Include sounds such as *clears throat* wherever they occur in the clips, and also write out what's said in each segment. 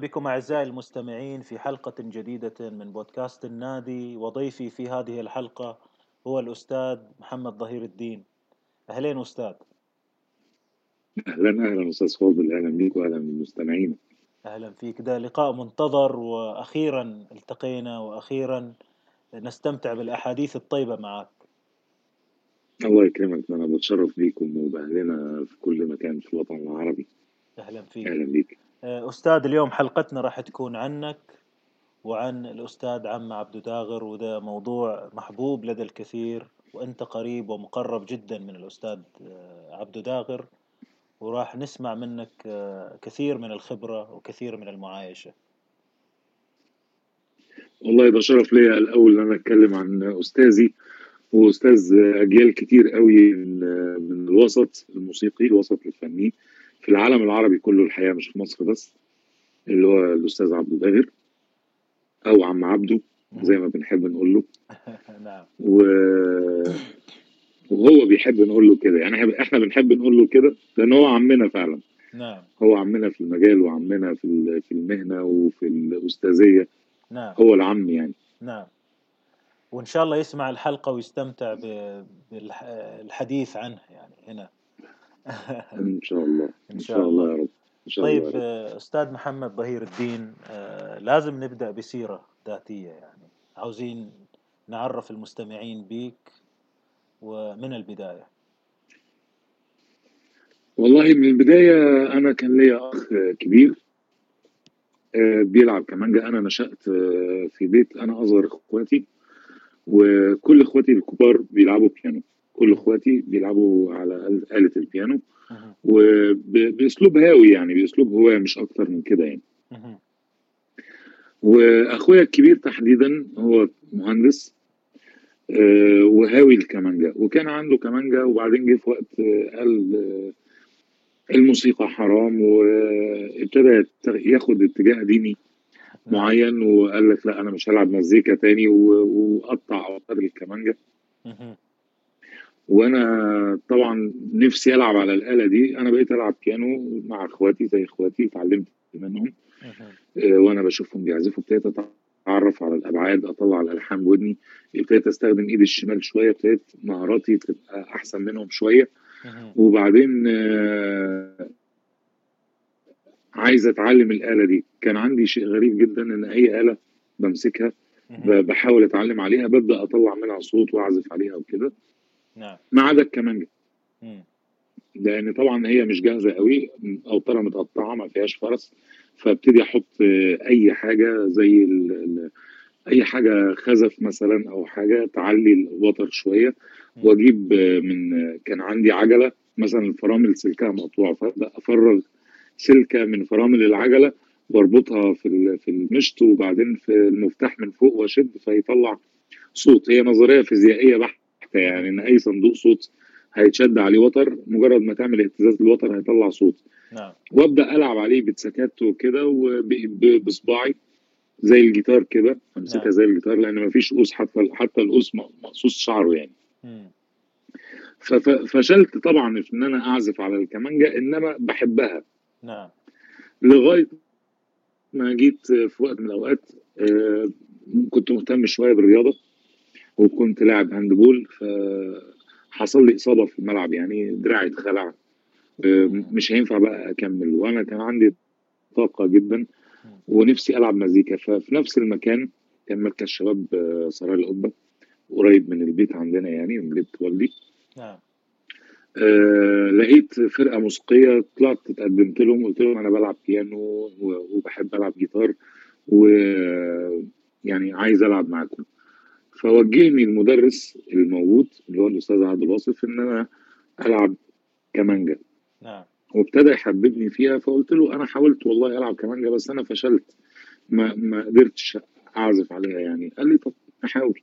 بكم أعزائي المستمعين في حلقة جديدة من بودكاست النادي وضيفي في هذه الحلقة هو الأستاذ محمد ظهير الدين. أهلين أستاذ. أهلا أهلا أستاذ فاضل أهلا بيك واهلا بالمستمعين. أهلا فيك. ده لقاء منتظر وأخيرا التقينا وأخيرا نستمتع بالأحاديث الطيبة معك. الله يكرمك أنا بتشرف بيكم وبأهلنا في كل مكان في الوطن العربي. أهلا فيك. أهلا بيك. أستاذ اليوم حلقتنا راح تكون عنك وعن الأستاذ عم عبد داغر وده موضوع محبوب لدى الكثير وأنت قريب ومقرب جدا من الأستاذ عبد داغر وراح نسمع منك كثير من الخبرة وكثير من المعايشة. والله ده شرف ليا الأول إن أنا أتكلم عن أستاذي وأستاذ أجيال كتير قوي من الوسط الموسيقي الوسط الفني. في العالم العربي كله الحقيقة مش في مصر بس اللي هو الأستاذ عبد داغر أو عم عبده زي ما بنحب نقول له. *laughs* نعم. و... وهو بيحب نقول له كده. يعني إحنا بنحب نقول له كده لأن هو عمنا فعلا. نعم. هو عمنا في المجال وعمنا في في المهنة وفي الأستاذية. نعم. هو العم يعني. نعم. وإن شاء الله يسمع الحلقة ويستمتع بالحديث عنه يعني هنا. إن شاء الله إن شاء الله يا رب إن شاء طيب الله. آه، أستاذ محمد ظهير الدين آه، لازم نبدأ بسيرة ذاتية يعني. عاوزين نعرف المستمعين بيك ومن البداية؟ والله من البداية أنا كان ليا أخ كبير آه، بيلعب كمانجا. أنا نشأت في بيت أنا أصغر إخواتي وكل إخواتي الكبار بيلعبوا بيانو. كل اخواتي بيلعبوا على آلة البيانو. وباسلوب هاوي يعني بأسلوب هواية مش أكتر من كده يعني. وأخويا الكبير تحديدا هو مهندس آه، وهاوي الكمانجا وكان عنده كمانجا وبعدين جه في وقت آه، قال آه، الموسيقى حرام وابتدى ياخد اتجاه ديني معين وقال لك لا أنا مش هلعب مزيكا تاني وقطع أوتار الكمانجا. وأنا طبعا نفسي ألعب على الآلة دي. أنا بقيت ألعب بيانو مع إخواتي زي إخواتي اتعلمت منهم. آه، وأنا بشوفهم بيعزفوا. ابتديت أتعرف على الأبعاد أطلع الالحان بودني ابتديت أستخدم ايدي الشمال شوية. ابتديت مهاراتي تبقى أحسن منهم شوية. وبعدين آه، عايز أتعلم الآلة دي. كان عندي شيء غريب جدا إن أي آلة بمسكها بحاول أتعلم عليها. ببدأ أطلع منها صوت وأعزف عليها وكده. نعم ما عدا الكمانجة. لأن طبعا هي مش جاهزة قوي اوتارها متقطعة ما فيهاش فرس فابتدي أحط آه، أي حاجة زي ال ال أي حاجة خزف مثلا أو حاجة تعلي الوتر شوية. وأجيب آه، من آه، كان عندي عجلة مثلا الفرامل سلكها مقطوع فابدا أفرغ سلكة من فرامل العجلة وأربطها في في المشط وبعدين في المفتاح من فوق وأشد فيطلع صوت هي نظرية فيزيائية بحته يعني إن أي صندوق صوت هيتشد عليه وتر مجرد ما تعمل اهتزاز للوتر هيطلع صوت. نعم. وأبدأ ألعب عليه بتسكات وكده وب- ب- بصباعي زي الجيتار كده أمسكها نعم. زي الجيتار لأن مفيش قوس حتى حتى القوس مقصوص شعره يعني. مم. ففشلت طبعا في إن أنا أعزف على الكمانجا إنما بحبها. نعم. لغاية ما جيت في وقت من الأوقات آه، كنت مهتم شوية بالرياضة. وكنت لاعب هاندبول فحصل لي إصابة في الملعب يعني دراعي اتخلع. آه، مش هينفع بقى أكمل. وأنا كان عندي طاقة جدا ونفسي ألعب مزيكا. ففي نفس المكان كان مركز شباب آه، سراي القبة قريب من البيت عندنا يعني من بيت والدي. نعم. آه لقيت فرقة موسيقية طلعت اتقدمت لهم قلت لهم أنا بلعب بيانو وبحب ألعب جيتار ويعني عايز ألعب معاكم. فوجهني المدرس الموجود اللي هو الأستاذ عبد الواصف إن أنا ألعب كمانجا. نعم. وابتدى يحببني فيها فقلت له أنا حاولت والله ألعب كمانجا بس أنا فشلت. ما ما قدرتش أعزف عليها يعني. قال لي طب نحاول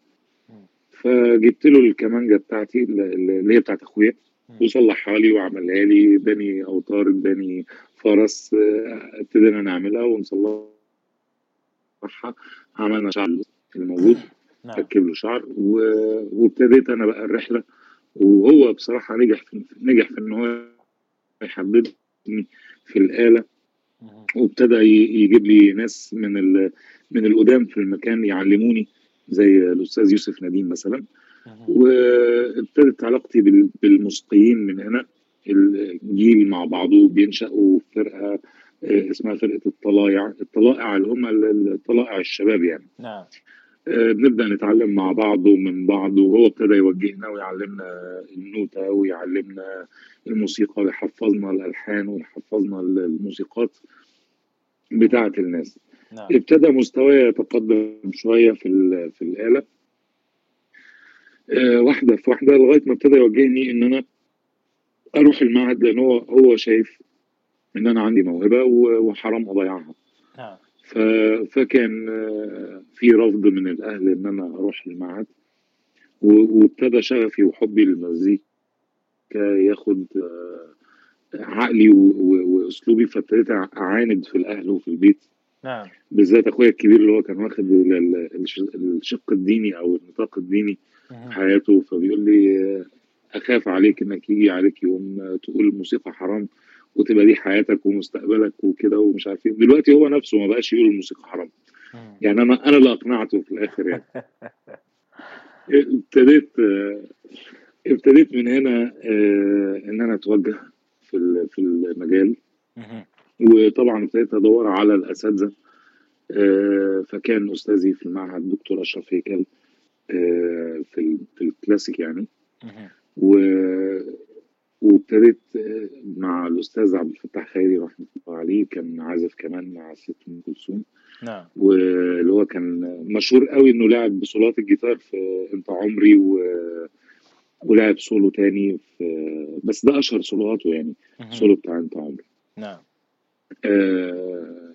مم. فجبت له الكمانجا بتاعتي اللي هي بتاعت أخويا. وصلحها لي وعملها لي اداني أوتار اداني فرس ابتدينا نعملها ونصلحها. عملنا شعر الموجود. نعم. ركب له شعر و- وابتديت أنا بقى الرحلة. وهو بصراحة نجح في نجح في إن هو يحببني في الآلة. وابتدى يجيب لي ناس من ال... من القدام في المكان يعلموني زي الأستاذ يوسف نديم مثلا. وابتدت علاقتي بال- بالموسيقيين من هنا. الجيل مع بعضه بينشأوا فرقة آه، اسمها فرقة الطلائع. الطلائع اللي هم ال- الطلائع الشباب يعني. نعم. آه، بنبدأ نتعلم مع بعض ومن بعض وهو ابتدى يوجهنا ويعلمنا النوتة ويعلمنا الموسيقى ويحفظنا الألحان ويحفظنا الموسيقات بتاعة الناس. نعم. ابتدى مستواي يتقدم شوية في في الآلة. آه، واحدة في واحدة لغاية ما ابتدى يوجهني إن أنا أروح المعهد لأن هو هو شايف إن أنا عندي موهبة و- وحرام أضيعها. نعم. فكان آه، في رفض من الأهل إن أنا أروح المعهد وابتدى شغفي وحبي للمزيكا ياخد آه، عقلي و- و- وأسلوبي فابتديت أعاند في الأهل وفي البيت. نعم. بالذات أخويا الكبير اللي هو كان واخد ال- ال- الش- الشق الديني أو النطاق الديني في. حياته فبيقول لي آه، أخاف عليك إنك يجي عليك يوم تقول الموسيقى حرام. وتبقى دي حياتك ومستقبلك وكده ومش عارف إيه. دلوقتي هو نفسه ما بقاش يقول الموسيقى حرام. يعني أنا أنا اللي أقنعته في الآخر يعني. *laughs* ابتديت ابتديت من هنا آه، إن أنا أتوجه في في المجال. وطبعا ابتديت أدور على الأساتذة آه، فكان أستاذي في المعهد دكتور أشرف هيكل آه، في ال- في الكلاسيك يعني. وابتديت آه، مع الأستاذ عبد الفتاح خيري رحمة الله عليه كان عازف كمان مع ست أم كلثوم. نعم. واللي هو كان مشهور قوي إنه لعب بصولات الجيتار في أنت عمري و... ولعب سولو تاني في بس ده أشهر سولوهاته يعني. سولو بتاع أنت عمري. نعم. آه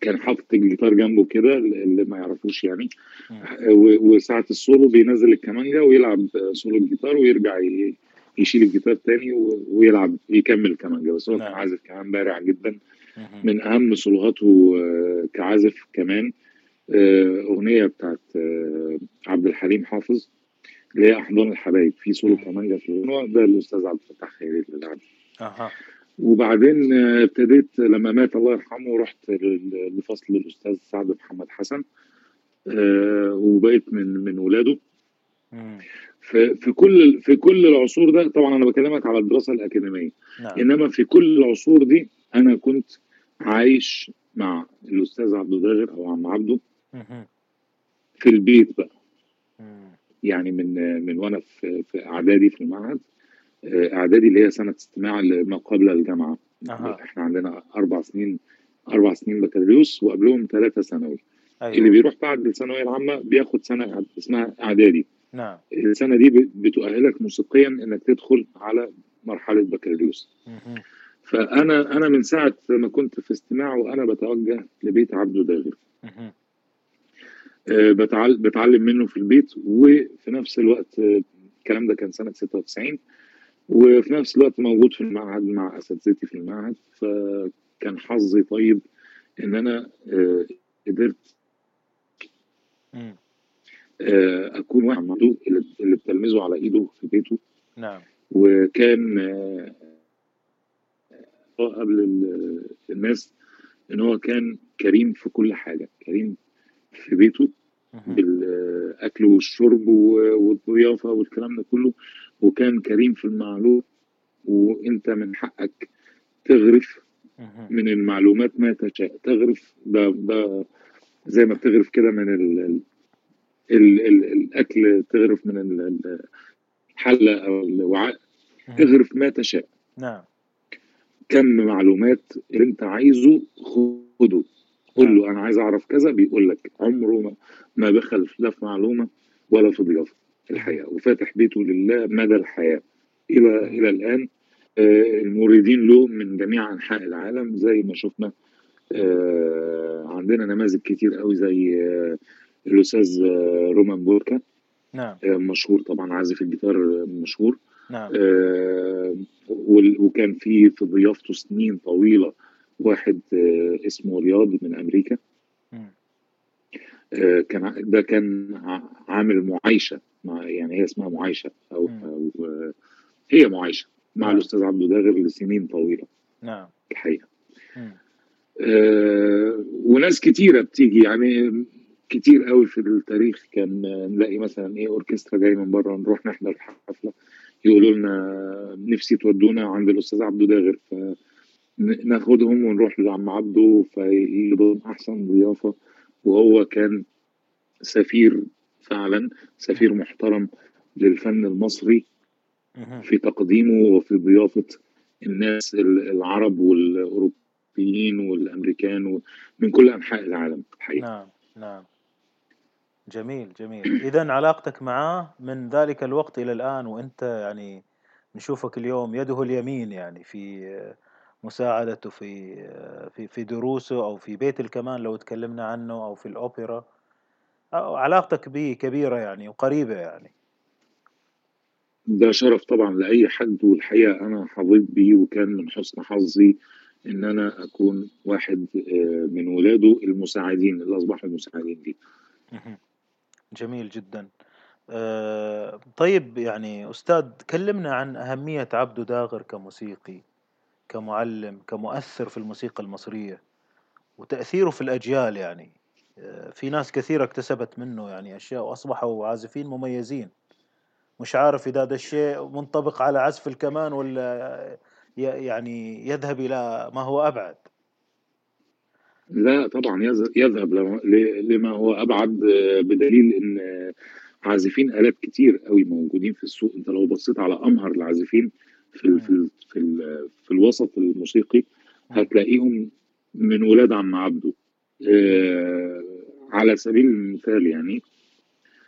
كان حاطط الجيتار جنبه كده اللي ما يعرفوش يعني. آه، و- وساعة السولو بينزل الكمانجا ويلعب سولو الجيتار ويرجع يشيل الجيتار تاني ويلعب يكمل الكمانجا بس هو كان نعم. عازف كمان بارع جدا. من أهم سولوهاته آه، كعازف كمان آه، أغنية بتاعت آه، عبد الحليم حافظ اللي هي أحضان الحبايب. في سولو كمانجا في الغنوه ده الأستاذ عبد الفتاح خيري اللي لعب. أها. وبعدين ابتديت لما مات الله يرحمه رحت لفصل الأستاذ سعد محمد حسن وبقيت من من ولاده. في في كل في كل العصور ده طبعا أنا بكلمك على الدراسة الأكاديمية. نعم. إنما في كل العصور دي أنا كنت عايش مع الأستاذ عبد الغاغر أو عم عبده. في البيت بقى. يعني من من وأنا في في إعدادي في المعهد آه، إعدادي اللي هي سنة استماع لما قبل الجامعة. أها. إحنا عندنا أربع سنين أربع سنين بكالوريوس وقبلهم ثلاثة ثانوي. اللي أيوه بيروح بعد الثانوية العامة بياخد سنة اسمها إعدادي. نعم السنة دي بتؤهلك موسيقيا إنك تدخل على مرحلة بكالوريوس. فأنا أنا من ساعة ما كنت في استماع وأنا بتوجه لبيت عبده داغر. آه، بتعل- بتعلم منه في البيت وفي نفس الوقت آه، الكلام ده كان سنة 96 وفي نفس الوقت موجود في المعهد مع أساتذتي في المعهد فكان حظي طيب إن أنا آه، قدرت آه، أكون واحد من دول اللي اللي بتلمذه على إيده في بيته نعم وكان آه، قبل ال- الناس إن هو كان كريم في كل حاجة كريم في بيته. بالأكل والشرب والضيافة والكلام ده كله وكان كريم في المعلوم وإنت من حقك تغرف. من المعلومات ما تشاء تغرف ده ده زي ما بتغرف كده من ال ال ال ال الأكل تغرف من ال- ال- الحلة أو الوعاء. تغرف ما تشاء. نعم. كم معلومات اللي أنت عايزه خده. قول له أنا عايز أعرف كذا بيقول لك عمره ما, ما بخل لا في معلومة ولا في ضيافة. الحقيقة وفاتح بيته لله مدى الحياة. إلى إلى الآن آه، المريدين له من جميع أنحاء العالم زي ما شفنا آه، عندنا نماذج كتير قوي زي آه، الأستاذ آه، رومان بوركا نعم آه، مشهور طبعا عازف الجيتار آه، مشهور نعم آه، وكان في في ضيافته سنين طويلة واحد آه، اسمه رياض من أمريكا مم. آه، كان ده كان عامل معايشة مع يعني هي اسمها معايشة أو, مم. أو آه، هي معايشة مع نعم. الأستاذ عبده داغر لسنين طويلة نعم الحقيقة. آه، وناس كتيرة بتيجي يعني كتير قوي في التاريخ. كان نلاقي مثلا إيه أوركسترا جاي من بره نروح نحضر الحفله يقولوا لنا نفسي تودونا عند الأستاذ عبده داغر فناخدهم ونروح لعم عبده فيجيبوا أحسن ضيافة. وهو كان سفير فعلا سفير محترم للفن المصري في تقديمه وفي ضيافة الناس العرب والأوروبيين والأمريكان من كل أنحاء العالم الحقيقة. نعم نعم. جميل جميل. إذا علاقتك معاه من ذلك الوقت إلى الآن وأنت يعني نشوفك اليوم يده اليمين يعني في مساعدته في في في دروسه أو في بيت الكمان لو تكلمنا عنه أو في الأوبرا. أو علاقتك به كبيرة يعني وقريبة يعني. ده شرف طبعا لأي حد والحقيقة أنا حظيت بيه وكان من حسن حظي إن أنا أكون واحد آه، من ولاده المساعدين اللي أصبحوا المساعدين ليه جميل جدا. آه، طيب يعني أستاذ كلمنا عن أهمية عبدو داغر كموسيقي كمعلم كمؤثر في الموسيقى المصرية وتأثيره في الأجيال يعني. آه، في ناس كثيرة اكتسبت منه يعني أشياء وأصبحوا عازفين مميزين. مش عارف إذا هذا الشيء منطبق على عزف الكمان ولا يعني يذهب إلى ما هو أبعد. لا طبعا يذهب لما هو أبعد آه، بدليل إن عازفين آلات كتير قوي موجودين في السوق. أنت لو بصيت على أمهر العازفين في ال في ال في, ال في الوسط الموسيقي هتلاقيهم من ولاد عم عبده آه على سبيل المثال يعني.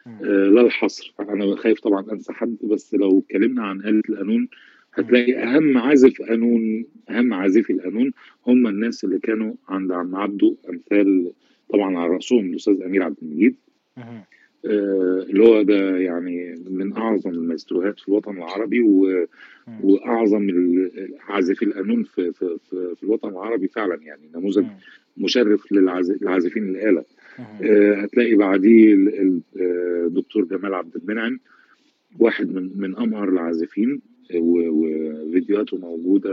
آه لا الحصر. أنا خايف طبعا أنسى حد بس لو اتكلمنا عن آلة القانون هتلاقي أهم عازف قانون أهم عازفي القانون هم الناس اللي كانوا عند عم عبده أمثال طبعا على رأسهم الأستاذ أمير عبد المجيد. آه اللي هو ده يعني من أعظم المايستروهات في الوطن العربي و... وأعظم عازفي القانون في, في, في, في الوطن العربي فعلا يعني نموذج مشرف للعازفين الآلة. آه هتلاقي بعديه الدكتور آه، جمال عبد المنعم واحد من من أمهر العازفين. وفيديوهاته موجودة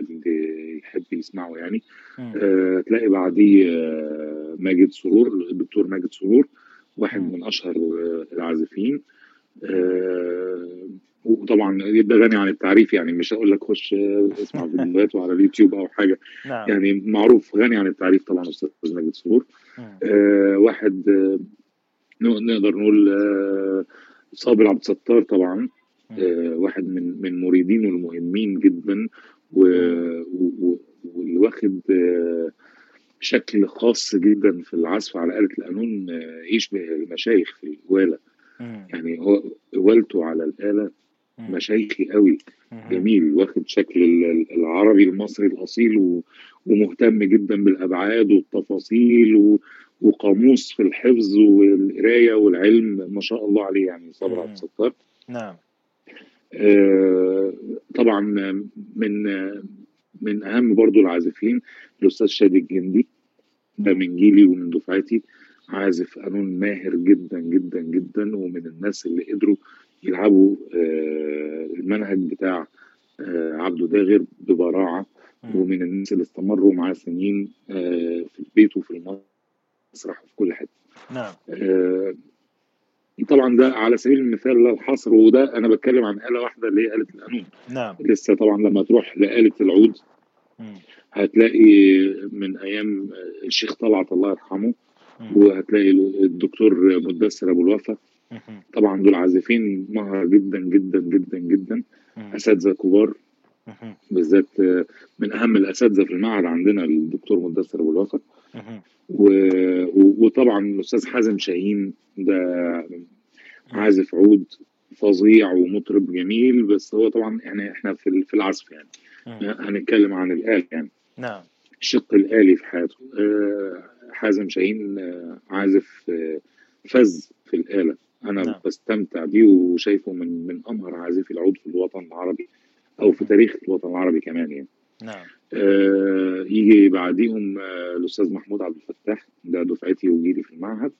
اللي يحب يسمعه يعني. آه تلاقي بعديه آه ماجد سرور الدكتور ماجد سرور واحد من أشهر آه العازفين. آه وطبعا ده غني عن التعريف يعني مش هقول لك خش اسمع *laughs* فيديوهاته على اليوتيوب أو حاجة. نعم. يعني معروف غني عن التعريف طبعا أستاذ ماجد سرور. آه واحد آه نقدر نقول آه صابر عبد الستار طبعا. آه، واحد من من مريدينه المهمين جدا واللي واخد آه، شكل خاص جدا في العزف على آلة القانون آه، يشبه المشايخ في الوالة يعني هو والته على الآلة مشايخي قوي جميل واخد شكل العربي المصري الأصيل ومهتم جدا بالأبعاد والتفاصيل وقاموس في الحفظ والقراية والعلم ما شاء الله عليه يعني صبر عبد الستار. نعم. آه، طبعا من من أهم برضو العازفين الأستاذ شادي الجندي ده من جيلي ومن دفعتي عازف قانون ماهر جدا جدا جدا ومن الناس اللي قدروا يلعبوا آه، المنهج بتاع آه، عبده داغر ببراعة ومن الناس اللي استمروا معاه سنين في البيت وفي المسرح وفي كل حتة. نعم. طبعا ده على سبيل المثال لا الحصر وده أنا بتكلم عن آلة واحدة اللي هي آلة القانون. نعم. لسه طبعا لما تروح لآلة العود هتلاقي من أيام الشيخ طلعت الله يرحمه وهتلاقي الدكتور مدثر أبو الوفا. طبعا دول عازفين مهر جدا جدا جدا جدا. أساتذة كبار. بالذات من أهم الأساتذة في المعهد عندنا الدكتور مدثر أبو الوفا. وطبعا الأستاذ حازم شاهين ده عازف عود فظيع ومطرب جميل بس هو طبعا يعني إحنا في في العزف يعني. هنتكلم عن الآلة يعني. نعم. الشق الآلي في حياته. آه، حازم شاهين آه، عازف آه، فز في الآلة. أنا نعم. بستمتع بيه وشايفه من من أمهر عازفي العود في الوطن العربي أو في تاريخ الوطن العربي كمان يعني. نعم. آه يجي بعديهم آه الأستاذ محمود عبد الفتاح ده دفعتي وجيلي في المعهد.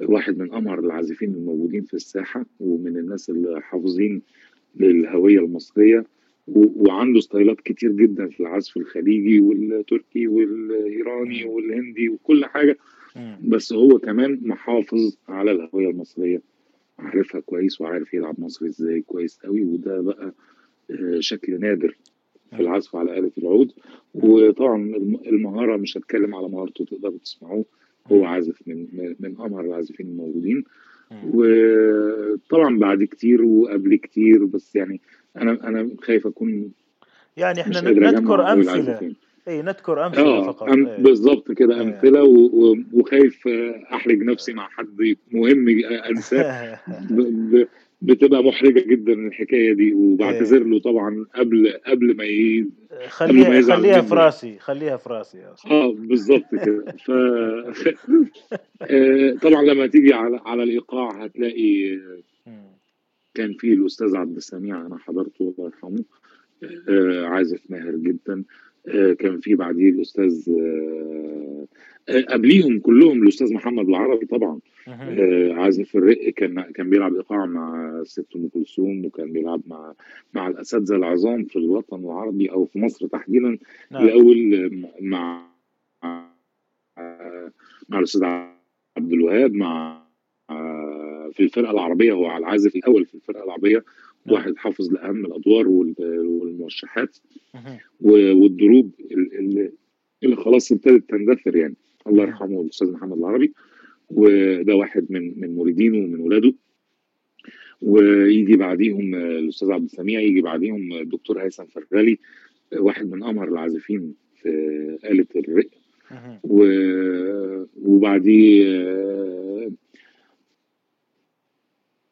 واحد من أمهر العازفين الموجودين في الساحة ومن الناس اللي حافظين للهوية المصرية وعنده ستايلات كتير جدا في العزف الخليجي والتركي والإيراني. والهندي وكل حاجة. بس هو كمان محافظ على الهوية المصرية عارفها كويس وعارف يلعب مصري إزاي كويس قوي وده بقى آه، شكل نادر في. العزف على آلة العود وطبعا الم- المهارة مش هتكلم على مهارته تقدروا تسمعوه هو. عازف من من أمهر العازفين الموجودين. وطبعا بعد كتير وقبل كتير بس يعني أنا أنا خايف أكون يعني إحنا نذكر أمثلة. اي نذكر أمثلة آه فقط. أم اي بالظبط كده أمثلة و- و- وخايف آه، أحرج نفسي مع حد مهم ب- *laughs* بتبقى محرجة جدا الحكاية دي وبعتذر له طبعا قبل قبل ما ي... قبل ما خليها يزعل خليها في راسي خليها في راسي آه بالظبط كده. ف *laughs* آه، طبعا لما تيجي على على الإيقاع هتلاقي. كان في الأستاذ عبد السميع أنا حضرته الله يرحمه آه، عازف ماهر جدا آه، كان في بعديه الأستاذ قبليهم كلهم الأستاذ محمد العربي طبعا. آه، عازف الرق كان كان بيلعب إيقاع مع الست أم كلثوم وكان بيلعب مع مع الأساتذة العظام في الوطن العربي أو في مصر تحديدا نعم. الأول آه، مع مع الأستاذ عبد الوهاب مع في الفرقة العربية هو العازف الأول في الفرقة العربية نعم. واحد حافظ لأهم الأدوار وال- والموشحات والدروب ال- ال- اللي خلاص ابتدت تندثر يعني. الله. يرحمه الأستاذ محمد العربي. وده واحد من من مريدينه ومن ولاده. ويجي بعديهم آه، الأستاذ عبد السميع يجي بعديهم آه، الدكتور هيثم فرغلي آه، واحد من أمهر العازفين في آلة الرق. و- وبعديه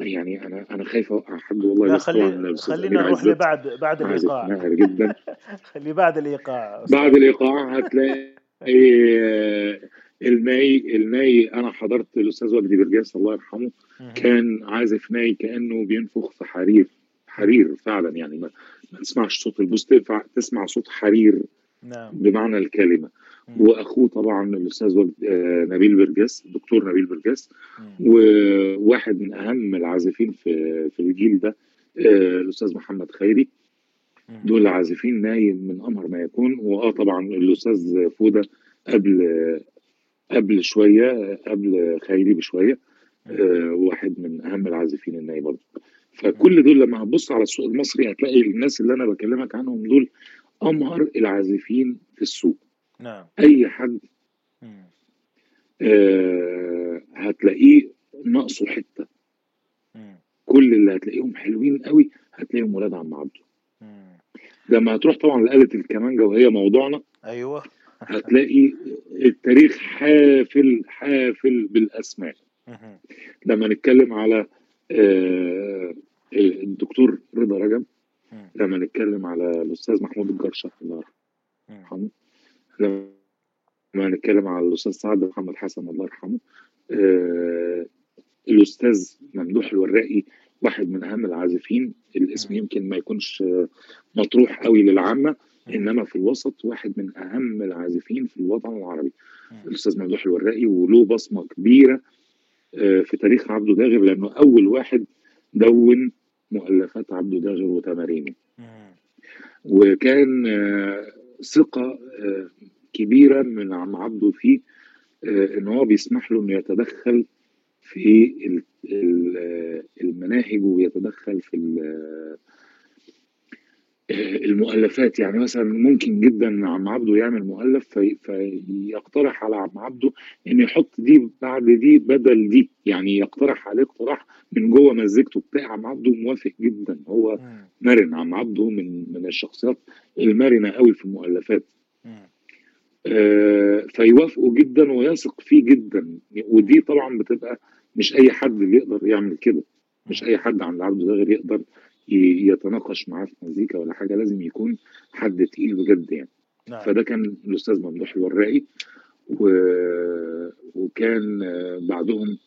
يعني أنا أنا خايف اوقع حد والله لا خلي خلينا نروح لبعد بعد الإيقاع. جدا. *laughs* خلي بعد الإيقاع بعد الإيقاع هتلاقي آه، الناي الناي أنا حضرت الأستاذ وجدي برجاس الله يرحمه. كان عازف ناي كأنه بينفخ في حرير. حرير فعلا يعني ما, ما تسمعش صوت البوس تنفع تسمع صوت حرير نعم بمعنى الكلمة مم. وأخوه طبعا الأستاذ آه، نبيل برجاس الدكتور نبيل برجاس. وواحد من أهم العازفين في في الجيل ده آه، الأستاذ محمد خيري. دول عازفين نايم من امهر ما يكون وآه طبعا الأستاذ فودة قبل قبل شوية قبل خيري بشوية. آه، واحد من أهم العازفين الناي برضه. فكل دول لما هتبص على السوق المصري هتلاقي الناس اللي أنا بكلمك عنهم دول أمهر العازفين في السوق نعم أي حد. آه، هتلاقيه ناقصه حتة. كل اللي هتلاقيهم حلوين قوي هتلاقيهم ولاد عم عبده. لما هتروح طبعا لآلة الكمانجة وهي موضوعنا أيوه هتلاقي التاريخ حافل حافل بالأسماء. لما نتكلم على آه، الدكتور رضا رجب. لما نتكلم على الأستاذ محمود الجرشه الله. يرحمه لما نتكلم على الأستاذ سعد محمد حسن الله يرحمه آه، الأستاذ ممدوح الوراقي واحد من أهم العازفين الاسم. يمكن ما يكونش مطروح قوي للعامة. إنما في الوسط واحد من أهم العازفين في الوطن العربي. الأستاذ ممدوح الوراقي وله بصمة كبيرة آه، في تاريخ عبده داغر لأنه أول واحد دون مؤلفات عبده داغر وتمارينه. وكان آه، ثقة آه، كبيرة من عم عبده فيه إن هو بيسمح له إنه يتدخل في ال- ال- المناهج ويتدخل في ال- المؤلفات. يعني مثلا ممكن جدا عم عبده يعمل مؤلف في فيقترح على عم عبده ان يحط دي بعد دي بدل دي. يعني يقترح عليه اقتراح من جوه مزيكته بتاع عم عبده موافق جدا. هو. مرن عم عبده من من الشخصيات المرنة قوي في المؤلفات. آه، فيوافقوا جدا ويثق فيه جدا. ودي طبعا بتبقى مش أي حد اللي يقدر يعمل كده. مش. أي حد عند عبده ده غير يقدر يتناقش معاه في مزيكا ولا حاجة. لازم يكون حد تقيل بجد يعني. نعم. فده كان الأستاذ ممدوح الوراقي. و... وكان آه، بعدهم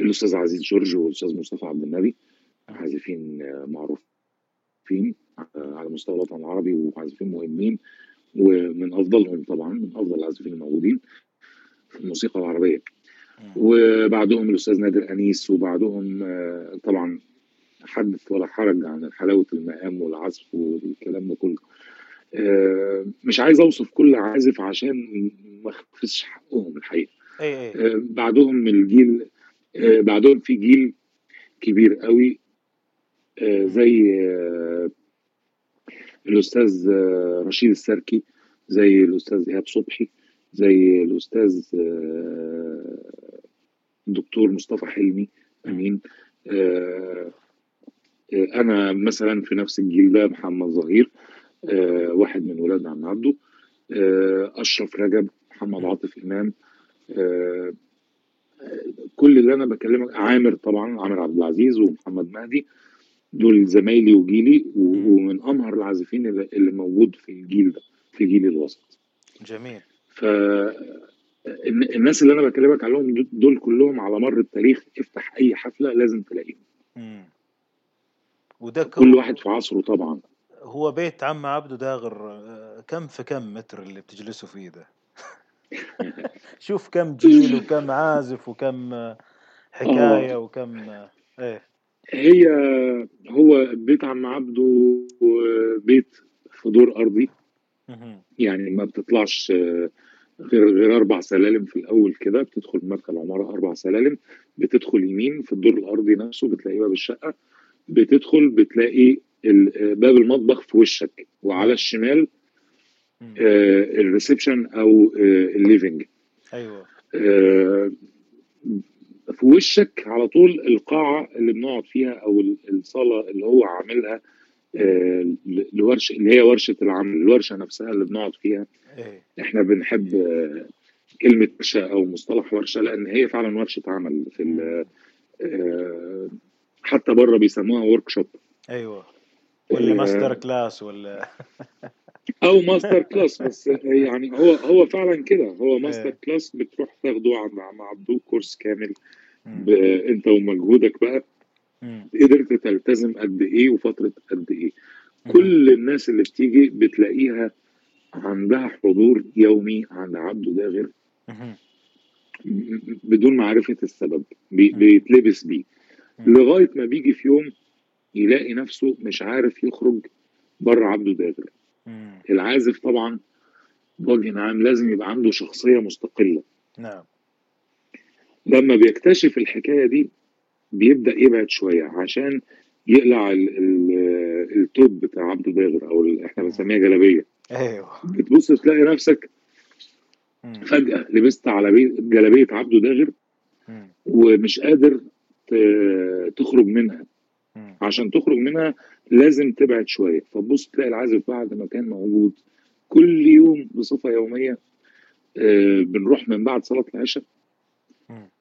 الأستاذ عزيز جورج والأستاذ مصطفى عبد النبي. عازفين آه، معروفين على مستوى الوطن العربي وعازفين مهمين. ومن أفضلهم طبعا من أفضل العازفين الموجودين في الموسيقى العربية. وبعدهم الأستاذ نادر أنيس وبعدهم آه، طبعا حدث ولا حرج عن حلاوة المقام والعزف والكلام ده كله. آه، مش عايز أوصف كل عازف عشان ما أخفش حقهم الحقيقة. اي اي آه، بعدهم الجيل بعدهم في جيل كبير قوي زي الأستاذ آه، رشيد السركي زي الأستاذ إيهاب صبحي زي الأستاذ آه، الدكتور مصطفى حلمي أمين. آه، آه، أنا مثلا في نفس الجيل ده محمد ظهير آه، واحد من ولاد عم عبده آه، أشرف رجب محمد عاطف إمام. آه، كل اللي أنا بكلمك عامر طبعا عامر عبد العزيز ومحمد مهدي. دول زمايلي وجيلي ومن أمهر العازفين اللي موجود في الجيل ده في جيل الوسط. جميل. ف الن- الناس اللي أنا بكلمك عليهم دول- كلهم على مر التاريخ افتح أي حفلة لازم تلاقيهم. وده كل واحد في عصره طبعا. هو بيت عم عبده داغر آه، كم في كم متر اللي بتجلسوا فيه ده؟ *laughs* شوف كم جيل *laughs* وكم عازف وكم آه، حكاية وكم آه، إيه. هي هو بيت عم عبده بيت في دور أرضي. يعني ما بتطلعش آه، غير غير أربع سلالم في الأول كده. بتدخل مدخل عماره أربع سلالم. بتدخل يمين في الدور الأرضي نفسه بتلاقي باب الشقة. بتدخل بتلاقي آه، باب المطبخ في وشك وعلى الشمال. آه، ال reception أو آه، ال living أيوه. آه، في وشك على طول القاعه اللي بنقعد فيها أو ال- الصاله اللي هو عاملها آه، لورشه اللي هي ورشه العمل الورشه نفسها اللي بنقعد فيها إيه إحنا بنحب آه، كلمه ورشه أو مصطلح ورشه لأن هي فعلا ورشه عمل في آه، حتى بره بيسموها workshop أيوه ولا آه، ماستر كلاس ولا أو master class بس يعني هو هو فعلا كده هو ماستر إيه. class بتروح تاخده عم عبدو course كامل انت ومجهودك بقى. قدرت تلتزم قد إيه وفترة قد إيه. كل الناس اللي بتيجي بتلاقيها عندها حضور يومي عند عبده داغر بدون معرفة السبب. بيتلبس بيه. لغاية ما بيجي في يوم يلاقي نفسه مش عارف يخرج بره عبده داغر. العازف طبعا بوجه عام لازم يبقى عنده شخصية مستقلة نعم لما بيكتشف الحكاية دي بيبدأ يبعد شوية عشان يقلع ال- ال- التوب بتاع عبده داغر أو إحنا. بنسميها جلابية أيوه بتبص تلاقي نفسك. فجأة لبست على بي- جلابية عبده داغر مم. ومش قادر تخرج منها. عشان تخرج منها لازم تبعد شوية فتبص تلاقي العازف بعد ما كان موجود كل يوم بصفة يومية آه، بنروح من بعد صلاة العشاء.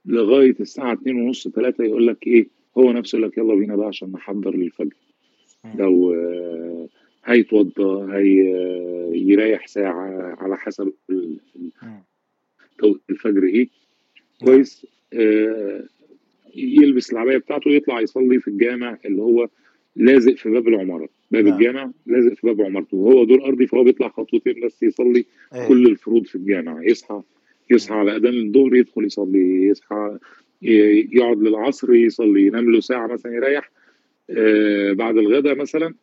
لغاية الساعة 2 ونص 3 يقول لك إيه هو نفسه يقول لك يلا بينا بقى عشان نحضر للفجر. لو آه، هيتوضى هي آه، يريح ساعة على حسب الفجر إيه. كويس آه، يلبس العباية بتاعته ويطلع يصلي في الجامع اللي هو لازق في باب العمارة. باب نعم. الجامع لازق في باب عمارته. وهو دور أرضي فهو بيطلع خطوتين بس يصلي إيه. كل الفروض في الجامع يصحى يصحى. على أذان الظهر يدخل يصلي يصحى يقعد للعصر يصلي ينام له ساعة مثلا يريح آه، بعد الغداء مثلا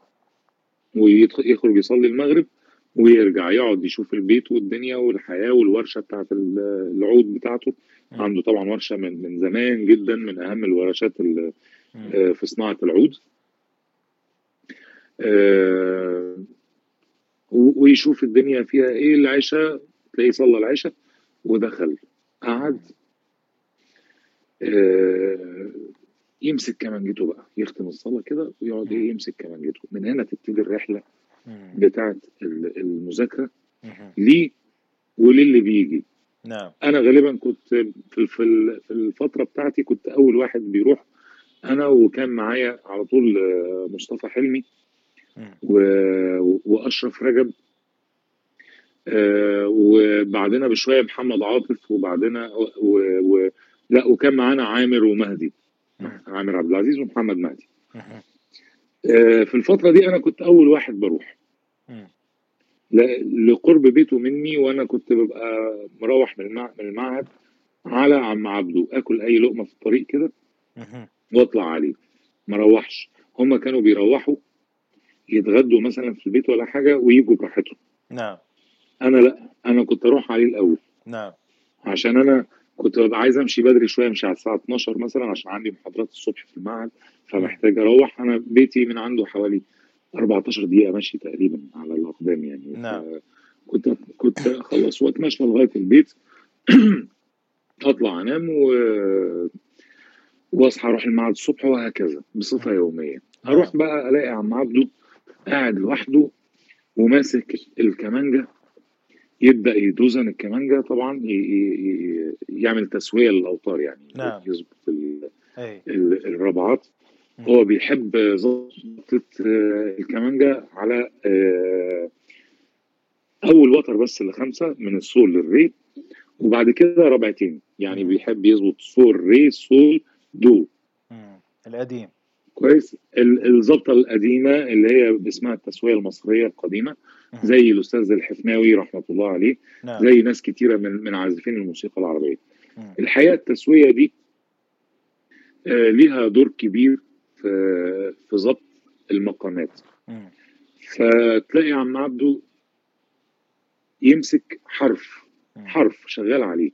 ويخرج يصلي المغرب ويرجع يقعد يشوف البيت والدنيا والحياة والورشة بتاعت ال- العود بتاعته. عنده طبعا ورشة من من زمان جدا من أهم الورشات. آه، في صناعة العود آه، ويشوف الدنيا فيها إيه العشاء تلاقيه صلى العشاء ودخل قعد آه، يمسك كمانجته بقى يختم الصلاة كده ويقعد إيه يمسك كمانجته من هنا تبتدي الرحلة مم. بتاعت ال- المذاكرة مهم. ليه وللي بيجي. نعم. أنا غالبا كنت في في ال- في الفترة بتاعتي كنت أول واحد بيروح. أنا وكان معايا على طول آه، مصطفى حلمي وأشرف رجب وبعدنا بشوية محمد عاطف وبعدنا و... و... لا وكان معانا عامر ومهدي. عامر عبد العزيز ومحمد مهدي. آه، في الفترة دي أنا كنت أول واحد بروح. لقرب بيته مني وأنا كنت ببقى مروح من المع... من المعهد على عم عبده. آكل أي لقمة في الطريق كده. وأطلع عليه. ما اروحش هم كانوا بيروحوا يتغدوا مثلا في البيت ولا حاجة ويجوا براحتهم. نعم. أنا لأ أنا كنت أروح عليه الأول. نعم. عشان أنا كنت ببقى عايز أمشي بدري شوية امشي على الساعة 12 مثلا عشان عندي محاضرات الصبح في المعهد فمحتاج أروح. أنا بيتي من عنده حوالي 14 دقيقة مشي تقريبا على الأقدام يعني. نعم. كنت كنت أخلص وأتمشى لغاية البيت. *clears throat* أطلع أنام و وأصحى أروح المعهد الصبح وهكذا بصفة يومية. أروح بقى ألاقي عم عبده قاعد لوحده وماسك الكمانجة يبدأ يدوزن الكمانجه طبعا يعمل تسوية للأوتار يعني نعم. يظبط الربعات. هو بيحب ظبطة آه، الكمانجة على آه، أول وتر بس لخمسة من السول للري وبعد كده ربعتين يعني. بيحب يظبط سول ري سول دو. القديم كويس ال- الظبطة القديمة اللي هي اسمها التسوية المصرية القديمة مم. زي الأستاذ الحفناوي رحمة الله عليه نعم. زي ناس كتيرة من من عازفين الموسيقى العربية. مم. الحقيقة التسوية دي آه، ليها دور كبير في في ضبط المقامات. فتلاقي عم عبده يمسك حرف. حرف شغال عليه.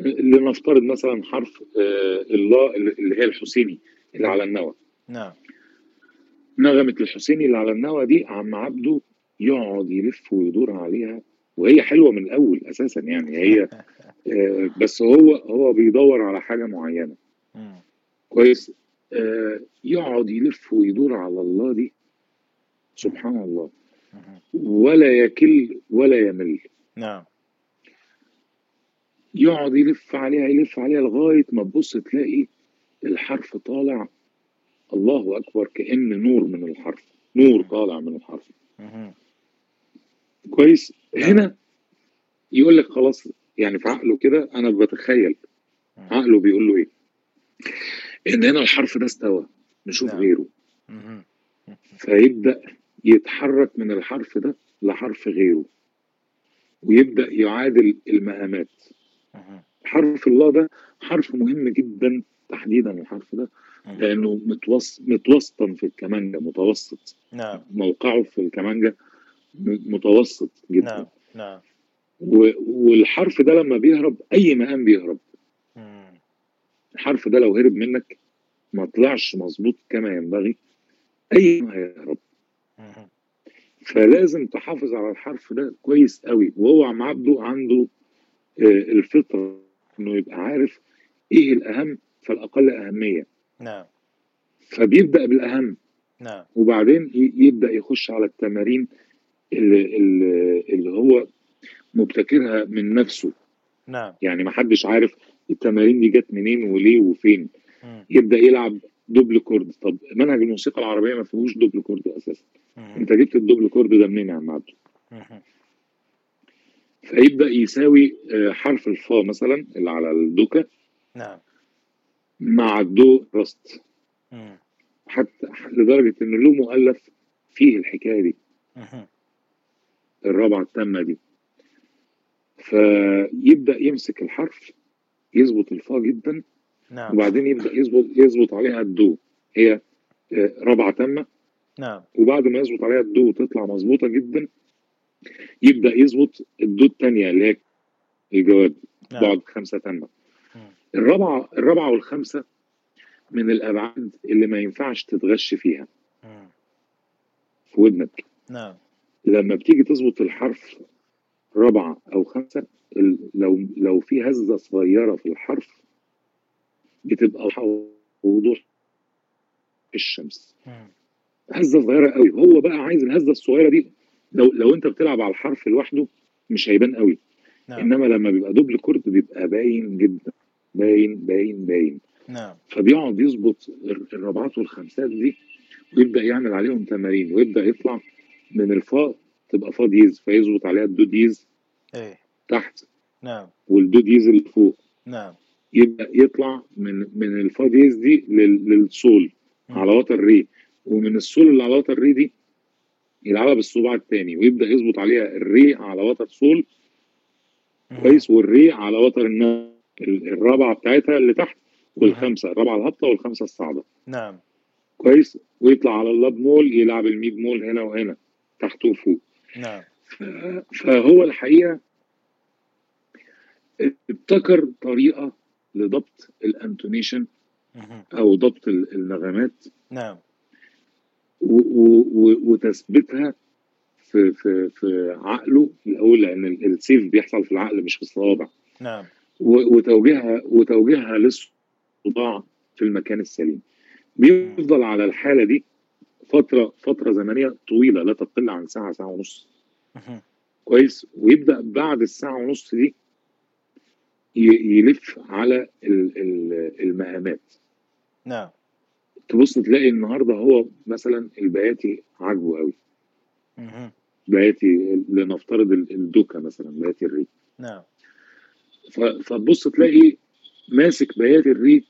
لنفترض مثلا حرف آه، الله اللي هي الحسيني اللي على النوى. نعم. نغمة الحسيني اللي على النوى دي عم عبده يقعد يلف ويدور عليها وهي حلوة من الأول أساسا يعني هي *laughs* آه، بس هو هو بيدور على حاجة معينة. مم. كويس. آه، يقعد يلف ويدور على الله دي سبحان الله. ولا يكل ولا يمل. نعم. يقعد يلف عليها يلف عليها لغاية ما تبص تلاقي الحرف طالع الله أكبر كأن نور من الحرف. نور طالع من الحرف. كويس هنا يقول لك خلاص يعني في عقله كده أنا بتخيل عقله بيقول له إيه إن هنا الحرف ده استوى نشوف نعم. غيره مم. فيبدأ يتحرك من الحرف ده لحرف غيره ويبدأ يعادل المقامات مم. حرف الله ده حرف مهم جدا تحديدا الحرف ده. لأنه متوسط متوسطا في الكمانجة متوسط نعم موقعه في الكمانجة متوسط جدا. نعم نعم. والحرف ده لما بيهرب أي مقام بيهرب. مم. الحرف ده لو هرب منك ما طلعش مظبوط كما ينبغي أي مقام هيهرب. مم. فلازم تحافظ على الحرف ده كويس قوي. وهو عم عبده عنده آه، الفطرة إنه يبقى عارف إيه الأهم فالأقل أهمية. نعم. فبيبدأ بالأهم. نعم. وبعدين يبدأ يخش على التمارين اللي, اللي هو مبتكرها من نفسه نعم يعني ما حدش عارف التمارين دي جت منين وليه وفين مم. يبدأ يلعب double corde طب منهج الموسيقى العربية ما فيهوش double corde أساسا مم. أنت جبت ال double corde ده منين يا عم عبده. فيبدأ يساوي آه، حرف الفا مثلا اللي على الدوكاه نعم مع الدو راست. حتى لدرجة إن له مؤلف فيه الحكاية دي مم. الرابعة التامة دي. فيبدأ يمسك الحرف يظبط الفا جدا نعم. وبعدين يبدأ يظبط يظبط عليها الدو. هي آه، رابعة تامة. نعم. وبعد ما يظبط عليها الدو وتطلع مظبوطة جدا يبدأ يظبط الدو الثانية اللي هي الجواب. نعم. بعد خمسة تامة. الرابعة الرابعة والخمسة من الأبعاد اللي ما ينفعش تتغش فيها. في ودنك. نعم. لما بتيجي تظبط الحرف رابعة أو خمسة ال- لو لو في هزة صغيرة في الحرف بتبقى وضوح الشمس. مم. هزة صغيرة قوي هو بقى عايز الهزة الصغيرة دي لو لو أنت بتلعب على الحرف لوحده مش هيبان قوي نعم. إنما لما بيبقى double corde بيبقى باين جدا. باين باين باين. نعم. فبيقعد يظبط الر- الرابعات والخمسات دي ويبدأ يعمل عليهم تمارين ويبدأ يطلع من الفا تبقى فا dièse فيظبط عليها الدو dièse إيه. تحت. نعم. والدو dièse اللي فوق. نعم. يبدا يطلع من من الفا dièse دي لل- للسول. على وتر ري ومن السول اللي على وتر ري دي يلعبها بالصباع الثاني ويبدأ يظبط عليها الري على وتر سول. كويس والري على وتر الرابعة بتاعتها اللي تحت والخمسة الرابعة الهابطة والخمسة الصاعدة. نعم. كويس. ويطلع على اللا bémol يلعب المي bémol هنا وهنا. وفوق نعم. فهو الحقيقة ابتكر طريقة لضبط الانتونيشن. أو ضبط ال- النغمات نعم. وتثبيتها في في في عقله الأول لأن ال- السيف بيحصل في العقل مش في الصوابع. نعم. وتوجيهها وتوجيهها للصداع في المكان السليم. بيفضل على الحالة دي فترة فترة زمنية طويلة لا تقل عن ساعة ساعة ونص. كويس؟ ويبدأ بعد الساعة ونص دي يلف على ال- ال- المقامات. نعم. تبص تلاقي النهارده هو مثلا البياتي عاجبه قوي. بياتي لنفترض ال- الدوكاه مثلا بياتي الري نعم. فتبص تلاقي ماسك بياتي الري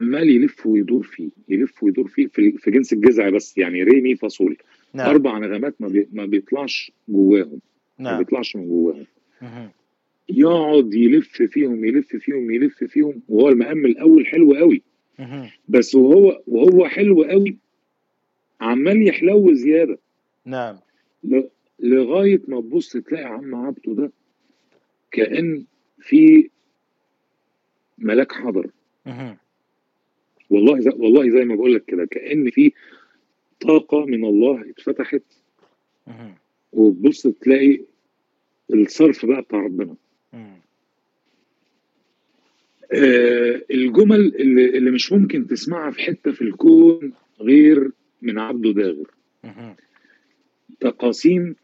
عمال يلف ويدور فيه يلف ويدور فيه في, في جنس الجذع بس يعني ري مي فا صول نعم. أربع نغمات ما, بي ما بيطلعش جواهم ما نعم. بيطلعش من جواهم. مهم. يقعد يلف فيهم يلف فيهم يلف فيهم وهو المقام الأول حلو قوي. مهم. بس وهو وهو حلو قوي عمال يحلو زيادة. نعم. ل- لغاية ما تبص تلاقي عم عبده ده كأن في ملاك حضر. مهم. والله زي والله زي ما بقول لك كده كأن في طاقة من الله اتفتحت. وتبص تلاقي الصرف بقى بتاع ربنا. آه الجمل اللي, اللي مش ممكن تسمعها في حتة في الكون غير من عبده داغر. تقاسيم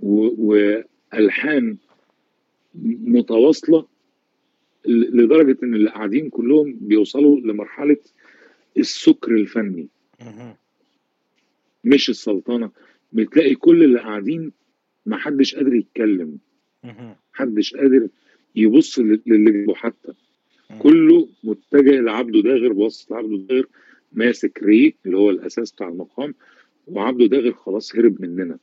وألحان متواصلة لدرجة إن اللي قاعدين كلهم بيوصلوا لمرحلة السكر الفني. مش السلطنة بتلاقي كل اللي قاعدين ما حدش قادر يتكلم. محدش قادر يبص لل- للي جنبه حتى. كله متجه لعبده داغر باصص لعبده داغر ماسك ري اللي هو الأساس بتاع المقام وعبده داغر خلاص هرب مننا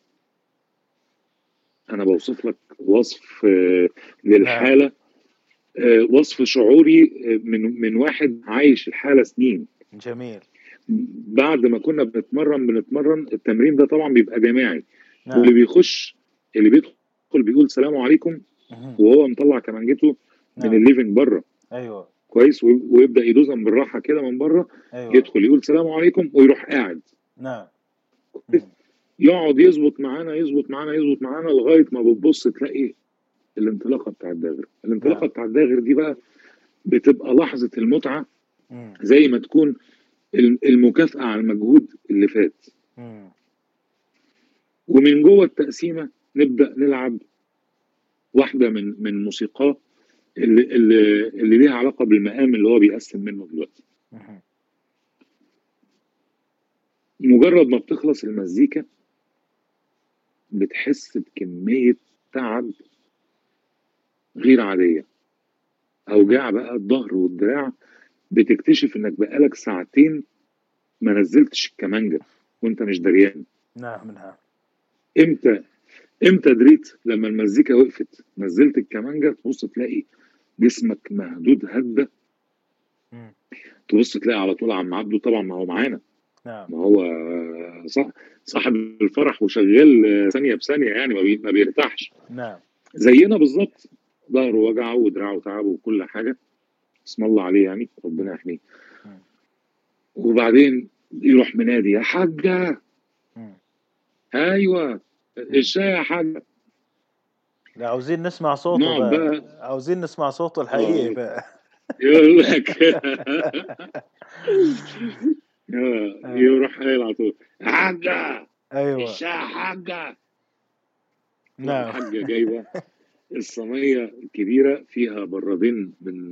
أنا بوصف لك وصف آه، للحالة وصف شعوري آه، من من واحد عايش الحالة سنين. جميل. بعد ما كنا بنتمرن بنتمرن التمرين ده طبعا بيبقى جماعي. واللي نعم بيخش اللي بيدخل بيقول سلام عليكم مهم. وهو مطلع كمانجته من نعم. الليفنج بره. أيوه. كويس ويبدأ يدوزها بالراحة كده من بره أيوه. يدخل يقول سلام عليكم ويروح قاعد. نعم. يقعد يظبط معانا يظبط معانا يظبط معانا لغاية ما بتبص تلاقي الانطلاقة بتاع الداغر الانطلاقة نعم. بتاع الداغر دي بقى بتبقى لحظة المتعة. زي ما تكون الم- المكافأة على المجهود اللي فات. ومن جوه التقسيمة نبدأ نلعب واحدة من من موسيقاه اللي اللي اللي ليها علاقة بالمقام اللي هو بيقسم منه دلوقتي. مجرد ما بتخلص المزيكا بتحس بكمية تعب غير عادية. أوجاع بقى الظهر والدراع بتكتشف إنك بقالك ساعتين ما نزلتش الكمانجة وأنت مش دريان. نعم نعم إمتى؟ إمتى دريت؟ لما المزيكا وقفت نزلت الكمانجة تبص تلاقي جسمك مهدود هدة. مم. تبص تلاقي على طول عم عبده طبعا ما هو معانا. نعم. ما هو صح صاحب الفرح وشغال ثانية بثانية يعني ما بيرتاحش. نعم. زينا بالظبط. ظهره وجعه ودراعه تعبه وكل حاجة. اسم الله عليه يعني ربنا يحميه. وبعدين يروح منادي يا حاجة! مم. أيوه. الشاي يا حاجة. لا عاوزين نسمع صوته نقعد بقى. بقى. عاوزين نسمع صوته الحقيقي آه. بقى. يقول لك. *laughs* آه. يروح قايل على طول يا حاجة! أيوه. الشاي يا حاجة. نعم. الحاجة جايبة. *laughs* الصينية الكبيرة فيها برادين من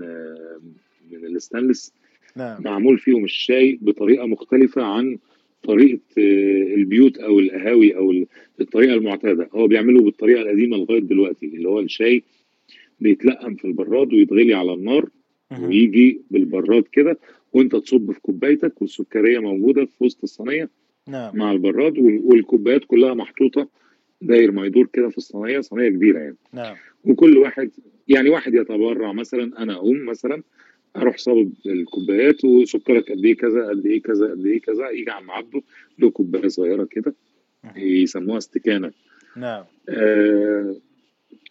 من الستانلس. نعم. معمول فيهم الشاي بطريقة مختلفة عن طريقة آه، البيوت أو القهاوي أو ال- الطريقة المعتادة. هو بيعمله بالطريقة القديمة لغاية دلوقتي اللي هو الشاي بيتلقم في البراد ويتغلي على النار. ويجي بالبراد كده وانت تصب في كوبايتك والسكرية موجودة في وسط الصينية نعم. مع البراد وال- والكوبايات كلها محطوطة داير ما يدور كده في الصينية صينية كبيرة يعني. نعم. وكل واحد يعني واحد يتبرع مثلا أنا أقوم مثلا أروح صابب الكوبايات وسكرك قد إيه كذا قد إيه كذا قد إيه كذا يجي عم عبده له كوباية صغيرة كده مهم. يسموها استكانة. نعم. آه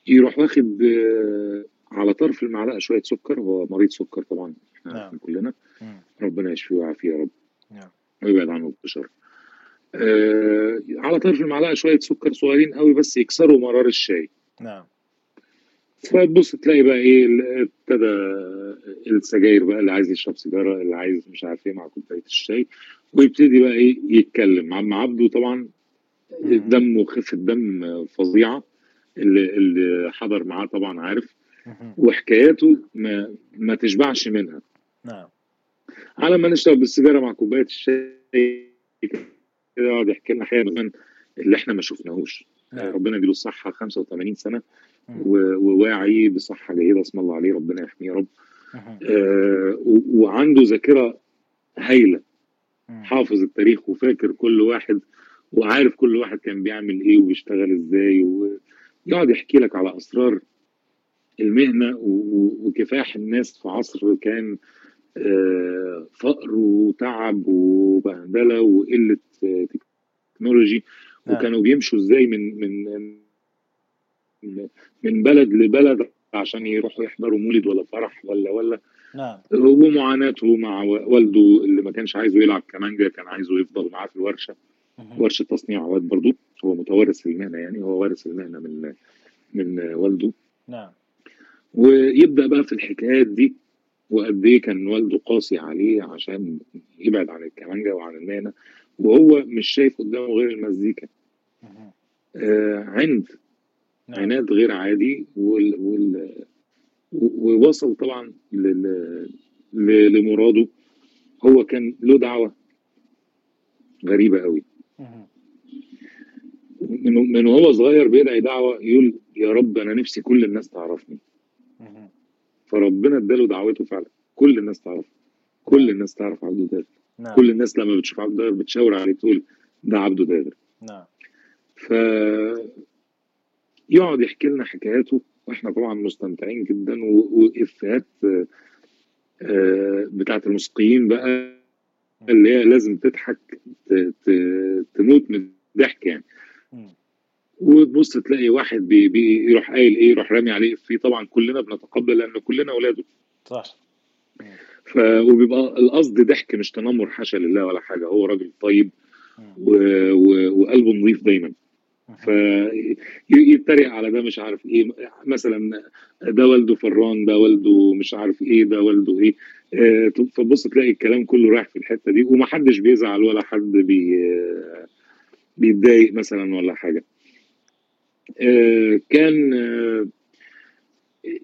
يروح واخد آه على طرف المعلقة شوية سكر هو مريض سكر طبعا إحنا نعم. كلنا. مم. ربنا يشفيه ويعافيه يا رب. نعم. ويبعد عنه البشر آه على طرف المعلقة شوية سكر صغيرين قوي بس يكسروا مرار الشاي. نعم. فتبص تلاقي بقى إيه ابتدى السجاير بقى اللي عايز يشرب سيجارة اللي عايز مش عارف إيه مع كوباية الشاي ويبتدي بقى إيه يتكلم. عم عبده طبعا. دمه خفه دم فظيعة اللي اللي حضر معاه طبعا عارف. وحكاياته ما ما تشبعش منها. نعم. على ما نشرب السيجارة مع كوباية الشاي كده يقعد يحكي لنا حاجة اللي إحنا ما شفناهوش. نعم ربنا يديله الصحة 85 سنة وواعي بصحة جيدة اسم الله عليه ربنا يحميه يا رب. آه، وعنده ذاكرة هايلة. حافظ التاريخ وفاكر كل واحد وعارف كل واحد كان بيعمل إيه وبيشتغل إزاي ويقعد يحكي لك على أسرار المهنة وكفاح الناس في عصر كان آه، فقر وتعب وبهدلة وقلة آه، تكنولوجي. نعم. وكانوا بيمشوا إزاي من من من بلد لبلد عشان يروحوا يحضروا مولد ولا فرح ولا ولا نعم. ومعاناته مع والده اللي ما كانش عايزه يلعب كمانجا كان عايزه يفضل معاه في الورشة. ورشة تصنيع عواد برضو هو متوارث المهنة يعني هو وارث المهنة من من والده. نعم. ويبدأ بقى في الحكايات دي. وقد إيه كان والده قاسي عليه عشان يبعد عن الكمانجا وعن المهنه وهو مش شايف قدامه غير المزيكا. آه عند نعم عناد غير عادي وال... وال... ووصل طبعا لل... لمراده هو كان له دعوة غريبة قوي. من من وهو صغير بيدعي دعوة يقول يا رب أنا نفسي كل الناس تعرفني. فربنا اداله دعوته فعلا. كل الناس تعرف كل الناس تعرف عبده داغر. نعم. كل الناس لما بتشوف عبده داغر بتشاور عليه تقول ده عبده داغر. نعم. ف يقعد يحكي لنا حكاياته وإحنا طبعا مستمتعين جدا وإفيهات آه، بتاعت الموسيقيين بقى اللي هي لازم تضحك تموت من الضحك يعني. وتبص تلاقي واحد بي بي يروح قايل إيه يروح رامي عليه. فيه طبعا كلنا بنتقبل لأن كلنا أولاده. صح. ف وبيبقى القصد ضحك مش تنمر حاشا لله ولا حاجة. هو راجل طيب. و... و... وقلبه نظيف دايما. مهم. فيتريق على ده مش عارف إيه. مثلا ده والده فران ده والده مش عارف إيه ده والده إيه. آه، فبص تلاقي الكلام كله رايح في الحتة دي ومحدش بيزعل ولا حد بي بيتضايق مثلا ولا حاجة. كان آه،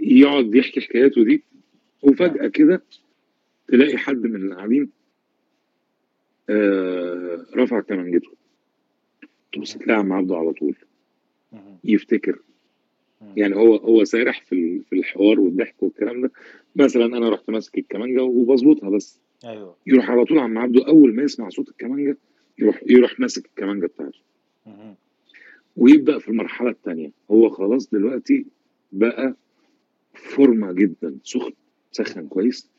يقعد يحكي حكاياته دي وفجأة كده تلاقي حد من اللي قاعدين آه، رفع كمانجته تبص تلاقي عم عبده على طول. يفتكر. يعني هو هو سارح في في الحوار والضحك والكلام ده مثلا أنا رحت ماسك الكمانجة وبظبطها بس أيوه يروح على طول عم عبده أول ما يسمع صوت الكمانجة يروح يروح ماسك الكمانجة بتاعته. ويبدأ في المرحلة الثانية هو خلاص دلوقتي بقى فورمة جدا سخن سخن كويس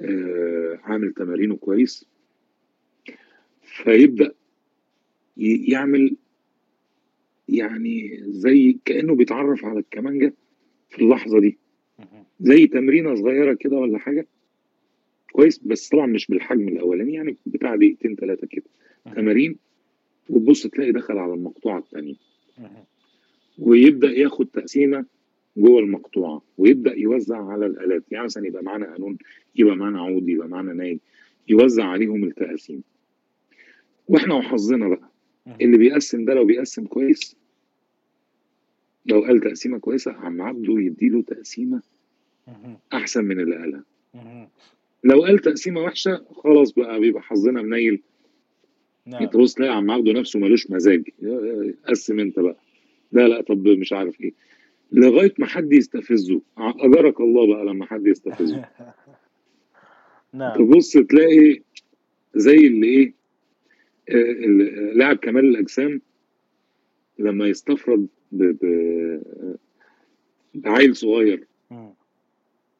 آه عامل تمارينه كويس فيبدأ يعمل يعني زي كأنه بيتعرف على الكمانجة في اللحظة دي. زي تمرينة صغيرة كده ولا حاجة كويس بس طبعا مش بالحجم الأولاني يعني بتاع دقيقتين ثلاثة كده. تمارين وتبص تلاقي دخل على المقطوعة الثانية. ويبدأ ياخد تقسيمة جوه المقطوعة ويبدأ يوزع على الآلات يعني مثلا يبقى معانا قانون يبقى معانا عود يبقى معانا ناي يوزع عليهم التقاسيم وإحنا وحظنا بقى. اللي بيقسم ده لو بيقسم كويس لو قال تقسيمة كويسة عم عبده يديله تقسيمة. أحسن من اللي قالها. لو قال تقسيمة وحشة خلاص بقى بيبقى حظنا منيل نعم. تبص تلاقي عم عبده نفسه ملوش مزاج. قسم انت بقى. لا لا طب مش عارف إيه. لغاية ما حد يستفزه. أجرك الله بقى لما حد يستفزه. *laughs* نعم. تبص تلاقي زي اللي إيه آه، اللي- لاعب كمال الأجسام لما يستفرد بعيل صغير.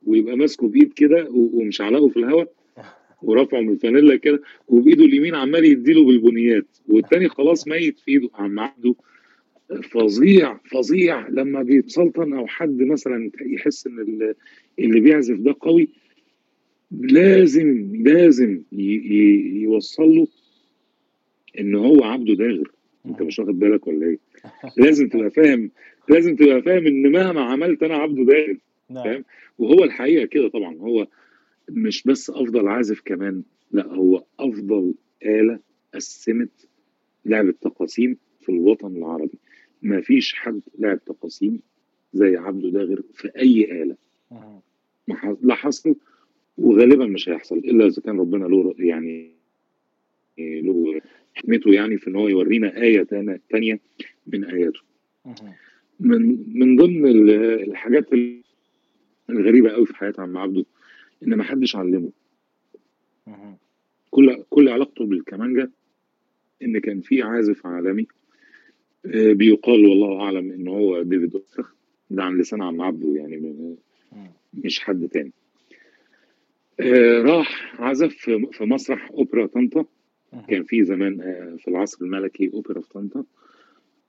ويبقى ماسكه بإيد كده و- ومشعلقه في الهواء ورافعه من الفانيلا كده وبإيده اليمين عمال يديله بالبنيات والتاني خلاص ميت في إيده عم عبده فظيع فظيع لما بيتسلطن أو حد مثلا يحس إن ال- اللي بيعزف ده قوي لازم لازم يوصل له إن هو عبده داغر. أنت مش واخد بالك ولا إيه؟ *laughs* لازم تبقى فاهم لازم تبقى فاهم إن مهما عملت أنا عبده داغر نعم. فاهم؟ وهو الحقيقة كده طبعا هو مش بس أفضل عازف كمان لا هو أفضل آلة قسمت لعب التقاسيم في الوطن العربي. ما فيش حد لعب تقاسيم زي عبده داغر في أي آلة. لا حصل وغالبا مش هيحصل إلا إذا كان ربنا له يعني له حكمته يعني في إن هو يورينا آية تانية من آياته. مهم. من من ضمن ال- الحاجات الغريبة قوي في حياة عم عبده إن ما حدش علمه. كل كل علاقته بالكمانجا إن كان في عازف عالمي آه، بيقال والله أعلم إن هو ديفيد اوسترخ ده عن لسان عم عبده يعني مم. مش حد تاني آه، راح عزف في مسرح أوبرا طنطا. كان في زمان آه، في العصر الملكي أوبرا في طنطا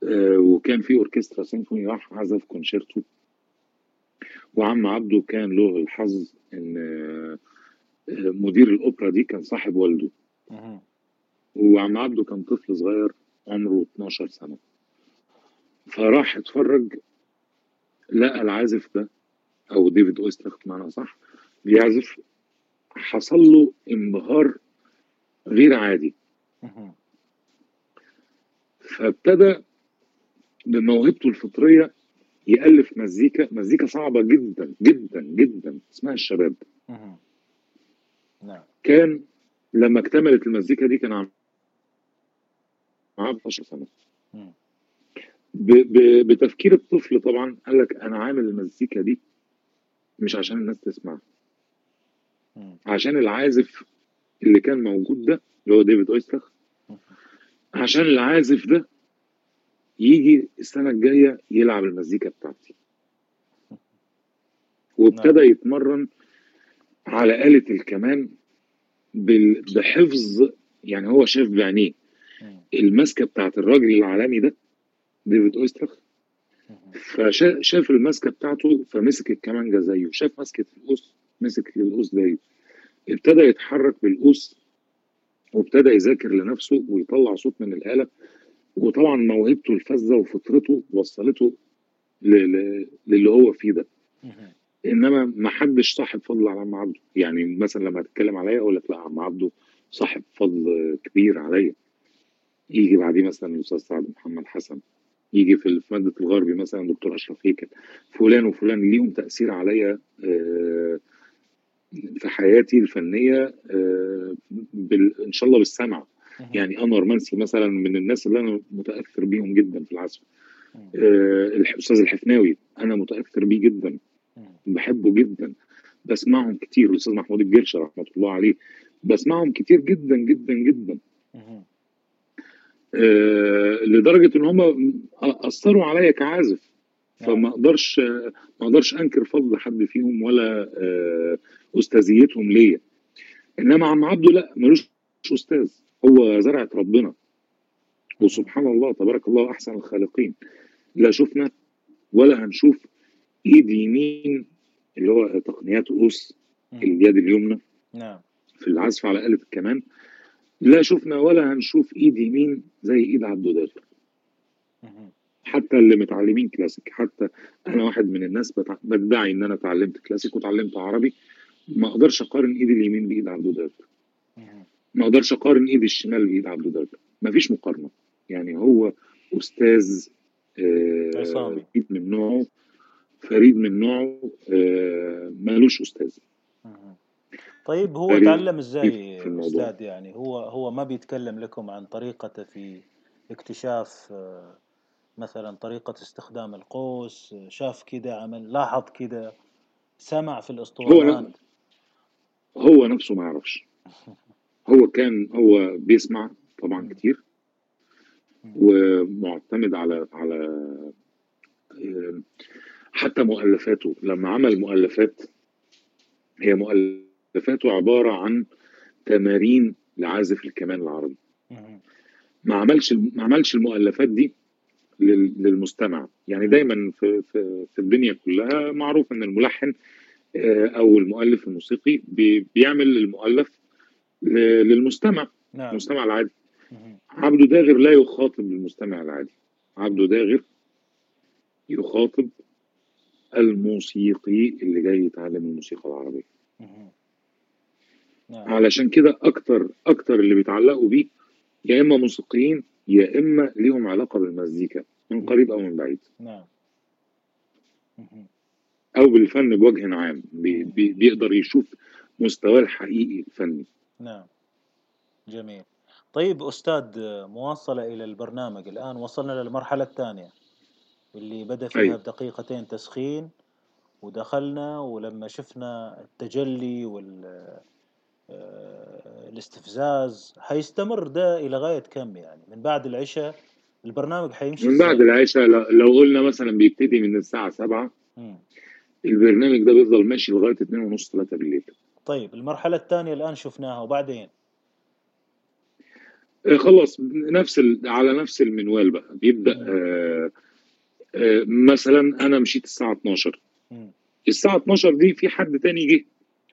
آه، وكان في أوركسترا سيمفوني راح عزف كونشيرتو وعم عبده كان له الحظ إن آه، مدير الأوبرا دي كان صاحب والده. وعم عبده كان طفل صغير عمره 12 سنة فراح اتفرج لقى العازف ده أو ديفيد اوسترخ بمعنى صح بيعزف حصل له انبهار غير عادي. فابتدى بموهبته الفطرية يألف مزيكا مزيكا صعبة جدا جدا جدا اسمها الشباب. نعم كان لما اكتملت المزيكا دي كان عم عام 12 سنة مم. ب... ب... بتفكير الطفل طبعا قال لك أنا عامل المزيكا دي مش عشان الناس تسمع. عشان العازف اللي كان موجود ده اللي هو ديفيد اويسترخ عشان العازف ده يجي السنة الجاية يلعب المزيكا بتاعتي. وابتدى يتمرن على آلة الكمان بحفظ يعني هو شاف بعينيه. مم. الماسكة بتاعت الراجل العالمي ده ديفيد اويسترخ. فشاف الماسكة بتاعته فمسك الكمانجة زيه شاف ماسكة القوس مسك القوس زيه ابتدى يتحرك بالقوس وابتدى يذاكر لنفسه ويطلع صوت من الآلة. وطبعا موهبته الفذة وفطرته وصلته للي هو فيه ده. إنما ما حدش صاحب فضل على عم عبده. يعني مثلا لما تتكلم عليا أقول لك لا عم عبده صاحب فضل كبير عليا. يجي بعديه مثلا الأستاذ سعد محمد حسن. يجي في ماده الغربي مثلا دكتور أشرف هيكل. فلان وفلان ليهم تأثير عليا آه، في حياتي الفنية آه، إن شاء الله بالسمع. يعني أنور منسي مثلا من الناس اللي أنا متأثر بيهم جدا في العزف. آه، الاستاذ الحفناوي أنا متأثر بيه جدا. بحبه جدا. بسمعهم كتير. الأستاذ محمود الجرش رحمة الله عليه. بسمعهم كتير جدا جدا جدا. آه لدرجة إن هم أثروا عليا كعازف. فما أقدرش ما أقدرش أنكر فضل حد فيهم ولا آه أستاذيتهم ليا. إنما عم عبده لا ملوش أستاذ. هو زرعة ربنا وسبحان الله تبارك الله أحسن الخالقين لا شفنا ولا هنشوف إيد يمين اللي هو تقنيات مم. اليد اليمنى نعم في العزف على آلة الكمان لا شفنا ولا هنشوف إيد يمين زي إيد داخل مم. حتى اللي متعلمين كلاسيك حتى أنا واحد من الناس. بدعي إن أنا اتعلمت كلاسيك وتعلمت عربي ما أقدرش أقارن ايدي اليمين بإيد داخل مم. ما أقدرش اقارن ايدي الشمال بايد داخل ما فيش مقارنة. يعني هو أستاذ آه عصامي. فريد من نوعه فريد من نوعه آه مالوش أستاذ. طيب هو تعلم إزاي. أستاذ؟ يعني هو هو ما بيتكلم لكم عن طريقته في اكتشاف آه، مثلا طريقة استخدام القوس؟ شاف كده عمل لاحظ كده سمع في الأسطوانات؟ هو نفسه ما يعرفش. *laughs* هو كان هو بيسمع طبعا كتير ومعتمد على على آه، حتى مؤلفاته. لما عمل مؤلفات هي مؤلفاته عبارة عن تمارين لعازف الكمان العربي. ما عملش ما عملش المؤلفات دي لل- للمستمع. يعني دايما في في في الدنيا كلها معروف إن الملحن آه، أو المؤلف الموسيقي بي- بيعمل المؤلف للمستمع نعم. المستمع العادي. عبده داغر لا يخاطب المستمع العادي. عبده داغر يخاطب الموسيقي اللي جاي يتعلم الموسيقى العربية. نعم. علشان كده أكتر أكتر اللي بيتعلقوا بيه يا إما موسيقيين يا إما ليهم علاقة بالمزيكا من قريب أو من بعيد. نعم. أو بالفن بوجه عام بي بي بيقدر يشوف مستواه الحقيقي الفني. نعم جميل طيب أستاذ مواصلة إلى البرنامج الآن وصلنا للمرحلة الثانية اللي بدأ فيها أيوة. بدقيقتين تسخين ودخلنا ولما شفنا التجلي وال آه، الاستفزاز حيستمر ده إلى غاية كم يعني من بعد العشاء البرنامج حيمشي من بعد؟ العشاء لو لو قلنا مثلا بيبتدي من الساعة 7 مم. البرنامج ده بيفضل ماشي لغاية 2 ونص 3 بالليل طيب المرحلة الثانية الآن شفناها وبعدين؟ آه، خلاص نفس ال... على نفس المنوال بقى. بيبدأ مم. آه آه مثلا أنا مشيت الساعة 12 مم. الساعة 12 دي في حد تاني جه.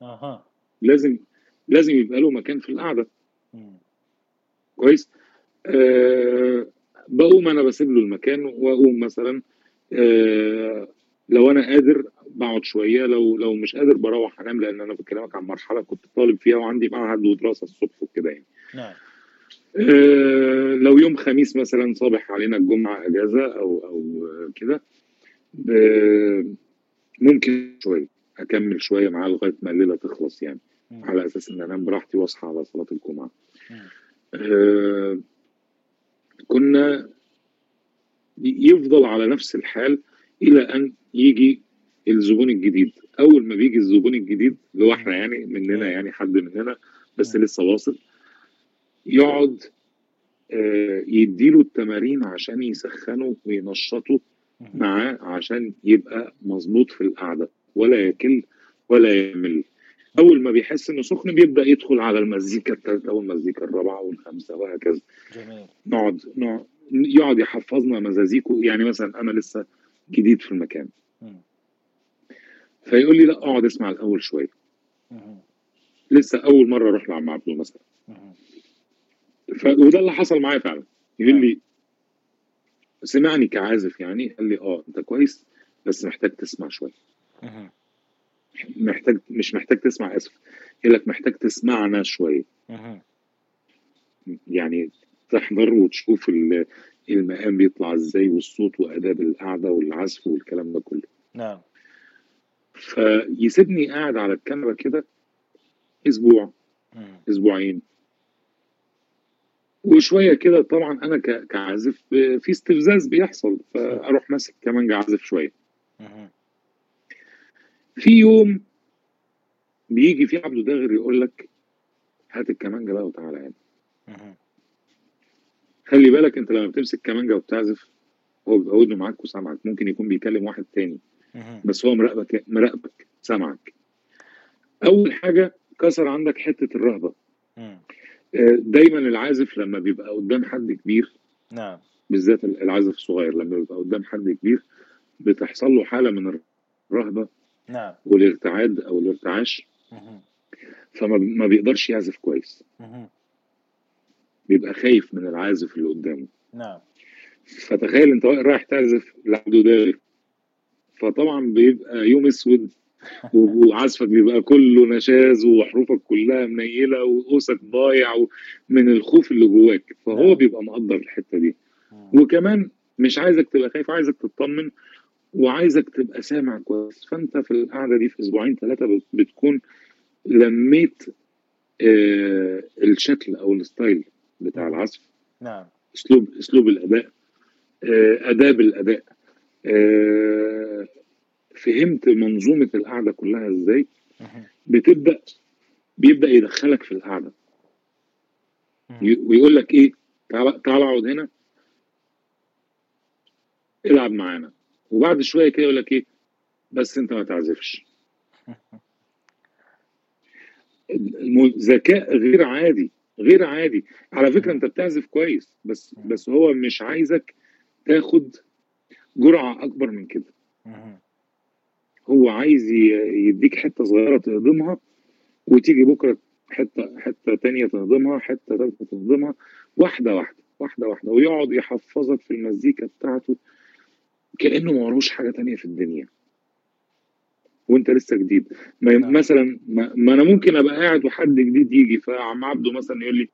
أها. لازم لازم يبقى له مكان في القعدة. مم. كويس؟ آه بقوم أنا بسيب له المكان وأقوم مثلا آه لو أنا قادر بقعد شوية لو لو مش قادر بروح أنام لأن أنا بكلمك عن مرحلة كنت طالب فيها وعندي معهد ودراسة الصبح وكده يعني نعم آه، لو يوم خميس مثلا صابح علينا الجمعة أجازة أو أو كده ب- ممكن شوية أكمل شوية معاه لغاية ما الليلة تخلص يعني مم. على أساس إن أنام براحتي وأصحى على صلاة الجمعة مم. آه، كنا يفضل على نفس الحال إلى أن يجي الزبون الجديد. أول ما بيجي الزبون الجديد اللي هو إحنا يعني مننا يعني حد مننا بس. لسه واصل يقعد آه، يديله التمارين عشان يسخنه وينشطه. معاه عشان يبقى مظبوط في القعدة. ولا يكل ولا يمل. أول ما بيحس إنه سخن بيبدأ يدخل على المزيكا الثالثة والمزيكا الرابعة والخامسة وهكذا. جميل. نقعد نقعد يقعد يحفظنا مزازيكو يعني مثلا أنا لسه جديد في المكان. فيقول لي لا اقعد اسمع الأول شوية مم. لسه أول مرة أروح لعم عبده مثلا. ف... وده اللي حصل معايا فعلا يقول لي سمعني كعازف يعني قال لي آه أنت كويس بس محتاج تسمع شوية. محتاج مش محتاج تسمع آسف يقول لك محتاج تسمعنا شوية. يعني تحضر وتشوف ال- المقام بيطلع إزاي والصوت واداب القعدة والعزف والكلام ده كله نعم فيسيبني قاعد على الكنبه كده أسبوع مم. أسبوعين وشوية كده طبعا أنا كعازف في استفزاز بيحصل فأروح ماسك كمان عازف شوية مم. في يوم بيجي في عبده داغر يقول لك هات الكمانجة بقى وتعالى هنا. خلي بالك انت لما بتمسك كمانجه وبتعزف هو بيبقى ودنه معاك وسامعك ممكن يكون بيكلم واحد تاني. بس هو مراقبك مراقبك سامعك أول حاجة كسر عندك حتة الرهبة. آه، دايما العازف لما بيبقى قدام حد كبير نعم بالذات العازف الصغير لما بيبقى قدام حد كبير بتحصل له حالة من الرهبة نعم والارتعاد أو الارتعاش. فما ما بيقدرش يعزف كويس. بيبقى خايف من العازف اللي قدامه. نعم. فتخيل انت رايح تعزف لعبده داغر فطبعا بيبقى يوم أسود *laughs* وعزفك بيبقى كله نشاز وحروفك كلها منيلة وقوسك ضايع من الخوف اللي جواك. فهو نعم. بيبقى مقدر الحتة دي. وكمان مش عايزك تبقى خايف عايزك تطمن وعايزك تبقى سامع كويس. فأنت في القعدة دي في أسبوعين ثلاثة بتكون لميت آه الشكل أو الستايل. بتاع. العزف. نعم. أسلوب أسلوب الأداء. آه، أداب الأداء. آه، فهمت منظومة القعدة كلها إزاي. بتبدأ بيبدأ يدخلك في القعدة. ويقول لك إيه؟ تعال تعال اقعد هنا. العب معانا. وبعد شوية كده يقول لك إيه؟ بس أنت ما تعزفش. ذكاء غير عادي. غير عادي. على فكرة انت بتعزف كويس بس بس هو مش عايزك تاخد جرعة أكبر من كده. هو عايز يديك حتة صغيرة تهضمها وتيجي بكرة حتة حتة تانية تهضمها حتة تالتة تهضمها واحدة واحدة واحدة واحدة ويقعد يحفظك في المزيكا بتاعته كأنه ما وروش حاجة تانية في الدنيا. وانت لسه جديد. ما نعم. مثلا ما, ما أنا ممكن أبقى قاعد وحد جديد يجي فعم عبده مثلا يقول لي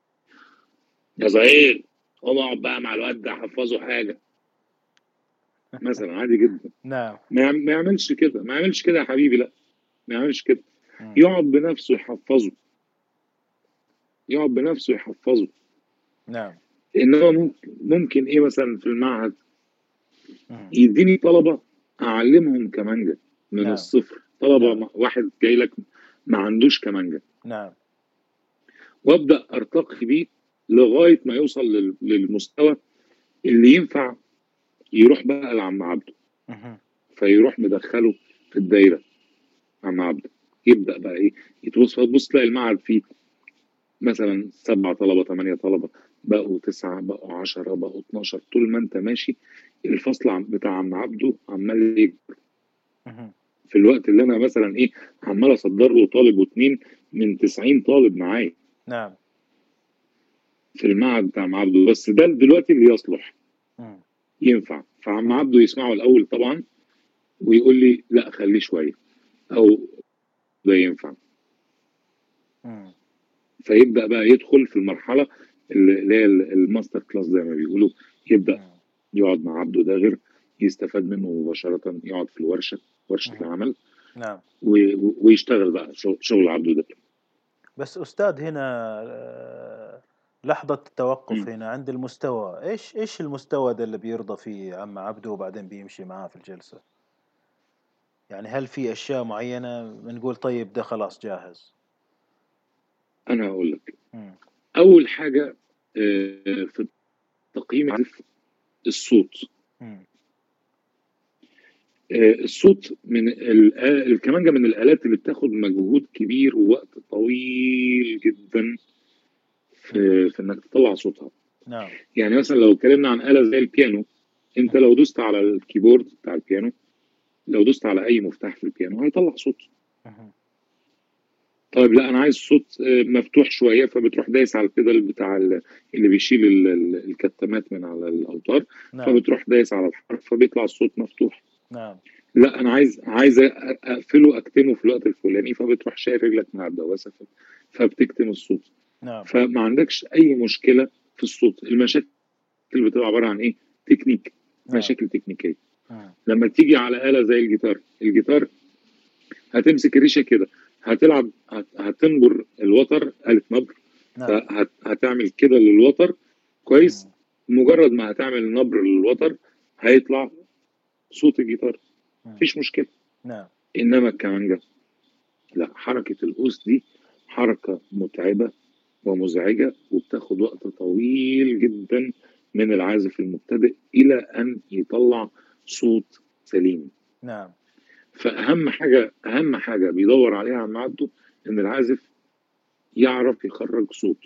يا زهير قوم اقعد بقى مع الواد ده حفظه حاجة. مثلا عادي جدا. *laughs* نعم. ما يعم- ما يعملش كده ما يعملش كده يا حبيبي لا. ما يعملش كده. يقعد بنفسه يحفظه. يقعد بنفسه يحفظه. نعم. انما ممكن ممكن إيه مثلا في المعهد. يديني طلبة أعلمهم كمانجا. من نعم. الصفر. طلبة نعم. واحد جاي لك ما عندوش كمانجا نعم. وأبدأ أرتقي بيه لغاية ما يوصل لل- للمستوى اللي ينفع يروح بقى لعم عبده. مهم. فيروح مدخله في الدايرة. عم عبده. يبدأ بقى إيه؟ يتوصل تبص تلاقي المعهد فيه مثلا سبعة طلبة ثمانية طلبة. بقوا تسعة بقوا عشرة بقوا 12 طول ما أنت ماشي الفصل بتاع عم عبده عمال يكبر. مهم. في الوقت اللي أنا مثلا إيه عمال أصدر له طالب واتنين من 90 طالب معايا. نعم. في المعهد بتاع عم عبده بس ده دلوقتي اللي يصلح. مم. ينفع. فعم عبده يسمعه الأول طبعا ويقول لي لا خليه شوية. أو ده ينفع. مم. فيبدأ بقى يدخل في المرحلة اللي هي ال master class زي ما بيقولوا. يبدأ. يقعد مع عبده داغر يستفاد منه مباشرة يقعد في الورشة. ورشه. العمل نعم ويشتغل بقى شغل- عبده ده بس أستاذ هنا آه، لحظة التوقف. هنا عند المستوى إيش إيش المستوى ده اللي بيرضى فيه عم عبده وبعدين بيمشي معاه في الجلسة يعني هل في أشياء معينة بنقول طيب ده خلاص جاهز أنا هقول لك. أول حاجة آه، في تقييم الصوت. آه، الصوت من آه، الكمانجة من الآلات اللي بتاخد مجهود كبير ووقت طويل جدا في, في إنك تطلع صوتها. نعم. يعني مثلا لو اتكلمنا عن آلة زي البيانو أنت لو دوست على الكيبورد بتاع البيانو لو دوست على أي مفتاح في البيانو هيطلع صوت. طيب لا أنا عايز صوت آه، مفتوح شوية فبتروح دايس على ال pédale بتاع ال- اللي بيشيل ال- ال- الكتامات من على الأوتار نعم. فبتروح دايس على الحرف فبيطلع الصوت مفتوح. نعم. لا أنا عايز عايز أقفله أكتمه في الوقت الفلاني فبتروح شايل رجلك مع الدواسة ف- فبتكتم الصوت. نعم. فما عندكش أي مشكلة في الصوت. المشاكل بتبقى عبارة عن إيه؟ تكنيك نعم. مشاكل تكنيكية. مم. لما تيجي على آلة زي الجيتار الجيتار هتمسك الريشة كده هتلعب هت- هتنبر الوتر آلة نبر. نعم. فهتعمل كده للوتر كويس؟ مم. مجرد ما هتعمل نبر للوتر هيطلع صوت الجيتار. مفيش مشكلة. نعم. إنما الكمانجة لا حركة القوس دي حركة متعبة ومزعجة وبتاخد وقت طويل جدا من العازف المبتدئ إلى أن يطلع صوت سليم. نعم. فأهم حاجة أهم حاجة بيدور عليها عم عبده إن العازف يعرف يخرج صوت.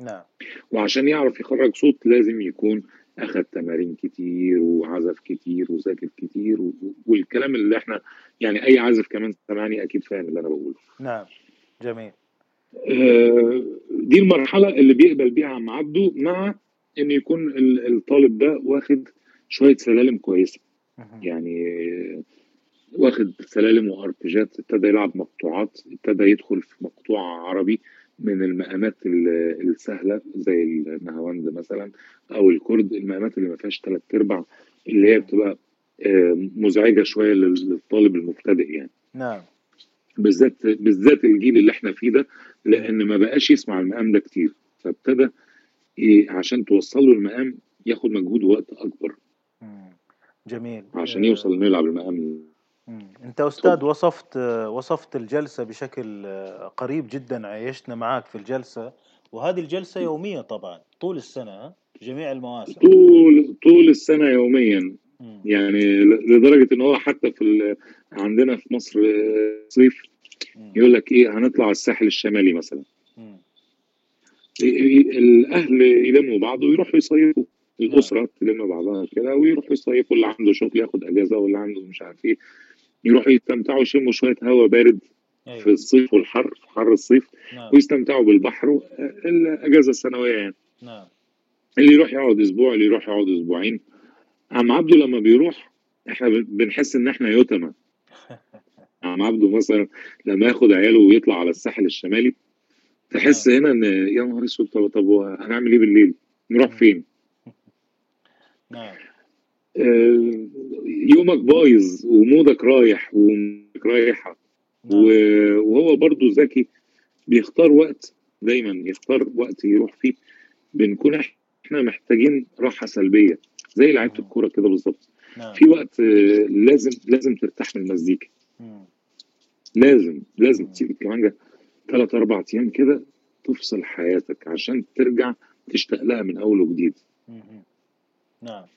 نعم. وعشان يعرف يخرج صوت لازم يكون أخذ تمارين كتير وعزف كتير وذاكر كتير والكلام اللي إحنا يعني أي عازف كمان سمعني أكيد فاهم اللي أنا بقوله. نعم جميل. آه، دي المرحلة اللي بيقبل بيها عم عبده مع إن يكون ال- الطالب ده واخد شوية سلالم كويسة. يعني واخد سلالم واربجات ابتدى يلعب مقطوعات ابتدى يدخل في مقطوعة عربي من المقامات ال- السهلة زي النهاوند مثلا أو الكرد المقامات اللي ما فيهاش تلات أرباع اللي هي بتبقى آه، مزعجة شوية لل- للطالب المبتدئ يعني. نعم. بالذات بالذات الجيل اللي إحنا فيه ده لأن ما بقاش يسمع المقام ده كتير. فابتدى إيه، عشان توصل له المقام ياخد مجهود ووقت أكبر. مم. جميل. عشان يوصل إنه يلعب المقام. مم. انت أستاذ وصفت وصفت الجلسة بشكل آه، قريب جدا عايشنا معاك في الجلسة وهذه الجلسة يومية طبعا طول السنة؟ جميع المواسم طول طول السنة يوميا مم. يعني ل- لدرجة إن هو حتى في ال- عندنا في مصر آه، صيف مم. يقول لك إيه هنطلع الساحل الشمالي مثلا مم. الأهل يلموا بعض ويروحوا يصيفوا الأسرة تلم بعضها كده ويروحوا يصيفوا اللي عنده شغل ياخد أجازة واللي عنده مش عارف إيه يروحوا يستمتعوا يشموا شوية هواء بارد في أيوة. الصيف والحر في حر الصيف نعم. ويستمتعوا بالبحر الأجازة السنوية يعني. نعم. اللي يروح يقعد أسبوع اللي يروح يقعد أسبوعين. عم عبده لما بيروح إحنا بن- بنحس إن إحنا يتمى عم *laughs* عبده مثلا لما ياخد عياله ويطلع على الساحل الشمالي تحس هنا إن يا نهار أسود طب طب هنعمل إيه بالليل؟ نروح فين؟ *laughs* نعم. يومك بايظ ومودك رايح ومودك رايحة نعم وهو برضو ذكي بيختار وقت دايما يختار وقت يروح فيه بنكون إحنا محتاجين راحة سلبية زي لعيبة مم. الكورة كده بالظبط نعم في وقت آه، لازم لازم ترتاح من المزيكا. لازم لازم. تسيب الكمانجه ثلاث أربع أيام كده تفصل حياتك عشان ترجع تشتاق لها من أول وجديد. نعم آه،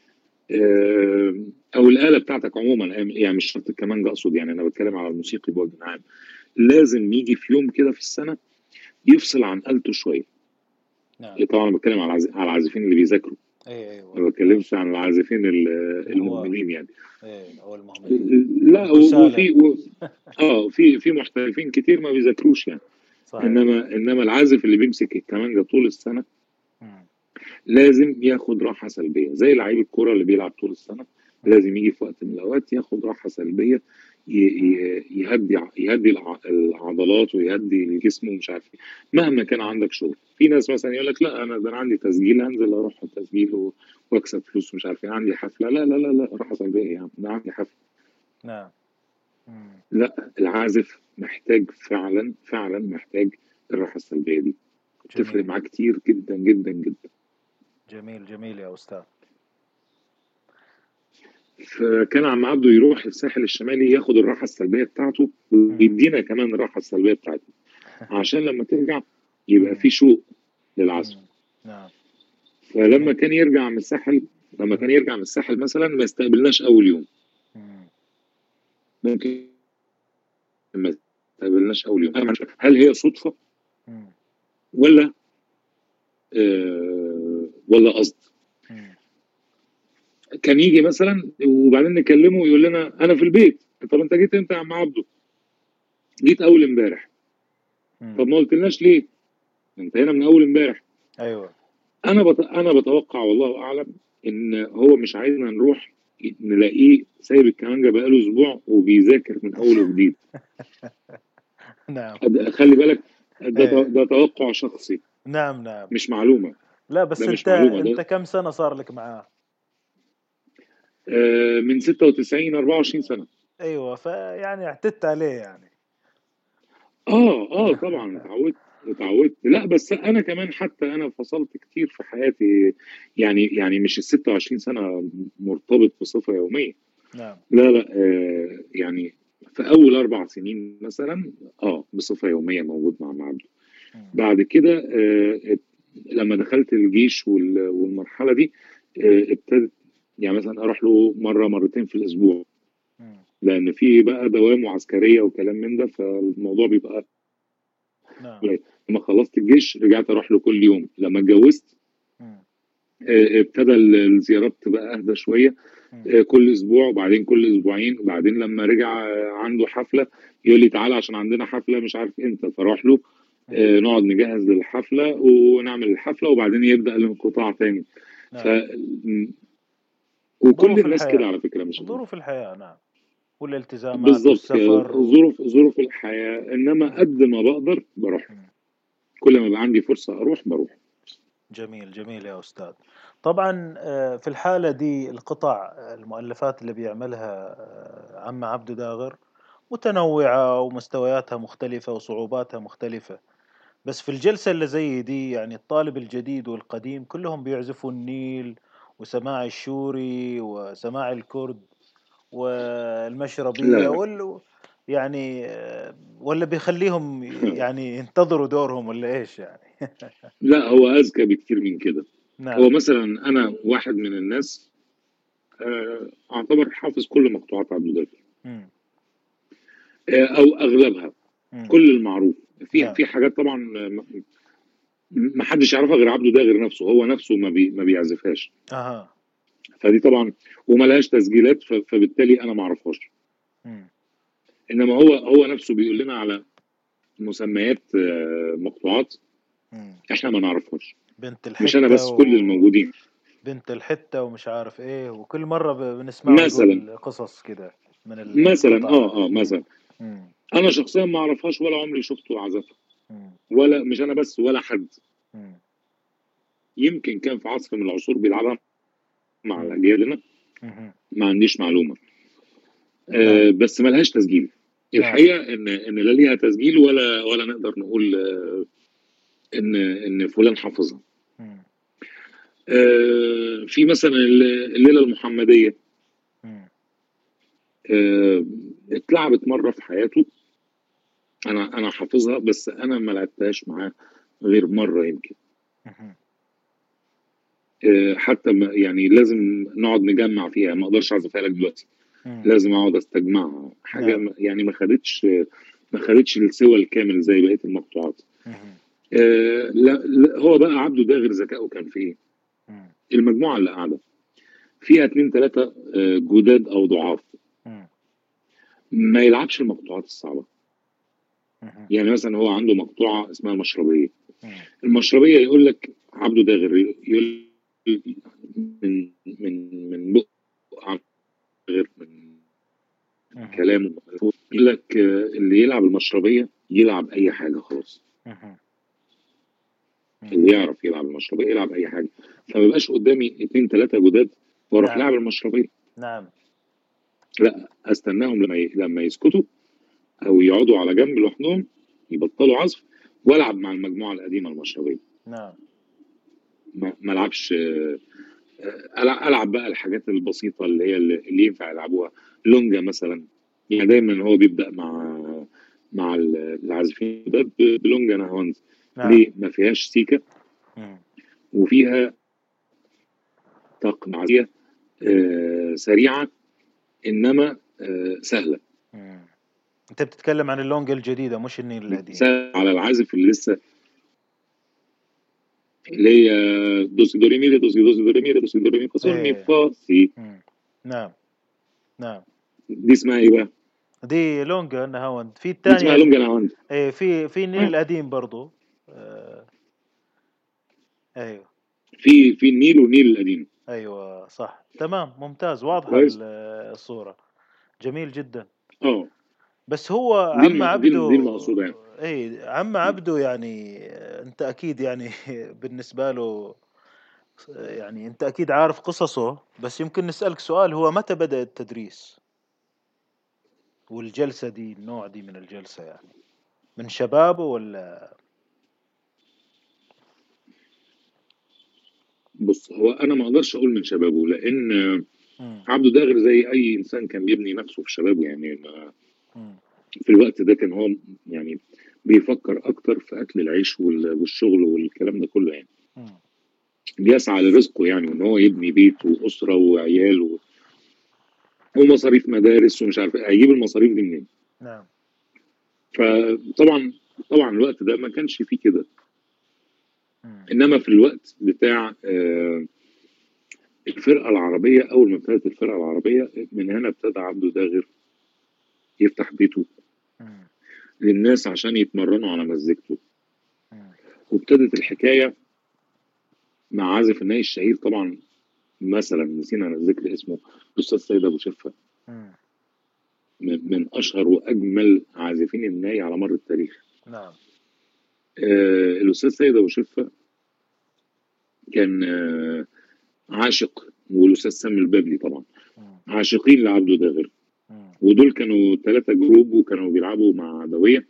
أو الآلة بتاعتك عموما يعني مش شرط الكمانجه أقصد يعني أنا بتكلم على الموسيقي بوجه عام. لازم يجي في يوم كده في السنة يفصل عن آلته شوية. نعم. طبعا أنا بتكلم على على العازفين اللي بيذاكروا. اي أيوه ما بتكلمش عن العازفين ال- المهملين يعني. اي هو المهمل لا. وفي و... آه في في محترفين كتير ما بيذاكروش يعني. صحيح. إنما إنما العازف اللي بيمسك الكمانجه طول السنة. لازم ياخد راحة سلبية. زي لعيب الكورة اللي بيلعب طول السنة لازم يجي في وقت من الأوقات ياخد راحة سلبية يهدي يهدي الع- العضلات ويهدي الجسم ومش عارف إيه. مهما كان عندك شغل. في ناس مثلا يقول لك لا أنا ده أنا عندي تسجيل أنزل أروح التسجيل وأكسب فلوس ومش عارف إيه. عندي حفلة. لا لا لا لا راحة سلبية يا عم ده عندي حفلة. نعم. لا العازف محتاج فعلا فعلا محتاج الراحة السلبية دي. تفرق معاه كتير جدا جدا جدا. جميل جميل يا أستاذ. فكان عم عبده يروح الساحل الشمالي ياخد الراحة السلبية بتاعته ويدينا كمان الراحة السلبية بتاعتنا. *laughs* عشان لما ترجع يبقى في شوق للعزف. نعم. فلما كان يرجع من الساحل لما كان يرجع من الساحل مثلا ما يستقبلناش أول يوم. مم. ممكن ما يستقبلناش أول يوم. هل هي صدفة. ولا آه ولا قصد. كان يجي مثلا وبعدين نكلمه ويقول لنا أنا في البيت. طب أنت جيت إمتى يا عم عبده. جيت أول امبارح. طب ما قلتلناش ليه؟ أنت هنا من أول امبارح. أيوه. أنا بت... أنا بتوقع والله أعلم إن هو مش عايزنا نروح نلاقيه سايب الكمانجة بقاله أسبوع وبيذاكر من أول وجديد. *laughs* نعم. خلي بالك ده, إيه. ده توقع شخصي. نعم نعم. مش معلومة. لا بس انت انت كم سنة صار لك معاه؟ آه، من 96 24 سنة. أيوه فيعني اعتدت عليه يعني. آه آه *laughs* طبعا اتعودت اتعودت. لا بس أنا كمان حتى أنا فصلت كتير في حياتي. يعني يعني مش ال 26 سنة مرتبط بصفة يومية. نعم. لا لا آه يعني في أول أربع سنين مثلا آه بصفة يومية موجود مع عبده. بعد كده آه لما دخلت الجيش وال- والمرحلة دي آه ابتدت يعني مثلا أروح له مرة مرتين في الأسبوع. لأن في بقى دوام وعسكرية وكلام من ده فالموضوع بيبقى نعم. لما خلصت الجيش رجعت أروح له كل يوم. لما اتجوزت مم. آه، ابتدى ال- الزيارات تبقى أهدى شوية. آه، كل أسبوع وبعدين كل أسبوعين. وبعدين لما رجع آه، عنده حفلة يقول لي تعالى عشان عندنا حفلة مش عارف إمتى. فاروح له آه، نقعد نجهز للحفلة ونعمل الحفلة وبعدين يبدأ الانقطاع تاني. ف نعم م- وكل الناس. كده على فكرة مش ظروف الحياة نعم. والالتزامات بالظبط. ظروف ظروف الحياة إنما قد ما بقدر بروح. كل ما يبقى عندي فرصة أروح بروح. جميل جميل يا أستاذ. طبعا آه، في الحالة دي القطع آه، المؤلفات اللي بيعملها آه، عم عبده داغر متنوعة ومستوياتها مختلفة وصعوباتها مختلفة. بس في الجلسة اللي زي دي يعني الطالب الجديد والقديم كلهم بيعزفوا النيل وسماع الشوري وسماع الكرد والمشربية لا. وال يعني ولا بيخليهم *laughs* يعني ينتظروا دورهم ولا إيش يعني *laughs* لا هو أذكى بكتير من كده نعم هو مثلا أنا واحد من الناس آه، أعتبر حافظ كل مقطوعات عبد الغفور. آه، أو أغلبها مم. كل المعروف في نعم في حاجات طبعا ما حدش يعرفها غير عبده ده غير نفسه هو نفسه ما بي ما بيعزفهاش أها فدي طبعا وملهاش تسجيلات ف- فبالتالي أنا ما أعرفهاش. إنما هو هو نفسه بيقول لنا على مسميات آه، مقطوعات. إحنا ما نعرفهاش بنت مش أنا بس كل و... الموجودين بنت الحتة ومش عارف إيه وكل مرة ب- بنسمعه مثلا قصص كده من مثلا آه آه. مثلا. أنا شخصيا ما أعرفهاش ولا عمري شفته عزفها. ولا مش أنا بس ولا حد. يمكن كان في عصر من العصور بيلعبها مع. اجيالنا. ما عنديش معلومة آه بس ملهاش تسجيل الحقيقة إن إن لا ليها تسجيل ولا ولا نقدر نقول آه، إن إن فلان حافظها. آه، في مثلا الليلة المحمدية. آه، اتلعبت مرة في حياته أنا أنا حافظها بس أنا ما لعبتهاش معاه غير مرة يمكن. آه، حتى ما يعني لازم نقعد نجمع فيها ما أقدرش أعزفها لك دلوقتي. لازم أقعد استجمعها حاجة نعم يعني ما خدتش ما خدتش السوى الكامل زي بقية المقطوعات. آه، لا, لا هو بقى عبده ده غير ذكائه كان في إيه. المجموعة اللي قاعدة فيها اتنين تلاتة آه، جداد أو ضعاف. ما يلعبش المقطوعات الصعبة. يعني مثلا هو عنده مقطوعة اسمها المشربية. المشربية يقول لك عبده ده غير يقول من من من بق غير من. كلامه يقول لك اللي يلعب المشربية يلعب أي حاجة خلاص. اللي يعرف يلعب المشربية يلعب أي حاجة فما يبقاش قدامي اتنين تلاتة جداد وأروح نعم لاعب المشربية نعم لا أستناهم لما. لما يسكتوا أو يقعدوا على جنب لوحدهم يبطلوا عزف وألعب مع المجموعة القديمة المشربيه نعم. ما ما ألعبش ألعب بقى الحاجات البسيطة اللي هي اللي ينفع يلعبوها. لونجا مثلا يعني دايما هو بيبدأ مع مع ال- العازفين. ده بلونجا نهاوند نعم. ليه؟ ما فيهاش سيكه مم. وفيها طاقم عازيه آه، سريعة. إنما آه، سهلة. أنت بتتكلم عن اللونجا الجديدة مش النيل القديم. سهلة على العازف اللي لسه. اللي هي دوسي دوري مي دوسي دوسي دوري مي ري، دوسي دوري مي فا مي إيه. فا سي. نعم. نعم. دي اسمها إيه بقى؟ دي لونجا نهاوند في دي اسمها لونجا نهاوند إيه في في النيل آه. القديم برضو. آه. أيوه. في في النيل والنيل القديم. أيوه صح. تمام ممتاز واضحة كويس. ال- الصورة. جميل جدا. آه. بس هو عم الم... دي, عبده دي يعني. اي عم عبده يعني أنت أكيد يعني *laughs* بالنسبة له يعني أنت أكيد عارف قصصه. بس يمكن نسألك سؤال هو متى بدأ التدريس؟ والجلسة دي النوع دي من الجلسة يعني من شبابه ولا بص هو أنا ما أقدرش أقول من شبابه لأن. عبده ده غير زي أي إنسان كان بيبني نفسه في شبابه يعني ما-. في الوقت ده كان هو يعني بيفكر أكتر في أكل العيش وال- والشغل والكلام ده كله يعني. بيسعى لرزقه يعني وإن هو يبني بيت وأسرة وعيال و... ومصاريف مدارس ومش عارف إيه. هيجيب المصاريف دي منين نعم فطبعا طبعا الوقت ده ما كانش فيه كده. إنما في الوقت بتاع آه، الفرقة العربية أول ما ابتدت الفرقة العربية من هنا ابتدى عبده داغر يفتح بيته. للناس عشان يتمرنوا على مزيكته. وابتدت الحكاية مع عازف الناي الشهير طبعا مثلا نسينا ذكر اسمه الأستاذ سيد أبو شفة. من أشهر وأجمل عازفين الناي على مر التاريخ نعم الأستاذ سيد أبو شفة كان آه، عاشق والأستاذ سامي البابلي طبعا. عاشقين لعبده داغر. ودول كانوا ثلاثة جروب وكانوا بيلعبوا مع عدوية.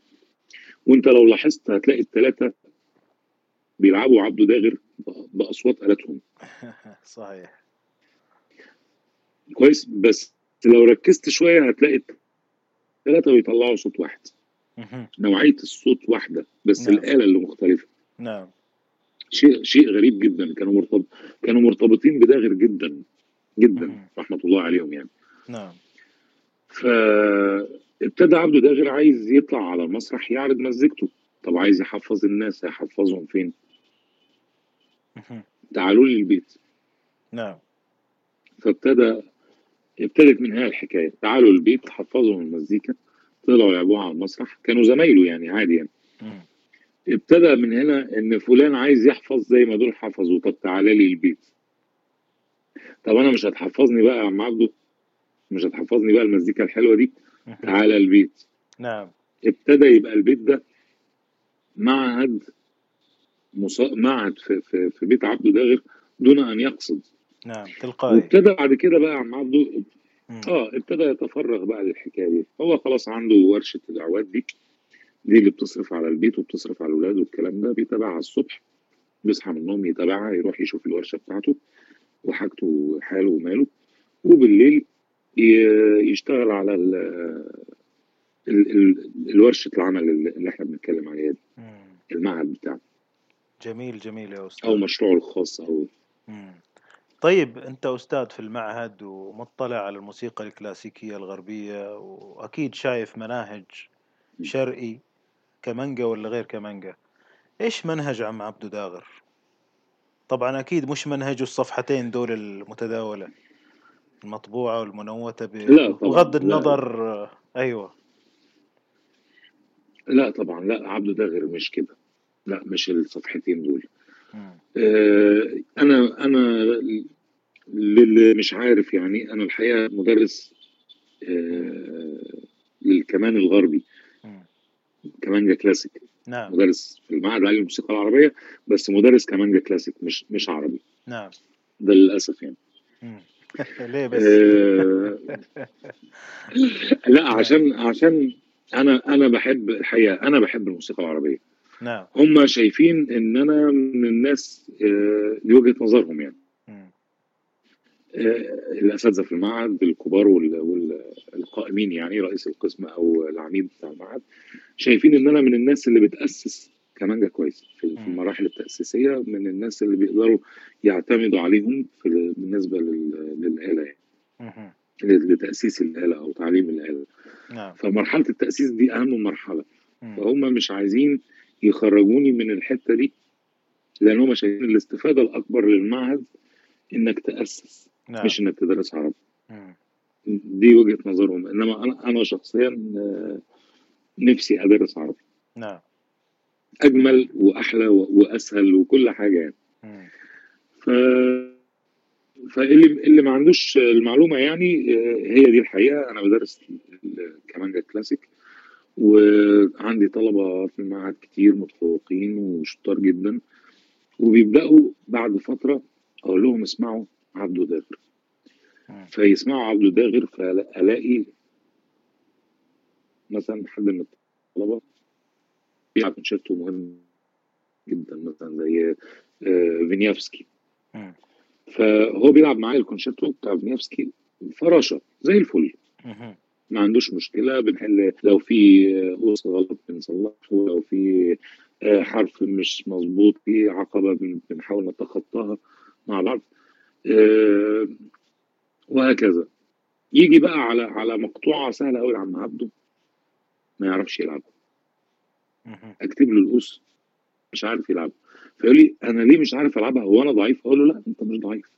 وانت لو لاحظت هتلاقي الثلاثة بيلعبوا عبده داغر ب- بأصوات آلاتهم. *laughs* صحيح. كويس بس لو ركزت شوية هتلاقي الثلاثة بيطلعوا صوت واحد. مهم. نوعية الصوت واحدة بس نعم. الآلة اللي مختلفة. نعم. شيء شيء غريب جدا. كانوا مرتبط كانوا مرتبطين بداغر جدا جدا مهم. رحمة الله عليهم يعني. نعم. ف ابتدى عبده داغر عايز يطلع على المسرح يعرض مزيكته. طب عايز يحفظ الناس هيحفظهم فين؟ مهم. تعالوا لي البيت. نعم. فابتدى ابتدت من هنا الحكاية. تعالوا البيت حفظهم المزيكا. طلعوا لعبوها على المسرح. كانوا زمايله يعني عادي يعني. ابتدى من هنا إن فلان عايز يحفظ زي ما دول حفظوا. طب تعالى لي البيت. طب أنا مش هتحفظني بقى يا عم عبده؟ مش هتحفظني بقى المزيكا الحلوة دي. تعالى البيت. نعم. ابتدى يبقى البيت ده معهد مص- معهد في, في, في بيت عبده داغر دون أن يقصد. نعم تلقائي. وابتدى بعد كده بقى يا عم عبده مم. آه ابتدى يتفرغ بقى للحكاية دي. هو خلاص عنده ورشة الدعوات دي. دي اللي بتصرف على البيت وبتصرف على الأولاد والكلام ده. بيتابعها الصبح. بيصحى من النوم يتابعها يروح يشوف الورشة بتاعته وحاجته وحاله وماله. وبالليل يشتغل على ال ال ال الورشة العمل اللي إحنا بنتكلم عليها دي. المعهد بتاعه. جميل جميل يا أو أستاذ مشروعه الخاص أو مم. طيب أنت أستاذ في المعهد ومطلع على الموسيقى الكلاسيكية الغربية وأكيد شايف مناهج شرقي كمانجا ولا غير كمانجا إيش منهج عم عبدو داغر؟ طبعا أكيد مش منهجه الصفحتين دول المتداولة المطبوعة والمنوتة ب... لا طبعا بغض لا. النظر آه، أيوة. لا طبعا لا عبده داغر مش كده لا مش الصفحتين دول. أنا أنا للي مش عارف يعني أنا الحقيقة مدرس آه، للكمان الغربي. كمانجا كلاسيك. نعم. مدرس في المعهد العالي للموسيقى العربية بس مدرس كمانجا كلاسيك مش مش عربي. نعم. ده للأسف يعني. *laughs* ليه بس؟ آه، *laughs* لا عشان عشان أنا أنا بحب الحقيقة أنا بحب الموسيقى العربية. نعم هم شايفين إن أنا من الناس آه، دي وجهة نظرهم يعني. آه، الأساتذة في المعهد الكبار وال- والقائمين يعني رئيس القسم أو العميد بتاع المعهد شايفين إن أنا من الناس اللي بتأسس كمانجا كويس في. المراحل التأسيسية من الناس اللي بيقدروا يعتمدوا عليهم في بالنسبة لل- للآلة يعني. لتأسيس الآلة أو تعليم الآلة نعم فمرحلة التأسيس دي أهم مرحلة. فهم مش عايزين يخرجوني من الحتة دي لأن هم شايفين الاستفادة الأكبر للمعهد إنك تأسس نعم. مش إنك تدرس عربي. مم. دي وجهة نظرهم. إنما أنا أنا شخصيا آه، نفسي أدرس عربي. نعم. أجمل وأحلى وأسهل وكل حاجة يعني. ف فاللي اللي ما عندوش المعلومة يعني آه، هي دي الحقيقة. أنا بدرس الكمانجا كلاسيك. وعندي طلبة في المعهد كتير متفوقين وشطار جدا وبيبدأوا بعد فترة أقول لهم اسمعوا عبده داغر. فيسمعوا عبده داغر فألاقي مثلا حد من الطلبة بيلعب كونشيرتو مهم جدا مثلا زي آه، فينيافسكي. فهو بيلعب معايا الكونشيرتو بتاع فينيافسكي فراشة زي الفل. ما عندوش مشكلة بنحل لو في قوس غلط بنصلحه لو في آه، حرف مش مظبوط في عقبة بن- بنحاول نتخطاها مع بعض آه، وهكذا. يجي بقى على على مقطوعة سهلة قوي عم عبده ما يعرفش يلعب. أكتب له القوس مش عارف يلعب. فيقول لي أنا ليه مش عارف ألعبها؟ هو أنا ضعيف؟ أقول له لا أنت مش ضعيف.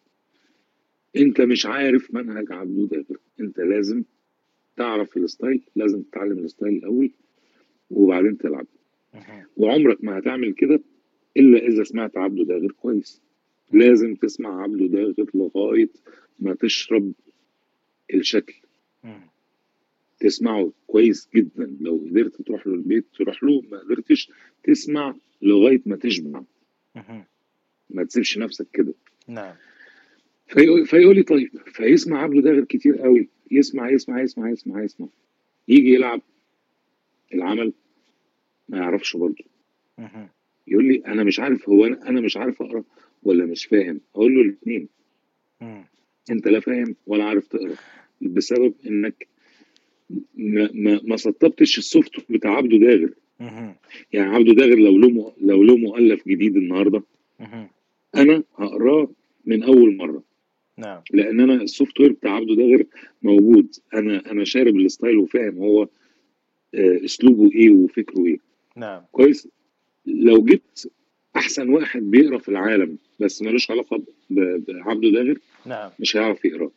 أنت مش عارف منهج عبدو داغر أنت لازم تعرف ال style لازم تتعلم ال style الأول وبعدين تلعب. وعمرك ما هتعمل كده إلا إذا سمعت عبده داغر كويس. لازم تسمع عبده داغر لغاية ما تشرب الشكل. تسمعه كويس جدا. لو قدرت تروح له البيت تروح له ما قدرتش تسمع لغاية ما تشبع. ما تسيبش نفسك كده. نعم. فيقول, فيقول لي طيب فيسمع عبده داغر كتير قوي يسمع يسمع يسمع يسمع يسمع يجي يلعب العمل ما يعرفش برضه. يقول لي أنا مش عارف هو أنا أنا مش عارف أقرأ ولا مش فاهم أقول له الاثنين. أنت لا فاهم ولا عارف تقرأ بسبب إنك ما ما, ما سطبتش السوفت بتاع عبده داغر. يعني عبده داغر لو له لو له مؤلف جديد النهارده. أنا هقراه من أول مرة نعم. لأن أنا ال software بتاع عبده داغر موجود. أنا أنا شارب ال style وفاهم هو آه، اسلوبه إيه وفكره إيه. نعم. كويس. لو جبت احسن واحد بيقرا في العالم بس ملوش علاقة بعبده داغر نعم. مش هيعرف يقرأ.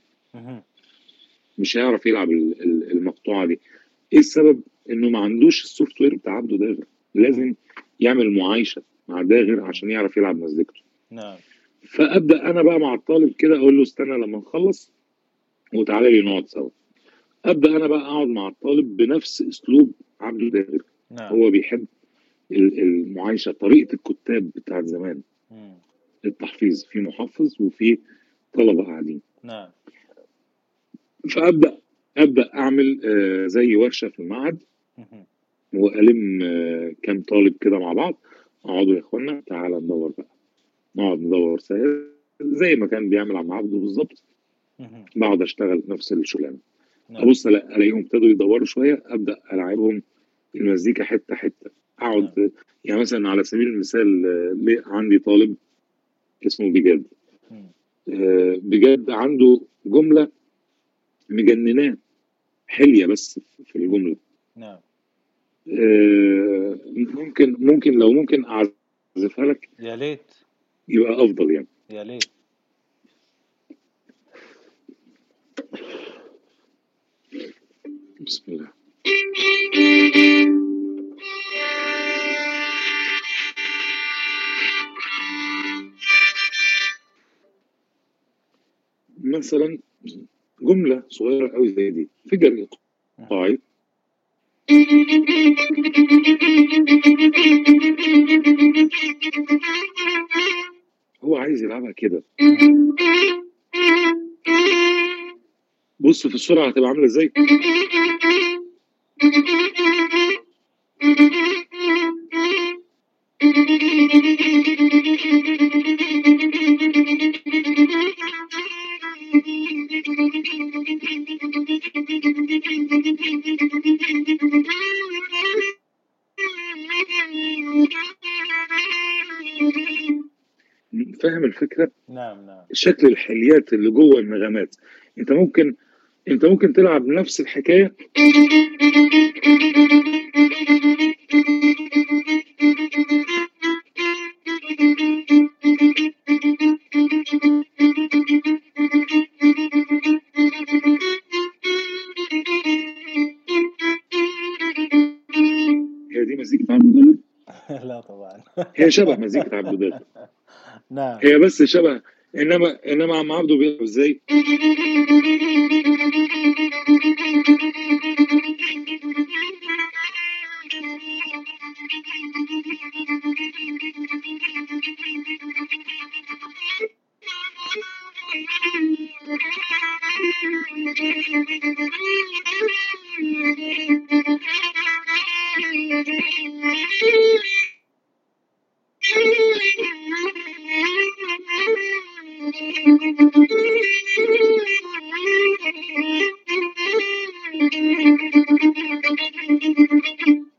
مش هيعرف يلعب ال- ال- المقطوعة دي. إيه السبب؟ انه ما عندوش ال software بتاع عبده داغر لازم يعمل معايشة مع داغر عشان يعرف يلعب مزيكته. نعم. فأبدأ أنا بقى مع الطالب كده أقول له استنى لما نخلص وتعالى لي نقعد سوا. أبدأ أنا بقى أقعد مع الطالب بنفس أسلوب عبده داغر نعم. هو بيحب ال- المعايشة طريقة الكتاب بتاعت زمان. مم. التحفيظ في محفظ وفي طلبة قاعدين. نعم. فأبدأ أبدأ أعمل آه، زي ورشة في المعهد. وألم آه، كام طالب كده مع بعض. أقعدوا يا إخوانا تعالى ندور بقى. نقعد ندور زي ما كان بيعمل عم عبده بالظبط. بقعد أشتغل نفس الشغلانة. نعم. أبص ألاقيهم ابتدوا يدوروا شوية أبدأ ألعبهم المزيكا حتة حتة. أقعد يعني مثلا على سبيل المثال عندي طالب اسمه بجد. آه، بجد عنده جملة مجنناه. حلية بس في الجملة. نعم. آه، ممكن ممكن لو ممكن أعزفها لك. يا ليت. يبقى أفضل يعني. يا ليت. بسم الله. مثلا جملة صغيرة قوي زي دي. فجر إيقاعي *laughs* هو عايز يلعبها كده. بص في السرعة هتبقى عاملة إزاي؟ نعم نعم شكل الحليات اللي جوه النغمات انت ممكن انت ممكن تلعب نفس الحكاية. هي دي مزيكة عبد *laughs* لا طبعا. هي شبه مزيكة عبد الداغر *laughs* نعم. هي بس شبه انما انما عم عبده بيلعب إزاي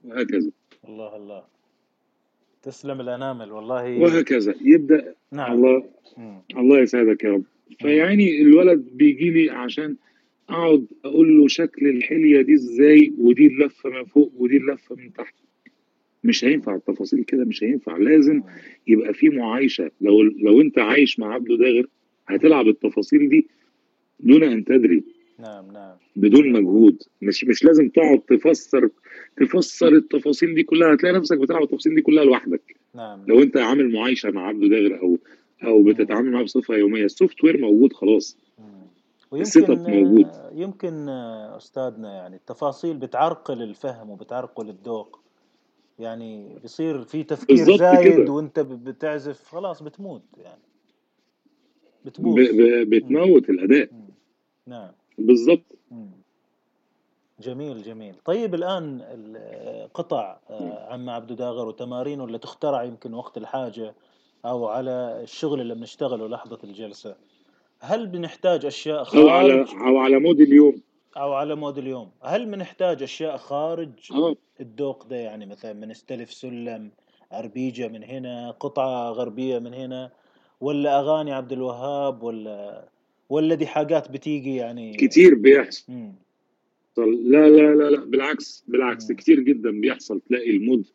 وهكذا. الله الله. تسلم الأنامل والله. وهكذا. يبدأ. نعم. الله مم. الله يسعدك يا رب. فيعني الولد بيجي لي عشان أقعد أقول له شكل الحلية دي إزاي ودي اللفة من فوق ودي اللفة من تحت. مش هينفع التفاصيل كده مش هينفع. لازم يبقى في معايشة. لو لو انت عايش مع عبده داغر هتلعب التفاصيل دي دون أن تدري. نعم نعم. بدون مجهود. مش مش لازم تقعد تفسر تفسر التفاصيل دي كلها. هتلاقي نفسك بتلعب التفاصيل دي كلها لوحدك. نعم. لو انت عامل معايشة مع عبده داغر أو أو بتتعامل معاه بصفة يومية ال software موجود خلاص. ال setup موجود. يمكن أستاذنا يعني التفاصيل بتعرقل الفهم وبتعرقل الذوق. يعني بيصير في تفكير زايد. وانت بتعزف خلاص بتموت يعني. ب- بتبوظ. ب- بتموت الأداء. مم. نعم. بالظبط. جميل جميل. طيب الآن ال- قطع آه، عم عبده داغر وتمارينه اللي تخترع يمكن وقت الحاجة أو على الشغل اللي بنشتغله لحظة الجلسة؟ هل بنحتاج أشياء أو على خارج؟ أو على mood اليوم. أو على mood اليوم هل بنحتاج أشياء خارج الذوق ده يعني مثلا بنستلف سلم عربيجة من هنا قطعة غربية من هنا ولا أغاني عبد الوهاب ولا ولا دي حاجات بتيجي يعني كتير بيحصل مم. لا لا لا لا بالعكس بالعكس مم. كتير جدا بيحصل تلاقي المود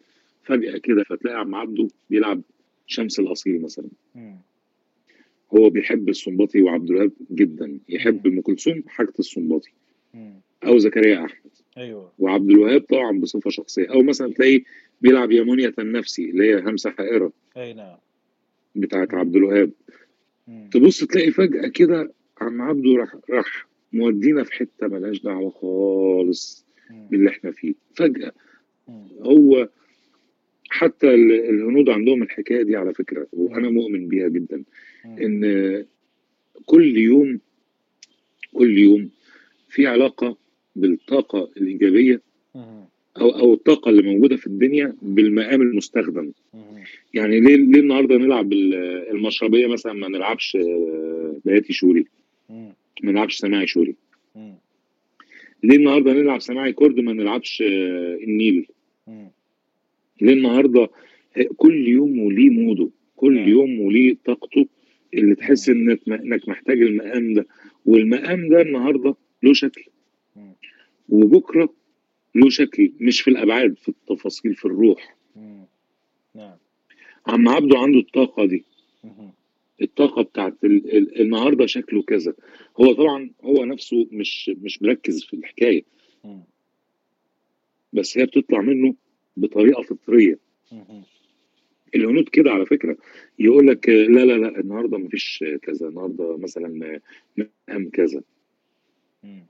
فجأة كده فتلاقي عم عبده بيلعب شمس الأصيل مثلا مم. هو بيحب السنباطي وعبد الوهاب جدا يحب. أم كلثوم حاجة السنباطي. أو زكريا احمد أيوه وعبد الوهاب طبعا بصفة شخصية أو مثلا تلاقيه بيلعب يا منية النفسي اللي هي همسة حائرة أي نعم بتاعت. عبد الوهاب. تبص تلاقي فجأة كده عم عبده راح راح مودينا في حتة ملهاش دعوة خالص. باللي إحنا فيه فجأة مم. هو حتى ال- الهنود عندهم الحكاية دي على فكرة وأنا. مؤمن بيها جدا. إن كل يوم كل يوم في علاقة بالطاقة الإيجابية. أو أو الطاقة اللي موجودة في الدنيا بالمقام المستخدم. يعني ليه ليه النهارده نلعب ال- المشربية مثلا ما نلعبش آه، بياتي شوري. ما نلعبش سماعي شوري. ليه النهارده نلعب سماعي كرد ما نلعبش آه، النيل. ليه النهارده كل يوم وليه موده كل. يوم وليه طاقته اللي تحس إنك إنك محتاج المقام ده والمقام ده النهارده له شكل. وبكرة له شكل مش في الأبعاد في التفاصيل في الروح. نعم عم عبده عنده الطاقة دي. الطاقة بتاعت ال- ال- النهارده شكله كذا هو طبعا هو نفسه مش مش مركز في الحكاية. بس هي بتطلع منه بطريقة فطرية. الهنود كده على فكرة يقول لك لا لا لا النهارده مفيش كذا النهارده مثلا مقام كذا مم.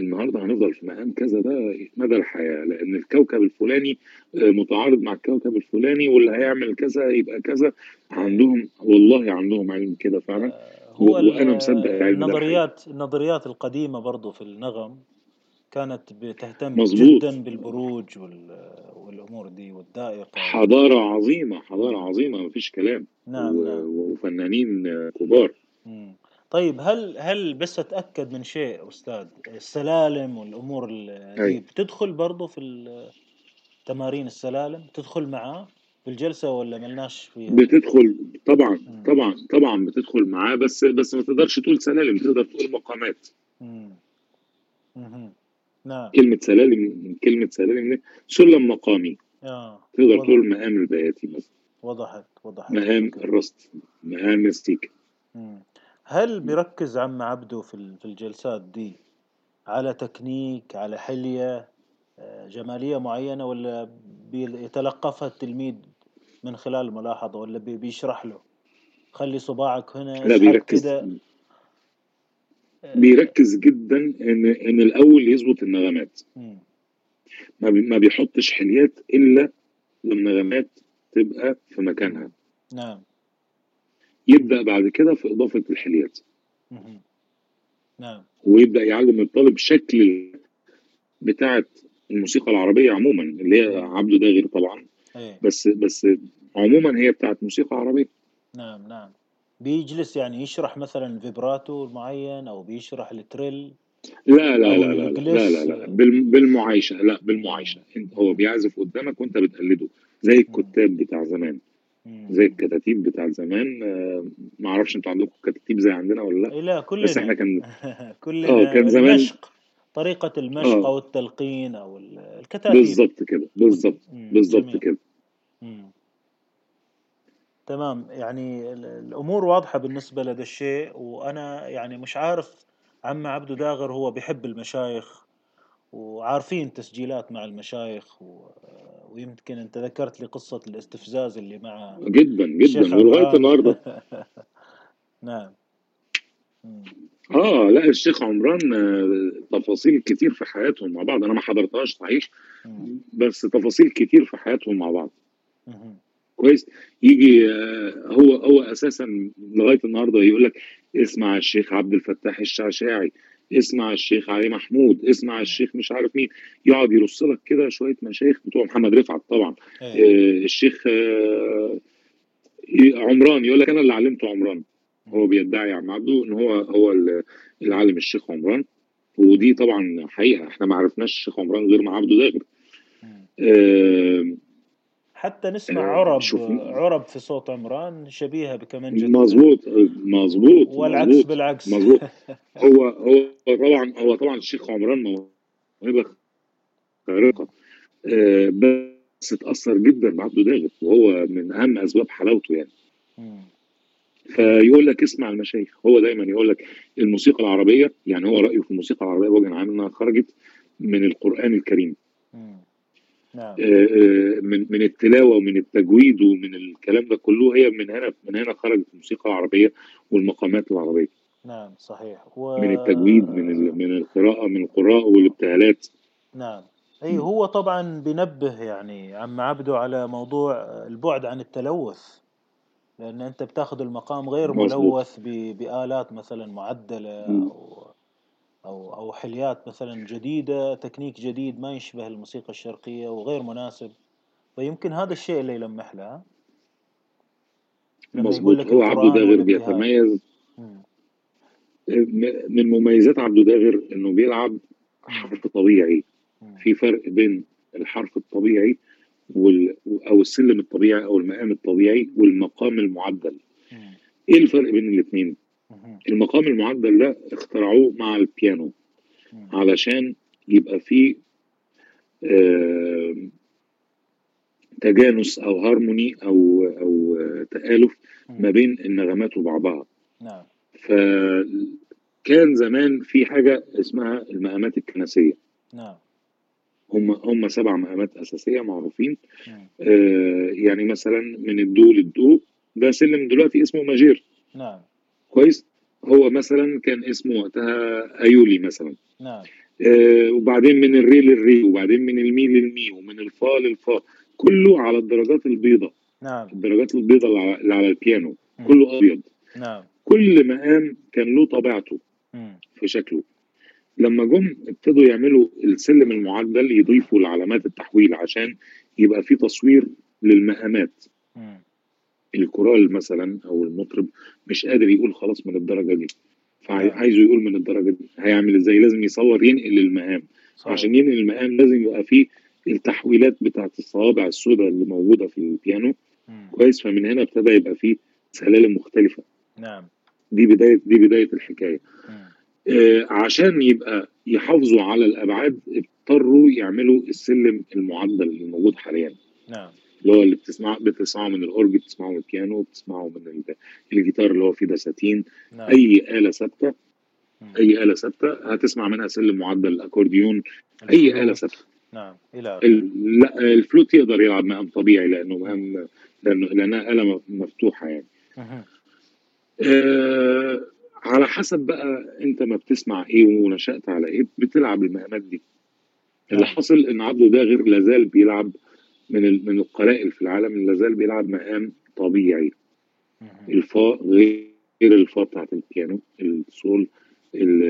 النهارده هنفضل في مقام كذا ده مدى الحياة لأن الكوكب الفلاني آه، متعارض مع الكوكب الفلاني واللي هيعمل كذا يبقى كذا عندهم والله عندهم علم كده فعلا آه، هو وأنا مصدق العلم. النظريات النظريات القديمة برضو في النغم كانت بتهتم مظبوط. جدا بالبروج وال- والأمور دي والدائقة حضارة عظيمة حضارة. عظيمة مفيش كلام نعم و- نعم وفنانين كبار مم. طيب هل هل بس اتاكد من شيء أستاذ السلالم والأمور ال- دي. بتدخل برضو في ال- تمارين السلالم تدخل معاه في الجلسة ولا ملناش فيها؟ بتدخل طبعا. طبعا طبعا بتدخل معاه بس بس ما تقدرش تقول سلالم تقدر تقول مقامات. مهم. نعم كلمة سلالم كلمة سلالم دي سلم مقامي آه تقدر تقول مقام البياتي مثلا وضحت وضحت مقام. الرست مقام السيكا مم. هل بيركز عم عبده في في الجلسات دي على تكنيك على حلية آه، جمالية معينة ولا بيتلقفها التلميذ من خلال الملاحظة ولا بي- بيشرح له؟ خلي صباعك هنا لا اسحب بيركز. كده. آه، بيركز جدا ان إن الأول يظبط النغمات. مم. ما, بي ما بيحطش حليات إلا والنغمات تبقى في مكانها. نعم. يبدأ بعد كده في إضافة الحليات. نعم. ويبدأ يعلم الطالب شكل بتاعة الموسيقى العربية عموما اللي هي عبده داغر طبعا. إيه. بس بس عموما هي بتاعة موسيقى عربية. نعم نعم. بيجلس يعني يشرح مثلا vibrato معين أو بيشرح ال trill لا لا لا لا لا. لا, لا, لا بال- بالمعايشة لا بالمعايشة. انت هو بيعزف قدامك وأنت بتقلده زي الكتاب بتاع زمان. زي الكتاتيب بتاع زمان. آه، ما أعرفش أنتوا عندكم كتاتيب زي عندنا ولا لا. إيه لا كلنا. بس إحنا كان *laughs* كلنا آه، كان زمان- المشق طريقة المشق آه. أو التلقين ال- الكتاتيب. بالظبط كده بالظبط بالظبط. كده. مم. تمام. يعني ال- الأمور واضحة بالنسبة لهذا الشيء وأنا يعني مش عارف عم عبده داغر هو بيحب المشايخ وعارفين تسجيلات مع المشايخ و... ويمكن أنت ذكرت لي قصة الاستفزاز اللي مع جدا جدا ولغايه. النهارده *laughs* نعم. آه لا الشيخ عمران آه، تفاصيل كتير في حياتهم مع بعض أنا ما حضرتهاش صحيح. بس تفاصيل كتير في حياتهم مع بعض. كويس يجي آه، هو هو أساسا لغاية النهارده يقول لك اسمع الشيخ عبد الفتاح الشعشاعي اسمع الشيخ علي محمود اسمع الشيخ مش عارف مين. يقعد يرص لك كده شوية مشايخ بتوع محمد رفعت طبعا. إيه. آه، الشيخ آه، عمران يقول لك أنا اللي علمته عمران. هو بيدعي يا عم عبده إن هو هو اللي علم الشيخ عمران. ودي طبعا حقيقة إحنا ما عرفناش الشيخ عمران غير مع عبده داغر. آه، حتى نسمع عرب شوف- عرب في صوت عمران شبيهة بكمنجة مظبوط مظبوط والعكس مظبوط بالعكس. مظبوط. *laughs* هو هو طبعا هو طبعا الشيخ عمران موهبه خارقه آه، بس اتأثر جدا بعبده داغر وهو من أهم أسباب حلاوته يعني. فيقول لك اسمع المشايخ هو دايما يقول لك الموسيقى العربية يعني هو رأيه في الموسيقى العربية بوجه عام إنها خرجت من القرآن الكريم. نعم. آه، آه، من من التلاوة ومن التجويد ومن الكلام ده كله هي من هنا من هنا خرجت الموسيقى العربية والمقامات العربية. نعم صحيح. و... من التجويد من ال- من القراءة من القراء والابتهالات. نعم. أي هو طبعا بينبه يعني عم عبده على موضوع البعد عن التلوث. لأن أنت بتاخذ المقام غير ملوث ب... بآلات مثلا معدلة مم. أو أو حليات مثلا جديدة تكنيك جديد ما يشبه الموسيقى الشرقية وغير مناسب فيمكن هذا الشيء اللي يلمح له ها؟ لما يقول مظبوط هو عبده داغر بيتميز من مميزات عبده داغر إنه بيلعب. حرف طبيعي. في فرق بين الحرف الطبيعي وال... أو السلم الطبيعي أو المقام الطبيعي والمقام المعدل. إيه الفرق بين الاثنين. المقام المعدل ده اخترعوه مع البيانو. علشان يبقى فيه آه، تجانس أو هارموني أو أو تآلف ما. بين النغمات وبعضها نعم. فكان زمان في حاجة اسمها المقامات الكنسية. نعم. هم هم سبع مقامات أساسية معروفين. آه، يعني مثلا من الدو للدو ده سلم دلوقتي اسمه ماجير. نعم. كويس. هو مثلا كان اسمه وقتها أيولي مثلا. نعم. آه، وبعدين من الري للري وبعدين من المي للمي ومن الفا للفا كله على الدرجات البيضاء. نعم. الدرجات البيضاء اللي على البيانو. كله أبيض. نعم. كل مقام كان له طبيعته. في شكله. لما جم ابتدوا يعملوا السلم المعدل يضيفوا لعلامات التحويل عشان يبقى في تصوير للمقامات. الكورال مثلا أو المطرب مش قادر يقول خلاص من الدرجة دي. نعم. فعايزه يقول من الدرجة دي. هيعمل إزاي؟ لازم يصور ينقل المقام صحيح. عشان ينقل المقام لازم يبقى فيه التحويلات بتاعت الصوابع السوداء اللي موجودة في البيانو. مم. كويس. فمن هنا ابتدى يبقى فيه سلالم مختلفة. نعم. دي بداية دي بداية الحكاية. آه، عشان يبقى يحافظوا على الأبعاد اضطروا يعملوا السلم المعدل اللي موجود حاليا. نعم. اللي هو اللي بتسمع بتسمعه من الأورج بتسمعه من البيانو بتسمعه من ال- الجيتار اللي هو فيه دساتين نعم. أي آلة ثابتة مم. أي آلة ثابتة هتسمع منها سلم معدل الاكورديون أي الفلوت. ثابتة. نعم. إلى آخره. ال- لا الفلوت يقدر يلعب مقام طبيعي لأنه مقام لأنه لأنها آلة مفتوحة يعني. مهم. آه على حسب بقى أنت ما بتسمع إيه ونشأت على إيه بتلعب المقامات دي. اللي نعم. حصل إن عبده داغر لازال بيلعب من من القلائل في العالم اللي لازال بيلعب مقام طبيعي مهم. الفاء غير الفاء بتاعت البيانو السول ال-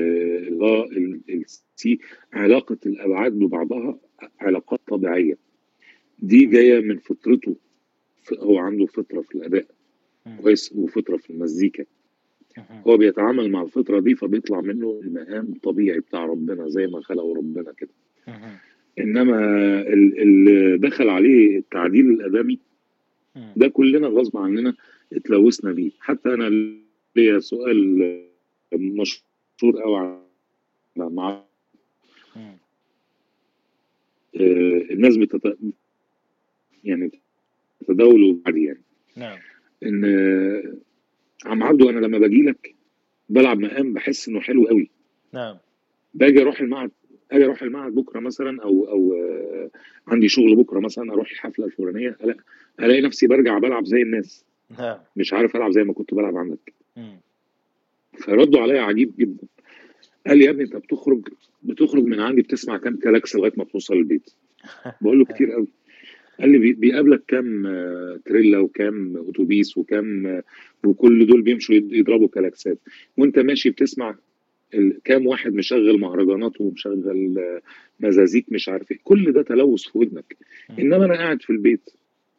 اللا ال- السي علاقة الأبعاد ببعضها علاقات طبيعية دي جاية من فطرته هو عنده فطرة في الأداء. كويس وفطرة في المزيكا. هو بيتعامل مع الفطرة دي فبيطلع منه المقام الطبيعي بتاع ربنا زي ما خلقه ربنا كده ال- اللي دخل عليه التعديل الآدمي مم. ده كلنا غصب عننا اتلوثنا بيه. حتى أنا ليا سؤال مشهور قوي مع مم. آه، الناس بتت... يعني تداولوا بعدي يعني. نعم. إن عم عبده أنا لما باجي لك بلعب مقام بحس إنه حلو قوي نعم. باجي أروح المعهد أجي أروح المعهد بكرة مثلا أو أو آه، عندي شغل بكرة مثلا أروح الحفلة الفلانية الاقي نفسي برجع بلعب زي الناس. مش عارف ألعب زي ما كنت بلعب عندك. فردوا عليا عجيب جدا. قال لي يا ابني أنت بتخرج بتخرج من عندي بتسمع كام كلاكس لغاية ما توصل البيت. *laughs* بقول له كتير قوي. قال لي بي- بيقابلك كام آه، تريلا وكام أتوبيس وكام آه، وكل دول بيمشوا يض- يضربوا كلاكسات. وأنت ماشي بتسمع كام واحد مشغل مهرجانات ومشغل آه، مزازيك مش عارف إيه كل ده تلوث في ودنك. إنما أنا قاعد في البيت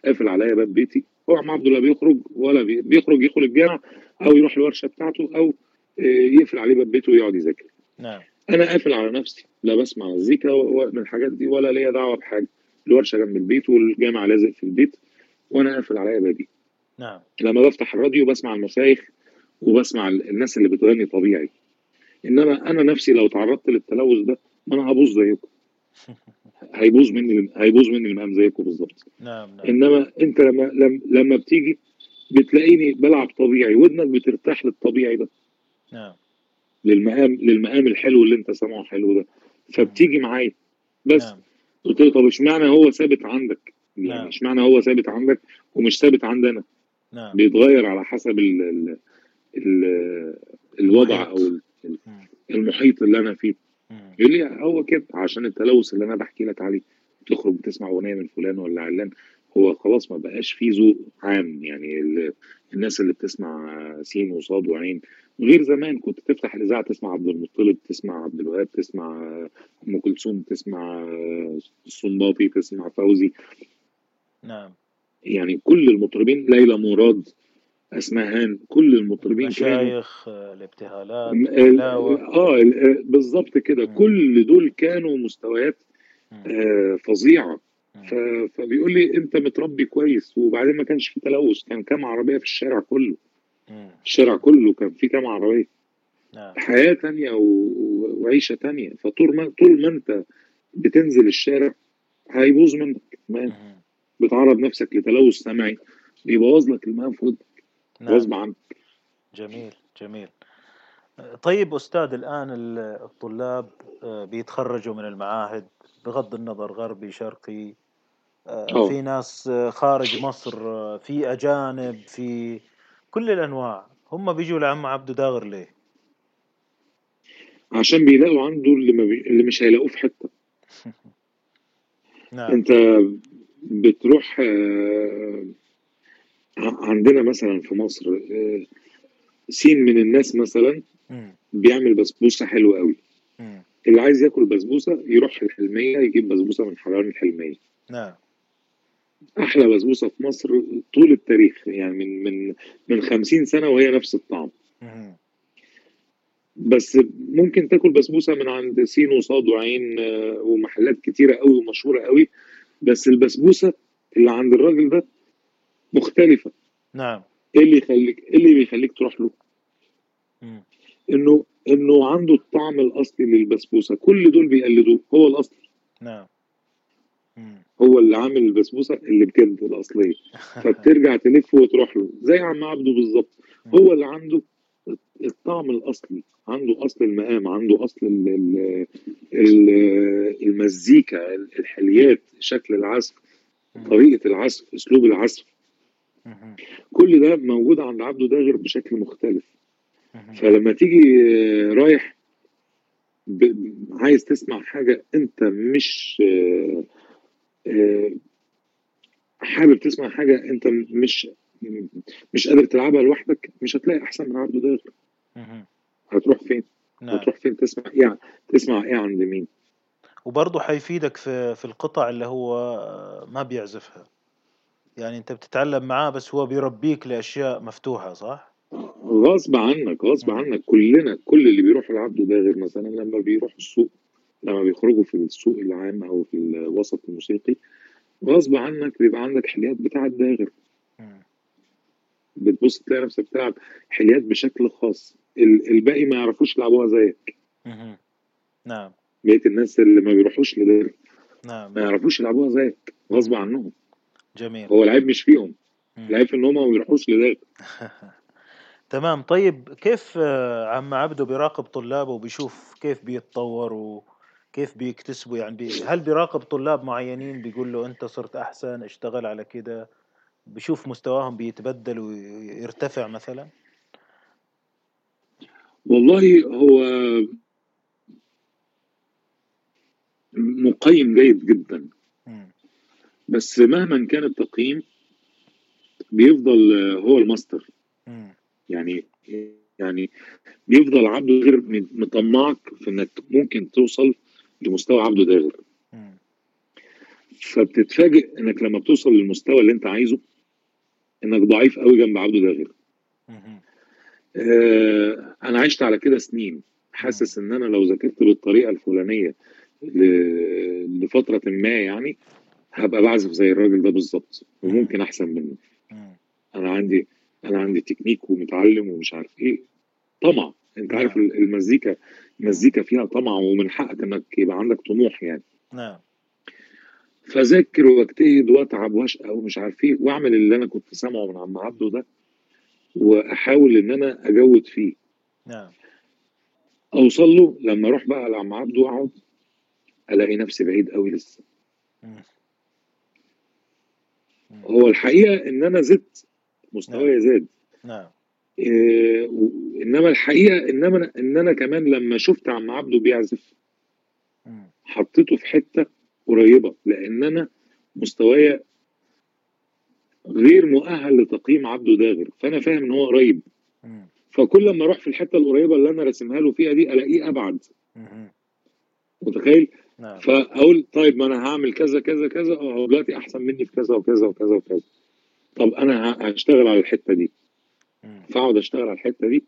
قافل عليا باب بيتي هو عم عبد الله بيخرج ولا بي- بيخرج يدخل الجامع أو يروح الورشة بتاعته أو آه، يقفل عليه باب بيته ويقعد يذاكر. نعم. أنا قافل على نفسي لا بسمع مزيكا من الحاجات دي ولا ليا دعوة بحاجة. الورشة جنب البيت والجامع لازق في البيت وأنا قافل عليا بابي. نعم. لما بفتح الراديو بسمع المشايخ وبسمع ال- الناس اللي بتغني طبيعي. انما أنا نفسي لو تعرضت للتلوث ده ما أنا هبوظ زيكم. *laughs* هيبوظ مني هيبوظ مني المقام زيكم بالظبط. نعم نعم. إنما أنت لما لما, لما بتيجي بتلاقيني بلعب طبيعي ودنك بترتاح للطبيعي ده. نعم. للمقام للمقام الحلو اللي أنت سامعه حلو ده. فبتيجي معايا. بس. نعم. قلت له طب اشمعنى هو ثابت عندك؟ نعم. يعني اشمعنى هو ثابت عندك ومش ثابت عندنا؟ نعم. بيتغير على حسب ال ال ال الوضع. أو المحيط اللي أنا فيه. يقول لي هو كده عشان التلوث اللي أنا بحكي لك عليه. تخرج تسمع أغنية من فلان ولا علان. هو خلاص ما بقاش فيه ذوق عام يعني ال- الناس اللي بتسمع سين وصاد وعين. غير زمان كنت تفتح الإذاعة تسمع عبد المطلب تسمع عبد الوهاب تسمع أم كلثوم تسمع الصنباطي تسمع فوزي. نعم. يعني كل المطربين ليلى مراد اسمهان كل المطربين مشايخ آه، الابتهالات التلاوة آه ال- بالظبط كده. كل دول كانوا مستويات. آه فظيعة. فبيقول لي انت متربي كويس وبعدين ما كانش في تلوث كان كام عربية في الشارع كله. الشارع كله كان فيه كام عربية. نعم. حياة تانية وعيشة تانية. فطول ما طول ما انت بتنزل الشارع هيبوظ منك. بتعرض نفسك لتلوث سمعي بيبوظ لك الماء في ودنك نعم. غصب عنك. جميل جميل. طيب أستاذ الآن ال- الطلاب آه، بيتخرجوا من المعاهد بغض النظر غربي شرقي آه، آه في ناس آه، خارج مصر في أجانب في كل الأنواع. هم بيجوا لعم عبده داغر ليه؟ عشان بيلاقوا عنده اللي, ما بي... اللي مش هيلاقوه في حتة. *laughs* نعم. أنت بتروح عندنا مثلا في مصر آه، سين من الناس مثلا. بيعمل بسبوسة حلوة قوي. اللي عايز ياكل بسبوسة يروح الحلمية يجيب بسبوسة من حلوان الحلمية نعم أحلى بسبوسة في مصر طول التاريخ يعني من من من 50 سنة وهي نفس الطعم مم. بس ممكن تاكل بسبوسة من عند سين وصاد وعين آه، ومحلات كتيرة قوي ومشهورة قوي بس البسبوسة اللي عند الراجل ده مختلفة. نعم. إيه اللي يخليك إيه اللي بيخليك تروح له؟ مم. انه إنه عنده الطعم الأصلي للبسبوسة. كل دول بيقلدوه. هو الأصل. نعم. مم. هو اللي عامل البسبوسة اللي بجد الأصلية. *laughs* فبترجع تلف وتروح له. زي عم عبده بالظبط. هو اللي عنده الطعم الأصلي. عنده أصل المقام. عنده أصل ال- ال- ال- المزيكا الحليات شكل العزف طريقة العزف أسلوب العزف. كل ده موجود عند عبده داغر بشكل مختلف. فلما تيجي رايح ب... عايز تسمع حاجة أنت مش آه، آه، حابب تسمع حاجة أنت مش مش قادر تلعبها لوحدك مش هتلاقي أحسن من عبده داغر. هتروح فين؟ نعم هتروح فين تسمع إيه تسمع إيه عند مين؟ وبرضه حيفيدك في في القطع اللي هو ما بيعزفها يعني أنت بتتعلم معاه بس هو بيربيك لأشياء مفتوحة صح؟ غصب عنك غصب. عنك كلنا كل اللي بيروحوا لعبده داغر مثلا لما بيروحوا السوق لما بيخرجوا في السوق العام أو في الوسط الموسيقي غصب عنك بيبقى عندك حليات بتاعة داغر مم. بتبص تلاقي نفسك بتلعب حليات بشكل خاص ال- الباقي ما يعرفوش يلعبوها زيك. نعم بقية الناس اللي ما بيروحوش لدير نعم ما يعرفوش يلعبوها زيك غصب عنهم جميل. هو العيب مش فيهم. العيب في إن هم ما بيروحوش لدير *laughs* تمام. طيب كيف آه، عم عبده بيراقب طلابه وبيشوف كيف بيتطوروا وكيف بيكتسبوا؟ يعني بي هل بيراقب طلاب معينين بيقول له أنت صرت أحسن اشتغل على كده؟ بيشوف مستواهم بيتبدل ويرتفع مثلا؟ والله هو مقيم جيد جدا. بس مهما كان التقييم بيفضل هو الماستر. يعني يعني بيفضل عبده غير مطمعك في إنك ممكن توصل لمستوى عبده داغر. فبتتفاجئ إنك لما بتوصل للمستوى اللي أنت عايزه إنك ضعيف قوي جنب عبده داغر مم. آه أنا عشت على كده سنين حاسس إن أنا لو ذاكرت بالطريقة الفلانية لفترة ما يعني هبقى بعزف زي الراجل ده بالظبط وممكن أحسن منه. أنا عندي أنا عندي تكنيك ومتعلم ومش عارف إيه. طمع. أنت نعم. عارف المزيكا المزيكا فيها طمع ومن حقك إنك يبقى عندك طموح يعني. نعم. فذاكر واجتهد واتعب واشقى ومش عارف إيه واعمل اللي أنا كنت سامعه من عم عبده ده وأحاول إن أنا أجود فيه. نعم. أوصل له لما أروح بقى لعم عبده وأقعد ألاقي نفسي بعيد قوي لسه. هو الحقيقة إن أنا زدت مستواي زاد. نعم. إيه إنما الحقيقة إنما إن أنا كمان لما شفت عم عبده بيعزف. حطيته في حتة قريبة لأن أنا مستواي غير مؤهل لتقييم عبده داغر فأنا فاهم إن هو قريب. فكل لما أروح في الحتة القريبة اللي أنا راسمها له فيها دي ألاقيه أبعد. متخيل؟ نعم. فأقول طيب ما أنا هعمل كذا كذا كذا آه هو دلوقتي أحسن مني في كذا وكذا وكذا وكذا. طب أنا هشتغل على الحتة دي. فأقعد أشتغل على الحتة دي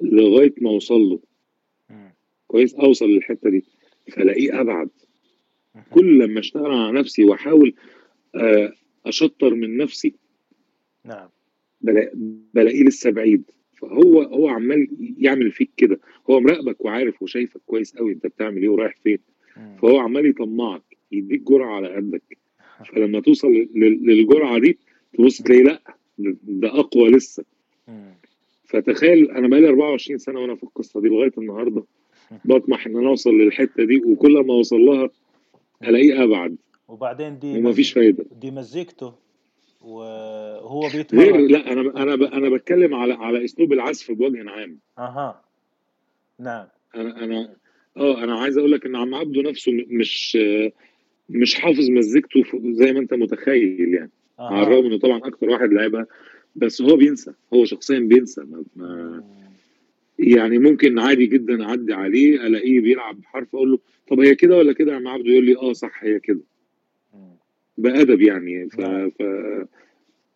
لغاية ما أوصل له. كويس؟ أوصل للحتة دي. فالاقيه أبعد. كل لما أشتغل على نفسي وأحاول آه، أشطر من نفسي نعم. بلا- بلاقيه لسه بعيد. فهو هو عمال يعمل فيك كده. هو مراقبك وعارف وشايفك كويس قوي أنت بتعمل إيه ورايح فين. فهو عمال يطمعك يديك جرعة على قدك. *laughs* فلما توصل لل- للجرعة دي تبص تلاقي لأ ده أقوى لسه. فتخيل أنا بقالي 24 سنة وأنا في القصة دي لغاية النهارده. *laughs* بطمح إن أنا أوصل للحتة دي وكل ما أوصل لها ألاقيه أبعد. وبعدين دي ومفيش فايدة. دي مزيكته. وهو غير بيتمرن. لا أنا أنا ب- أنا بتكلم على على أسلوب العزف بوجه عام. أها. نعم. أنا أنا آه أنا عايز أقول لك إن عم عبده نفسه مش مش حافظ مزيكته زي ما أنت متخيل يعني. على الرغم إنه طبعا أكتر واحد لعبها بس هو بينسى هو شخصيا بينسى. ما ما. يعني ممكن عادي جدا أعدي عليه ألاقيه بيلعب حرف أقول له طب هي كده ولا كده؟ يا عم عبده يقول لي آه صح هي كده. بأدب يعني ف, نعم. ف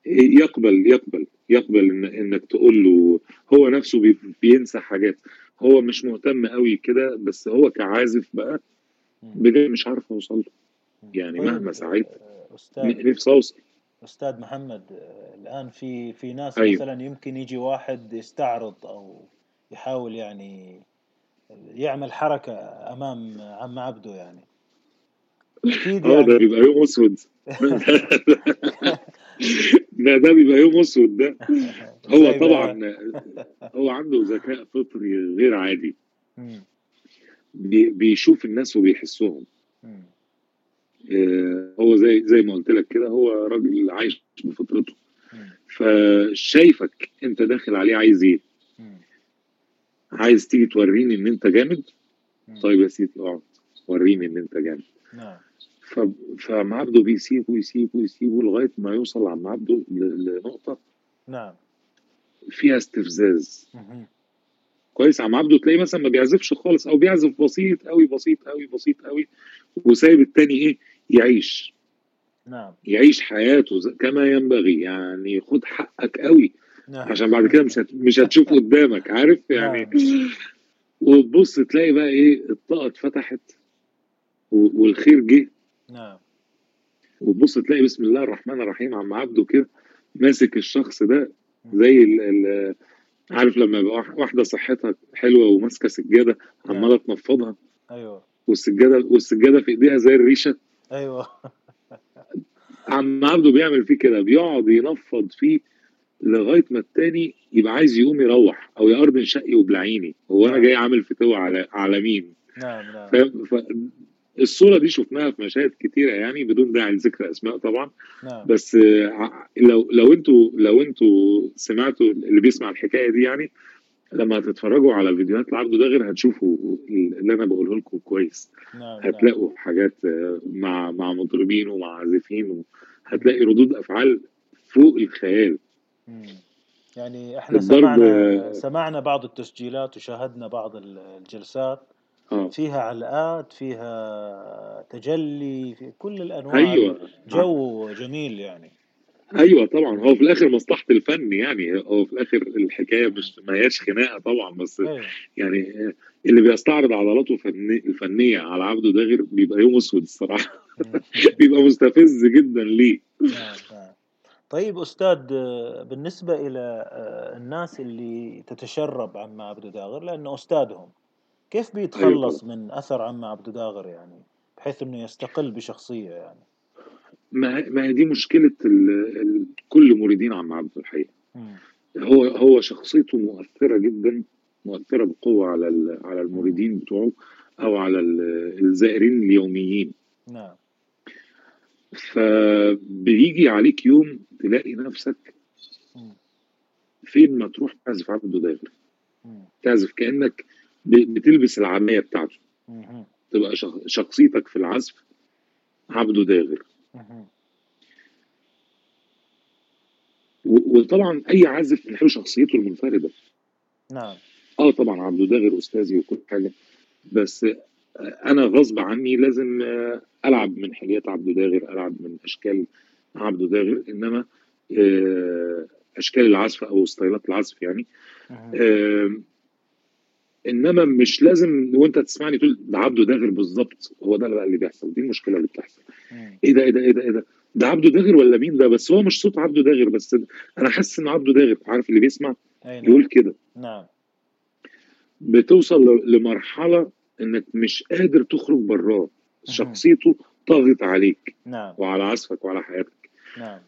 يقبل يقبل يقبل إن إنك تقول له هو نفسه بي- بينسى حاجات. هو مش مهتم قوي كده بس هو كعازف بقى. بجد مش عارف اوصل له. يعني مهما طيب سعيت آه، نفسي أوصل. أستاذ محمد آه، الآن في في ناس أيوه. مثلا يمكن يجي واحد يستعرض أو يحاول يعني يعمل حركة أمام عم عبده يعني. أكيد آه ده يعني بيبقى يوم أسود. *laughs* ده ده بيبقى يوم أسود ده *laughs* هو طبعا هو عنده ذكاء فطري غير عادي بيشوف الناس وبيحسهم. آه، هو زي زي ما قلت لك كده هو راجل عايش بفطرته. فشايفك أنت داخل عليه عايز إيه. عايز تيجي توريني إن أنت جامد. طيب يا سيدي اقعد وريني إن أنت جامد نعم. فعم عبده بيسيبه يسيبه يسيبه لغاية ما يوصل عم عبده. لنقطة نعم. فيها استفزاز. كويس عم عبده تلاقيه مثلا ما بيعزفش خالص أو بيعزف بسيط قوي بسيط قوي بسيط قوي وسايب التاني إيه؟ يعيش. نعم. يعيش حياته كما ينبغي. يعني خد حقك قوي نعم. عشان بعد كده مش هت... مش هتشوف *laughs* قدامك عارف؟ يعني نعم. وتبص تلاقي بقى إيه؟ الطاقة اتفتحت. والخير جه. نعم. وتبص تلاقي بسم الله الرحمن الرحيم عم عبده كده ماسك الشخص ده. زي ال... ال... عارف لما يبقى واح- واحدة صحتها حلوة وماسكة سجادة نعم. عماله تنفضها أيوه. والسجادة والسجادة في إيديها زي الريشة. أيوه. *laughs* عم عبده بيعمل فيه كده بيقعد ينفض فيه لغاية ما التاني يبقى عايز يقوم يروح أو يا ارض شقي وبلعيني. هو أنا نعم. جاي عامل فتوى على على مين؟ نعم نعم. الصورة دي شفناها في مشاهد كتيرة يعني بدون داعي لذكر أسماء طبعا. نعم. بس آه، لو لو أنتوا لو أنتوا سمعتوا اللي بيسمع الحكاية دي يعني لما هتتفرجوا على الفيديوهات لعبده ده غير هتشوفوا اللي أنا بقوله لكم كويس. نعم نعم. هتلاقوا حاجات آه، مع مع مطربين ومع عازفين هتلاقي ردود أفعال فوق الخيال. مم. يعني إحنا سمعنا آه سمعنا بعض التسجيلات وشاهدنا بعض ال- الجلسات. آه، فيها علقات فيها تجلي في كل الأنواع أيوه جو جميل يعني. أيوه طبعا هو في الآخر مصلحة الفن يعني هو في الآخر الحكاية مش ما هياش خناقة طبعا بس أيوه. يعني اللي بيستعرض عضلاته الفني- الفنية على عبده داغر بيبقى يوم أسود الصراحة. *laughs* بيبقى مستفز جدا ليه. طيب أستاذ آه، بالنسبة إلى آه، الناس اللي تتشرب عم عبد داغر لأنه أستاذهم كيف أيوه بيتخلص طبعا من أثر عم عبد داغر يعني بحيث إنه يستقل بشخصية يعني ما ما هي دي مشكلة ال... ال... كل مريدين عم عبد الحقيقة. هو هو شخصيته مؤثرة جدا مؤثرة بقوة على. على المريدين بتوعه أو على ال- الزائرين اليوميين نعم فبيجي عليك يوم تلاقي نفسك. فين ما تروح تعزف عبده داغر. تعزف كأنك بتلبس العامية بتاعته. تبقى شخ- شخصيتك في العزف عبده داغر. وطبعا أي عازف بنحب شخصيته المنفردة. نعم. آه طبعا عبده داغر أستاذي وكل حاجة. بس آه، أنا غصب عني لازم آه، ألعب من حليات عبده داغر ألعب من أشكال عبده داغر. إنما آه، أشكال العزف أو ستايلات العزف يعني إنما مش لازم وأنت تسمعني تقول ده عبده داغر بالظبط هو ده بقى اللي بيحصل دي المشكلة اللي بتحصل. إيه ده إيه ده إيه ده إيه ده ده عبده داغر ولا مين ده؟ بس هو مش صوت عبده داغر بس أنا حاسس إن عبده داغر عارف اللي بيسمع؟ أي يقول نعم كده. نعم. بتوصل لمرحلة إنك مش قادر تخرج براه. شخصيته طاغت عليك نعم. وعلى عزفك وعلى حياتك. نعم.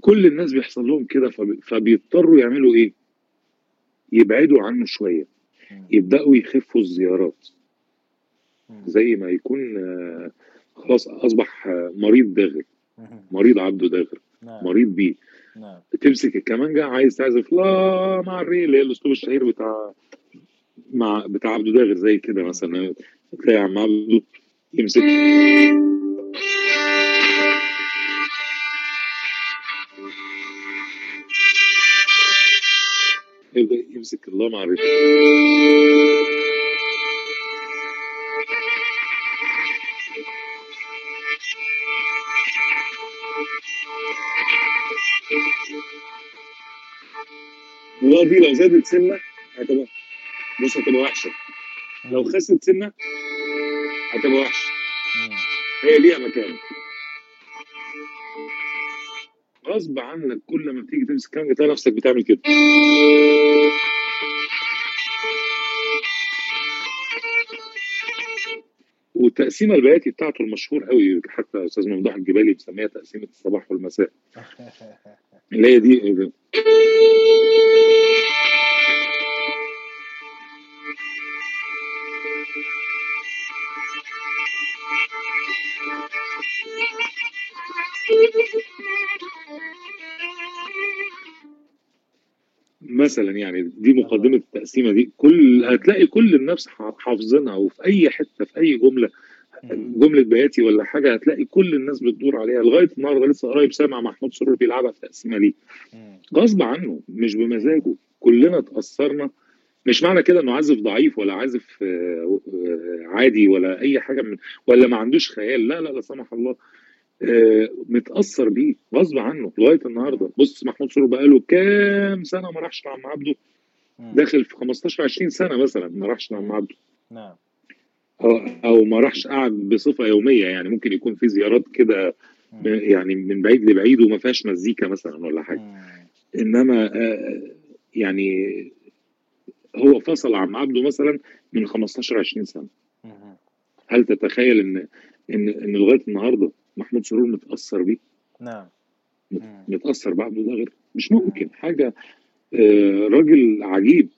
كل الناس بيحصل لهم كده فب- فبيضطروا يعملوا إيه؟ يبعدوا عنه شوية. يبدأوا يخفوا الزيارات. زي ما يكون آه، خلاص أصبح آه، مريض داغر. مريض عبده داغر نعم. مريض بيه. نعم. تمسك الكمانجة عايز تعزف لا مع الري اللي هي الأسلوب الشهير بتاع مع بتاع عبده داغر زي كده مثلا. تلاقي عم عبده يمسك. يمسك الله مع الري الله دي لو زادت سنة هتبقى بص هتبقى وحشة لو. خست سنة هتبقى وحشة. هي ليها مكان غصب عنك كل ما بتيجي تمسك كلام تلاقي نفسك بتعمل كده والتقسيمه البياتي بتاعته المشهور قوي حتى أستاذ ممدوح الجبالي بيسميها تقسيمة الصباح والمساء *laughs* اللي هي دي دي. *laughs* مثلا يعني دي مقدمة التقسيمة دي كل هتلاقي كل الناس حافظينها وفي أي حتة في أي جملة. جملة بياتي ولا حاجة هتلاقي كل الناس بتدور عليها لغاية النهارده لسه قريب سامع محمود سرور بيلعبها في تقسيمه ليه. غصب عنه مش بمزاجه. كلنا اتأثرنا. مش معنى كده إنه عازف ضعيف ولا عازف آه، آه، عادي ولا أي حاجة من ولا ما عندوش خيال. لا لا لا سمح الله. متأثر بيه غصب عنه لغاية النهارده بص محمود سرور بقاله كام سنة ما راحش لعم عبده. داخل في 15 20 سنة مثلا ما راحش لعم عبده نعم أو أو ما راحش قعد بصفة يومية يعني ممكن يكون في زيارات كده. يعني من بعيد لبعيد وما فيهاش مزيكا مثلا ولا حاجة. إنما آه، يعني هو فصل عن عبده مثلا من 15 20 سنة. هل تتخيل إن إن إن لغاية النهارده محمود سرور متأثر بيه. نعم. متأثر بعبده ده غير. مش ممكن. حاجة آه، راجل عجيب.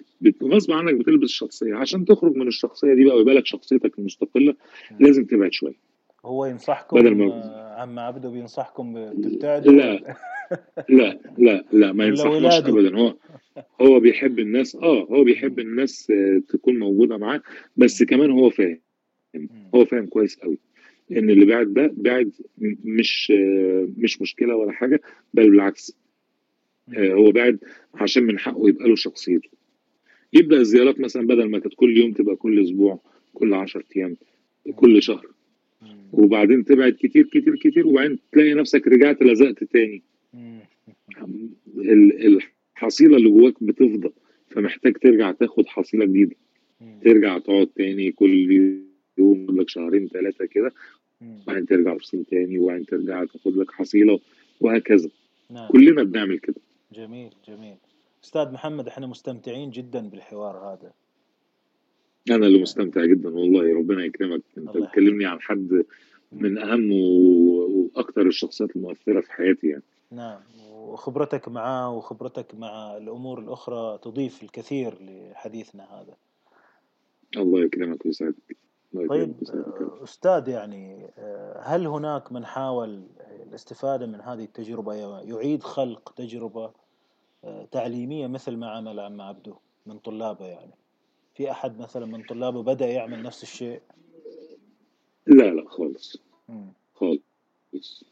غصب عنك بتلبس شخصية. عشان تخرج من الشخصية دي بقى ويبقى لك شخصيتك المستقلة لازم تبعد شوية. هو ينصحكم بدل ما- عم عبده بينصحكم تبتعدوا لا لا لا لا ما ينصحناش ولاده؟ ابدا. هو هو بيحب الناس آه هو بيحب الناس آه، تكون موجودة معاه بس كمان هو فاهم. هو فاهم كويس قوي. إن اللي بعد ده بعد مش مش مشكلة ولا حاجة بل بالعكس. آه، هو بعد عشان من حقه يبقى له شخصيته. يبدأ الزيارات مثلا بدل ما كانت كل يوم تبقى كل أسبوع كل 10 أيام كل شهر. وبعدين تبعد كتير كتير كتير وبعدين تلاقي نفسك رجعت لزقت تاني. الحصيلة اللي جواك بتفضى فمحتاج ترجع تاخد حصيلة جديدة. ترجع تقعد تاني كل يوم لك شهرين ثلاثة كده وبعدين ترجع تفصل تاني وبعدين ترجع تاخد لك حصيلة وهكذا. نعم. كلنا بنعمل كده. جميل جميل. أستاذ محمد إحنا مستمتعين جدا بالحوار هذا. أنا اللي مستمتع جدا والله ربنا يكرمك. أنت بتكلمني عن حد من أهم وأكثر الشخصيات المؤثرة في حياتي يعني. نعم. وخبرتك معاه وخبرتك مع الأمور الأخرى تضيف الكثير لحديثنا هذا. الله يكرمك ويسعدك. طيب آه، أستاذ يعني آه، هل هناك من حاول الاستفادة من هذه التجربة؟ يعيد خلق تجربة آه، تعليمية مثل ما عمل عم عبده من طلابه يعني؟ في أحد مثلا من طلابه بدأ يعمل نفس الشيء؟ لا لا خالص. مم. خالص.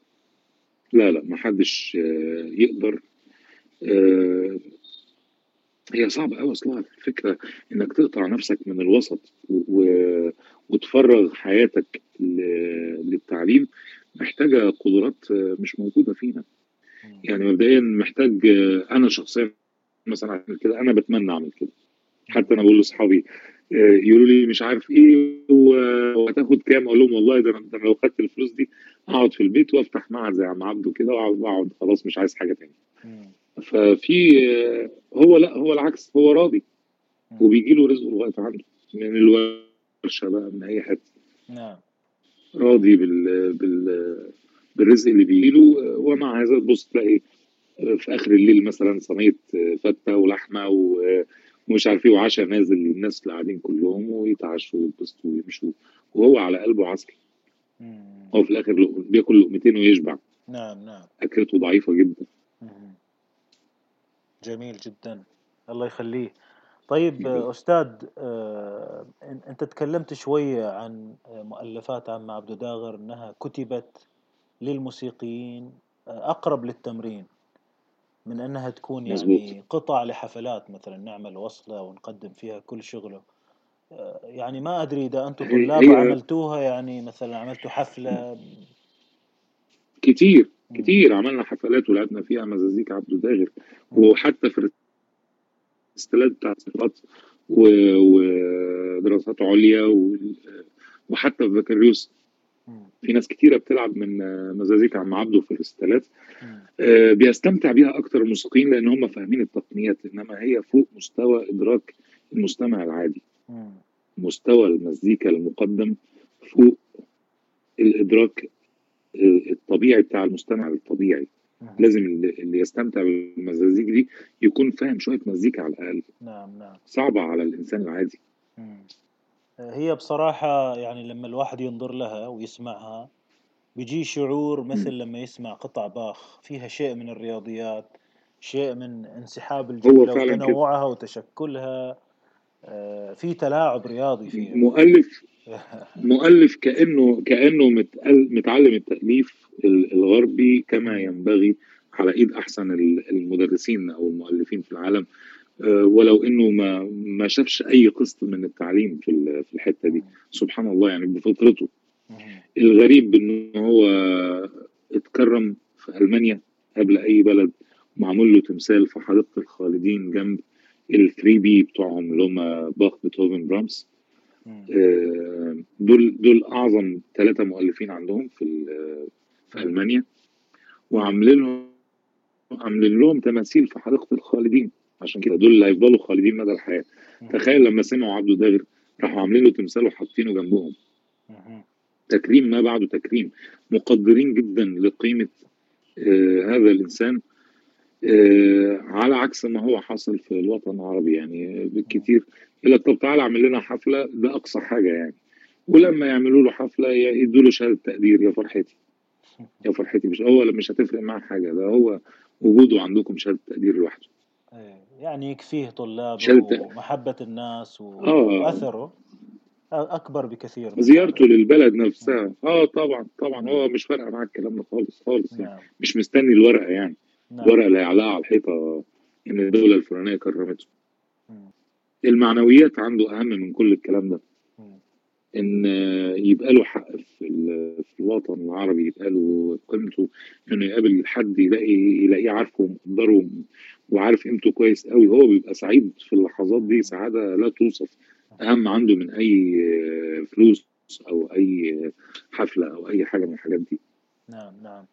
لا لا ما حدش يقدر هي صعبة أوي أصلا الفكرة إنك تقطع نفسك من الوسط و... وتفرغ حياتك ل... للتعليم محتاجة قدرات مش موجودة فينا. يعني مبدئيا محتاج أنا شخصيا مثلا أعمل كده أنا بتمنى أعمل كده حتى أنا بقول لأصحابي آه، يقولوا لي مش عارف إيه و- وهتاخد كام أقول لهم والله ده أنا لو خدت الفلوس دي أقعد في البيت وأفتح معهد زي عم عبده كده وأقعد وأقعد خلاص مش عايز حاجة تاني مم. ففي هو لا هو العكس هو راضي. وبيجي له رزقه لغايه عنده من الورشة بقى من أي حتة. نعم. راضي بال بال بالرزق اللي بيجي له. ومع هذا تبص تلاقي في آخر الليل مثلا صينية فتة ولحمة و- ومش عارف إيه وعشاء نازل للناس اللي قاعدين كلهم ويتعشوا ويتبسطوا ويمشوا. وهو على قلبه عسل. هو في الآخر بياكل لقمتين ويشبع. نعم نعم. أكلته ضعيفة جدا. مم. جميل جدا. الله يخليه. طيب أستاذ آه، أنت تكلمت شوية عن آه، مؤلفات عم عبد داغر أنها كتبت للموسيقيين آه، أقرب للتمرين من أنها تكون يعني قطع لحفلات مثلا نعمل وصلة ونقدم فيها كل شغله. آه، يعني ما أدري إذا أنتم هي طلاب عملتوها يعني مثلا عملتوا حفلة. كتير. مم. كتير عملنا حفلات ولعبنا فيها مزازيك عبده داغر. وحتى في الاستلاد بتاع صفات ودراسات عليا و- وحتى في بكالوريوس. في ناس كتيرة بتلعب من مزازيك عم عبده في الاستلات. آه، بيستمتع بيها أكتر الموسيقيين لأن هم فاهمين التقنيات إنما هي فوق مستوى إدراك المستمع العادي. مستوى المزيكا المقدم فوق الإدراك الطبيعي بتاع المستمع الطبيعي. مم. لازم اللي يستمتع بالمزازيك دي يكون فاهم شوية مزيكا على الأقل. نعم نعم. صعبة على الإنسان العادي. مم. هي بصراحة يعني لما الواحد ينظر لها ويسمعها بيجي شعور مثل مم. لما يسمع قطع باخ فيها شيء من الرياضيات شيء من انسحاب الجملة فعلا كده. وتنوعها وتشكلها. آه، في تلاعب رياضي فيها. مؤلف مؤلف كأنه متأل- متعلم التأليف ال- الغربي كما. ينبغي على إيد أحسن ال- المدرسين أو المؤلفين في العالم آه، ولو إنه ما ما شافش أي قسط من التعليم في في الحتة دي. سبحان الله يعني بفطرته. الغريب إن هو اتكرم في ألمانيا قبل أي بلد معمول له تمثال في حديقة الخالدين جنب الثري بي بتوعهم اللي هم باخ بيتهوفن برامس دول دول أعظم ثلاثة مؤلفين عندهم في في. ألمانيا وعاملين لهم عاملين لهم تماثيل في حديقة الخالدين عشان كده دول اللي هيفضلوا خالدين مدى الحياة. تخيل لما سمعوا عبده داغر راحوا عاملين له تمثال وحاطينه جنبهم. تكريم ما بعده تكريم مقدرين جدا لقيمة آه، هذا الإنسان آه، على عكس ما هو حاصل في الوطن العربي يعني بالكثير. يقول لك طب تعالى اعمل لنا حفلة ده أقصى حاجة يعني. ولما يعملوا له حفلة يدوا له شهادة تقدير يا فرحتي. يا فرحتي مش هو مش هتفرق معاه حاجة ده هو وجوده عندكم شهادة تقدير لوحده. إيه، يعني يكفيه طلابه شهادة ومحبة الناس و- آه. وأثره أكبر بكثير. زيارته هذا للبلد. نفسها. آه طبعا طبعا. هو مش فارقة معاه الكلام ده خالص خالص يعني. نعم. مش مستني الورقة يعني. نعم. الورقه اللي هيعلقها على الحيطة إن الدولة الفلانية كرمته. المعنويات عنده أهم من كل الكلام ده. إن يبقى له حق في في الوطن العربي يبقى له قيمته إنه يقابل حد يلاقي يلاقيه عارفه ومقدره وعارف قيمته كويس قوي هو بيبقى سعيد في اللحظات دي سعادة لا توصف. أهم عنده من أي فلوس أو أي حفلة أو أي حاجة من الحاجات دي. نعم نعم.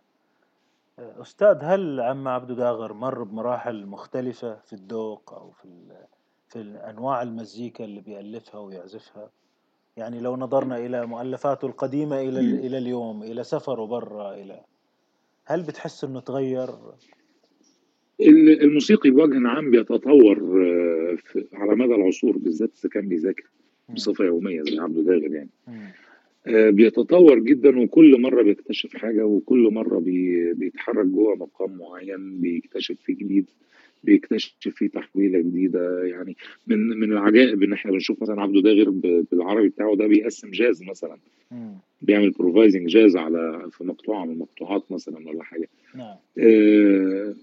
أستاذ هل عم عبدو داغر مر بمراحل مختلفة في الذوق أو في ال- في أنواع المزيكا اللي بيألفها ويعزفها يعني لو نظرنا إلى مؤلفاته القديمة إلى. إلى اليوم إلى سفره برا إلى هل بتحس إنه تغير؟ ال- الموسيقي بوجه عام بيتطور آه، على مدى العصور بالذات إذا كان بيذاكر مم. بصفة يومية زي عبده داغر يعني بيتطور جدا وكل مرة بيكتشف حاجة وكل مرة بي- بيتحرك جوه مقام معين بيكتشف فيه جديد بيكتشف فيه تحويلة جديدة. يعني من من العجائب إن إحنا بنشوف مثلا عبده داغر بالعربي بتاعه ده بيقسم جاز مثلا. مم. بيعمل improvising جاز على في مقطوعة من المقطوعات مثلا ولا حاجة. نعم. آه،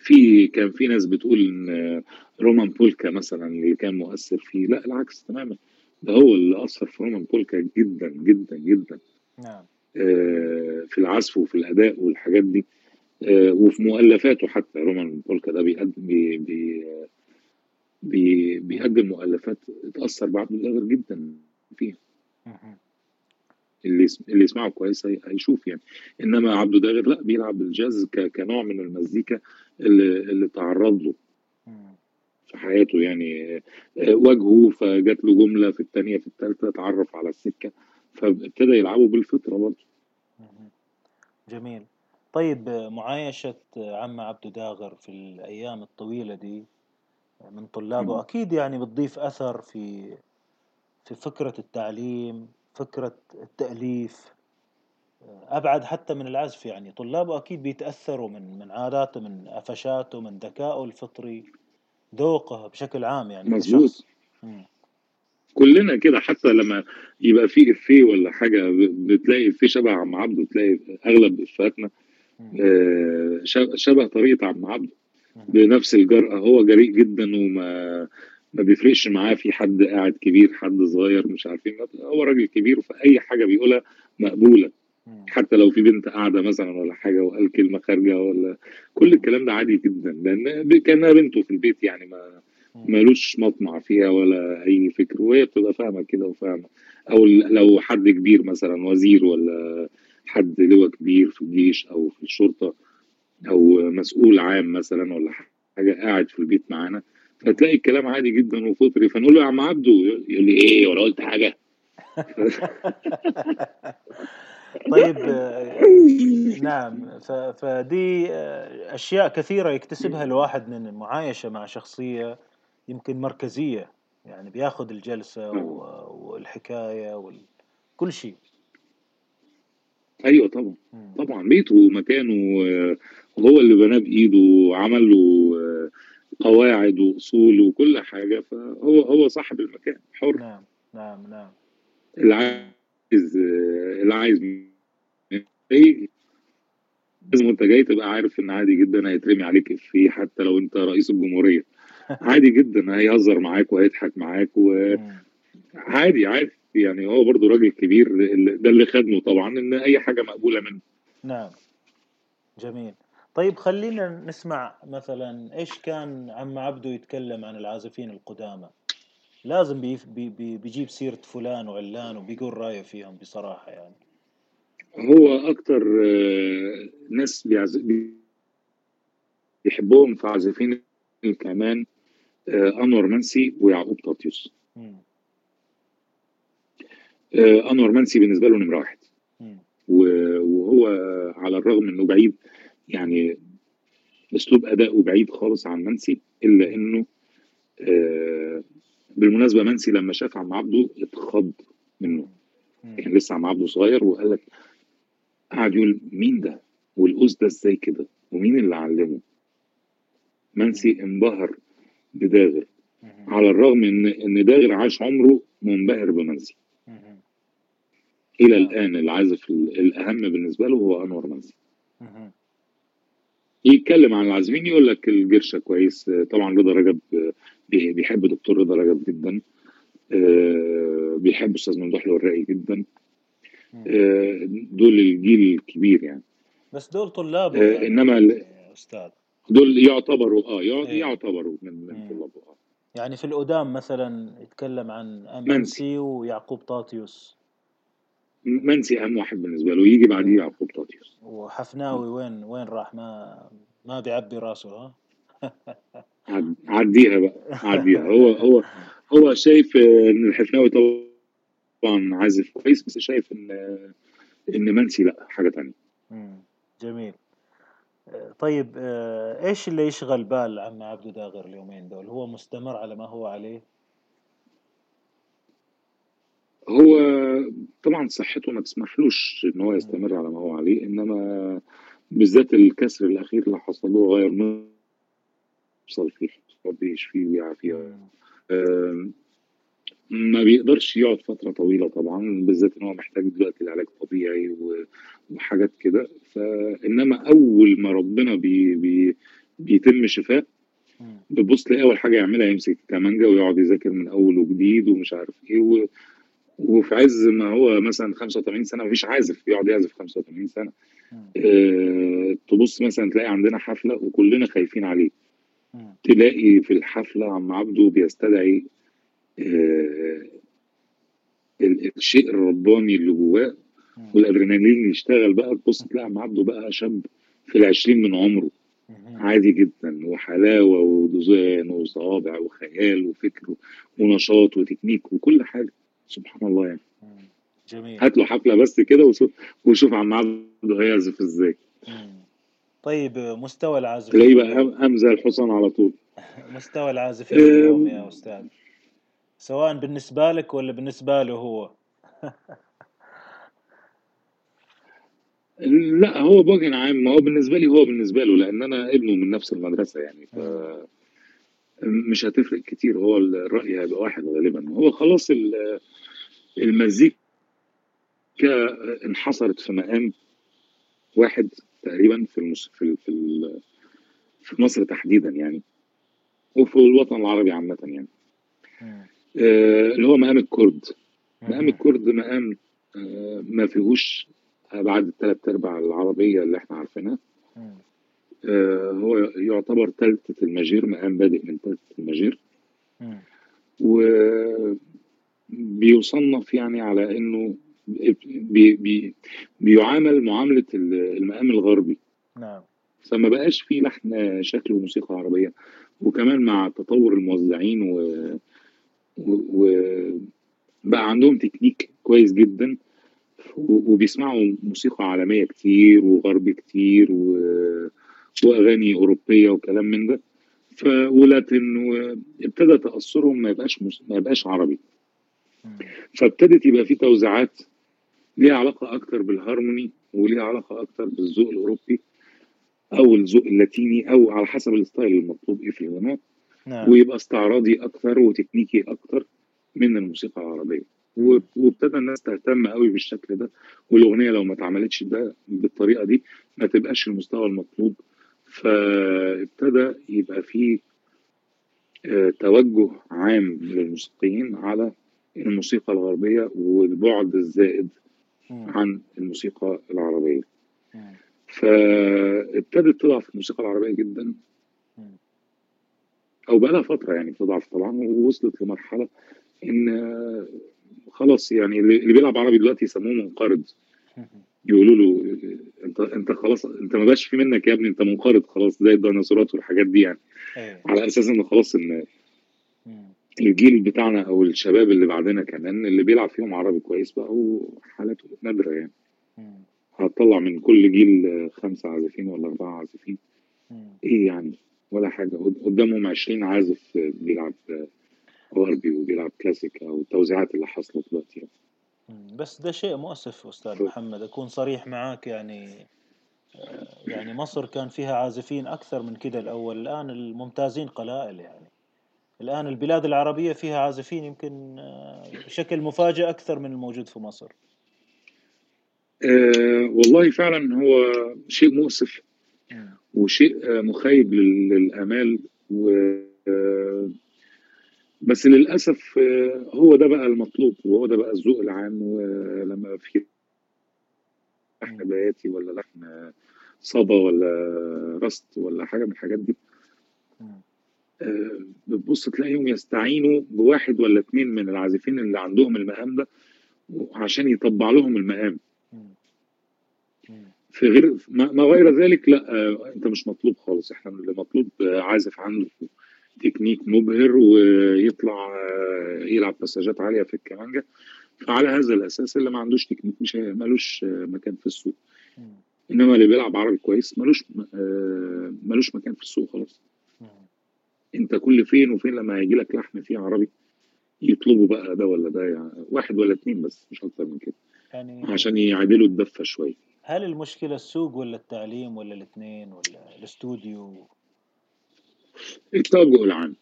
في كان في ناس بتقول إن رومان بونكا مثلا اللي كان مؤثر فيه لا العكس تماما. ده هو اللي أثر في رومان بونكا جدا جدا جدا. نعم. آه، في العزف وفي الأداء والحاجات دي. آه، وفي مؤلفاته حتى رومان بونكا ده بيقدم بي بي بي بيقدم مؤلفات اتاثر بعبده داغر جدا فيها. اللي اللي يسمعه كويس هي- هيشوف يعني. إنما عبده داغر لا بيلعب الجاز كنوع من المزيكا اللي, اللي تعرض له. حياته يعني آه، واجهه فجات له جملة في الثانية في الثالثه اتعرف على السكة فابتدى يلعبوا بالفطرة برضه. جميل طيب معايشة عم عبدو داغر في الأيام الطويلة دي من طلابه. أكيد يعني بتضيف أثر في في فكرة التعليم فكرة التأليف أبعد حتى من العزف يعني طلابه أكيد بيتأثروا من من عاداته من قفشاته من ذكائه الفطري ذوقه بشكل عام يعني مظبوط. كلنا كده حتى لما يبقى في إفيه ولا حاجة بتلاقي إفيه شبه عم عبده تلاقي أغلب إفيهاتنا. آه، شبه طريقة عم عبده. بنفس الجرأة هو جريء جدا وما ما بيفرقش معاه في حد قاعد كبير حد صغير مش عارفين هو راجل كبير فأي حاجة بيقولها مقبولة مم. حتى لو في بنت قاعدة مثلا ولا حاجة وقال كلمة خارجة ولا كل الكلام ده عادي جدا لأن ب- كأنها بنته في البيت يعني ما مم. مالوش مطمع فيها ولا أي فكر وهي بتبقى فاهمة كده وفاهمة. أو ل- لو حد كبير مثلا وزير ولا حد لواء كبير في الجيش أو في الشرطة أو مسؤول عام مثلا ولا حاجة قاعد في البيت معانا فتلاقي الكلام عادي جدا وفطري. فنقول له يا عم عبده يقول لي إيه؟ ولا قلت حاجة. *laughs* طيب *laughs* نعم ف- فدي آه، أشياء كثيرة يكتسبها الواحد من المعايشة مع شخصية يمكن مركزية يعني بياخذ الجلسة و- والحكاية وكل شيء. أيوه طبعا. طبعا بيته ومكانه آه، وهو اللي بناه بإيده وعمل له آه، قواعد وأصول وكل حاجة فهو هو صاحب المكان حر. نعم نعم نعم. اللي عايز آه، اللي عايز لازم وانت جاي تبقى عارف إن عادي جدا هيترمي عليك افيه حتى لو أنت رئيس الجمهورية. *laughs* عادي جدا هيهزر معاك وهيضحك معاك وعادي مم. عادي يعني هو برضو راجل كبير ده اللي خدمه طبعا إن أي حاجة مقبولة منه. نعم. جميل. طيب خلينا نسمع مثلا إيش كان عم عبده يتكلم عن العازفين القدامى؟ لازم بي بي بيجيب سيرة فلان وعلان وبيقول رأيه فيهم بصراحة يعني. هو أكتر آه، ناس بيحبهم في عازفين الكمان آه، أنور منسي ويعقوب طاطيوس. آه، أنور منسي بالنسبة له نمرة واحد. وهو على الرغم إنه بعيد يعني أسلوب أداؤه بعيد خالص عن منسي إلا إنه آه، بالمناسبة منسي لما شاف عم عبده اتخض منه. كان لسه عم عبده صغير وقال لك قعد يقول مين ده والقوس ده إزاي كده ومين اللي علمه منسي انبهر بداغر. على الرغم ان إن داغر عاش عمره منبهر بمنسي. إلى. الآن العازف ال- الأهم بالنسبة له هو أنور منسي. يتكلم عن العازفين يقول لك الجرشه كويس. طبعا رضا رجب بي- بيحب دكتور رضا رجب جدا. آه، بيحب أستاذ ممدوح الوراقي جدا. آه، دول الجيل الكبير يعني. بس دول طلابه آه، يعني إنما يا أستاذ؟ دول يعتبروا آه إيه. يعتبروا من من. طلابه آه. يعني في القدام مثلا يتكلم عن منسي ويعقوب طاطيوس. منسي أهم واحد بالنسبة له يجي بعديه إيه. يعقوب طاطيوس وحفناوي وين وين راح؟ ما ما بيعبي راسه ها؟ عد- عديها بقى عديها هو هو هو شايف إن الحفناوي طبعا عازف كويس بس شايف إن إن منسي لأ حاجة مم. جميل. طيب آه، إيش اللي يشغل بال عم عبدو داغر اليومين دول؟ هو مستمر على ما هو عليه؟ هو طبعا صحته ما تسمحلوش إن هو. يستمر على ما هو عليه إنما بالذات الكسر الأخير اللي حصل له غير مفصل فيه ربي يشفيه ويعافيه ما بيقدرش يقعد فترة طويلة طبعا بالذات إن هو محتاج دلوقتي العلاج طبيعي و- وحاجات كده فإنما أول ما ربنا بي بي بيتم شفاء. بتبص تلاقي أول حاجة يعملها يمسك كمانجا ويقعد يذاكر من أول وجديد ومش عارف إيه. وفي عز ما هو مثلا 85 سنة مفيش عازف يقعد يعزف 85 سنة مم. أه تبص مثلا تلاقي عندنا حفلة وكلنا خايفين عليه. تلاقي في الحفلة عم عبده بيستدعي ال- الشيء الرباني اللي جواه. والأدرينالين يشتغل بقى تبص تلاقي عم عبده بقى شاب في العشرين من عمره. عادي جدا وحلاوة ودوزان وصوابع وخيال وفكر ونشاط وتكنيك وكل حاجة سبحان الله يعني. جميل. هات له حفلة بس كده وشوف وشوف عم عبده هيعزف إزاي. طيب مستوى العازفين. تلاقيه بقى زي الحصان على طول. *laughs* مستوى العازفين اليوم يا أم، أستاذ. سواء بالنسبة لك ولا بالنسبة له هو؟ *laughs* لا هو بوجه عام. ما هو بالنسبة لي هو بالنسبة له لأن أنا ابنه من نفس المدرسة يعني. ف. مش هتفرق كتير هو الرأي هيبقى واحد غالبا. هو خلاص ال- المزيكا انحصرت في مقام واحد تقريبا في المس... في في في مصر تحديدا يعني وفي الوطن العربي عامة يعني. آه، اللي هو مقام الكرد مقام. الكرد مقام آه، ما فيهوش أبعاد الثلاث أرباع العربية اللي إحنا عارفينها. هو يعتبر تالتة المجير مقام بادئ من تالتة المجير. وبيصنف يعني على إنه بي بي بيعامل معاملة المقام الغربي. نعم. فما بقاش فيه لحن شكل وموسيقى عربية. وكمان مع تطور الموزعين و, و... و... بقى عندهم تكنيك كويس جدا. وبيسمعوا موسيقى عالمية كتير وغربي كتير و... وأغاني أوروبية وكلام من ده. ف... ولكن ابتدى تأثرهم ما يبقاش مس... ما يبقاش عربي. فابتدت يبقى في توزيعات ليها علاقة أكتر بالهارموني وليها علاقة أكتر بالذوق الأوروبي أو الذوق اللاتيني أو على حسب ال style المطلوب إيه في الغناء. نعم. ويبقى استعراضي أكتر وتكنيكي أكتر من الموسيقى العربية. و- وابتدى الناس تهتم قوي بالشكل ده. والأغنية لو ما اتعملتش ده بالطريقة دي ما تبقاش المستوى المطلوب فابتدى يبقى فيه آه، توجه عام للموسيقيين على الموسيقى الغربية والبعد الزائد. عن الموسيقى العربية. فابتدت تضعف الموسيقى العربية جدا. أو بقالها فترة يعني بتضعف طبعا ووصلت لمرحلة إن خلاص يعني اللي بيلعب عربي دلوقتي يسموه منقرض يقولوا له أنت أنت خلاص أنت ما بقاش في منك يا ابني أنت منقرض خلاص زي الديناصورات والحاجات دي يعني إيه على أساس إن خلاص إن. الجيل بتاعنا أو الشباب اللي بعدنا كمان اللي بيلعب فيهم عربي كويس بقى وحالاته نادرة يعني. هتطلع من كل جيل خمسة عازفين ولا أربعة عازفين. إيه يعني ولا حاجة قد- قدامهم 20 عازف بيلعب آه، غربي وبيلعب كلاسيك أو التوزيعات اللي حصلت دلوقتي يعني. بس ده شيء مؤسف أستاذ محمد. أكون صريح معاك يعني آه، يعني مصر كان فيها عازفين أكثر من كده الأول. الآن الممتازين قلائل يعني. الآن البلاد العربية فيها عازفين يمكن آه، بشكل مفاجئ أكثر من الموجود في مصر. أه والله فعلا هو شيء مؤسف. وشيء آه، مخيب لل- للآمال و بس للأسف آه، هو ده بقى المطلوب وهو ده بقى الذوق العام ولما في لحن. بياتي ولا لحن صبا ولا رست ولا حاجة من الحاجات دي. آه، بتبص تلاقيهم يستعينوا بواحد ولا اتنين من العازفين اللي عندهم المقام ده عشان يطبع لهم المقام. في غير ما غير ذلك لا آه، انت مش مطلوب خالص إحنا اللي مطلوب عازف عنده تكنيك مبهر ويطلع آه، يلعب باساجات عالية في الكمانجة فعلى هذا الأساس اللي ما عندوش تكنيك مش ملوش آه، مكان في السوق. إنما اللي بيلعب عربي كويس ملوش آه، ملوش مكان في السوق خلاص. أنت كل فين وفين لما هيجي لك لحن فيه عربي يطلبوا بقى ده ولا ده يعني واحد ولا اتنين بس مش أكتر من كده يعني عشان يعدلوا الدفة شوية هل المشكلة السوق ولا التعليم ولا الاثنين ولا الاستوديو؟ التوجه العام.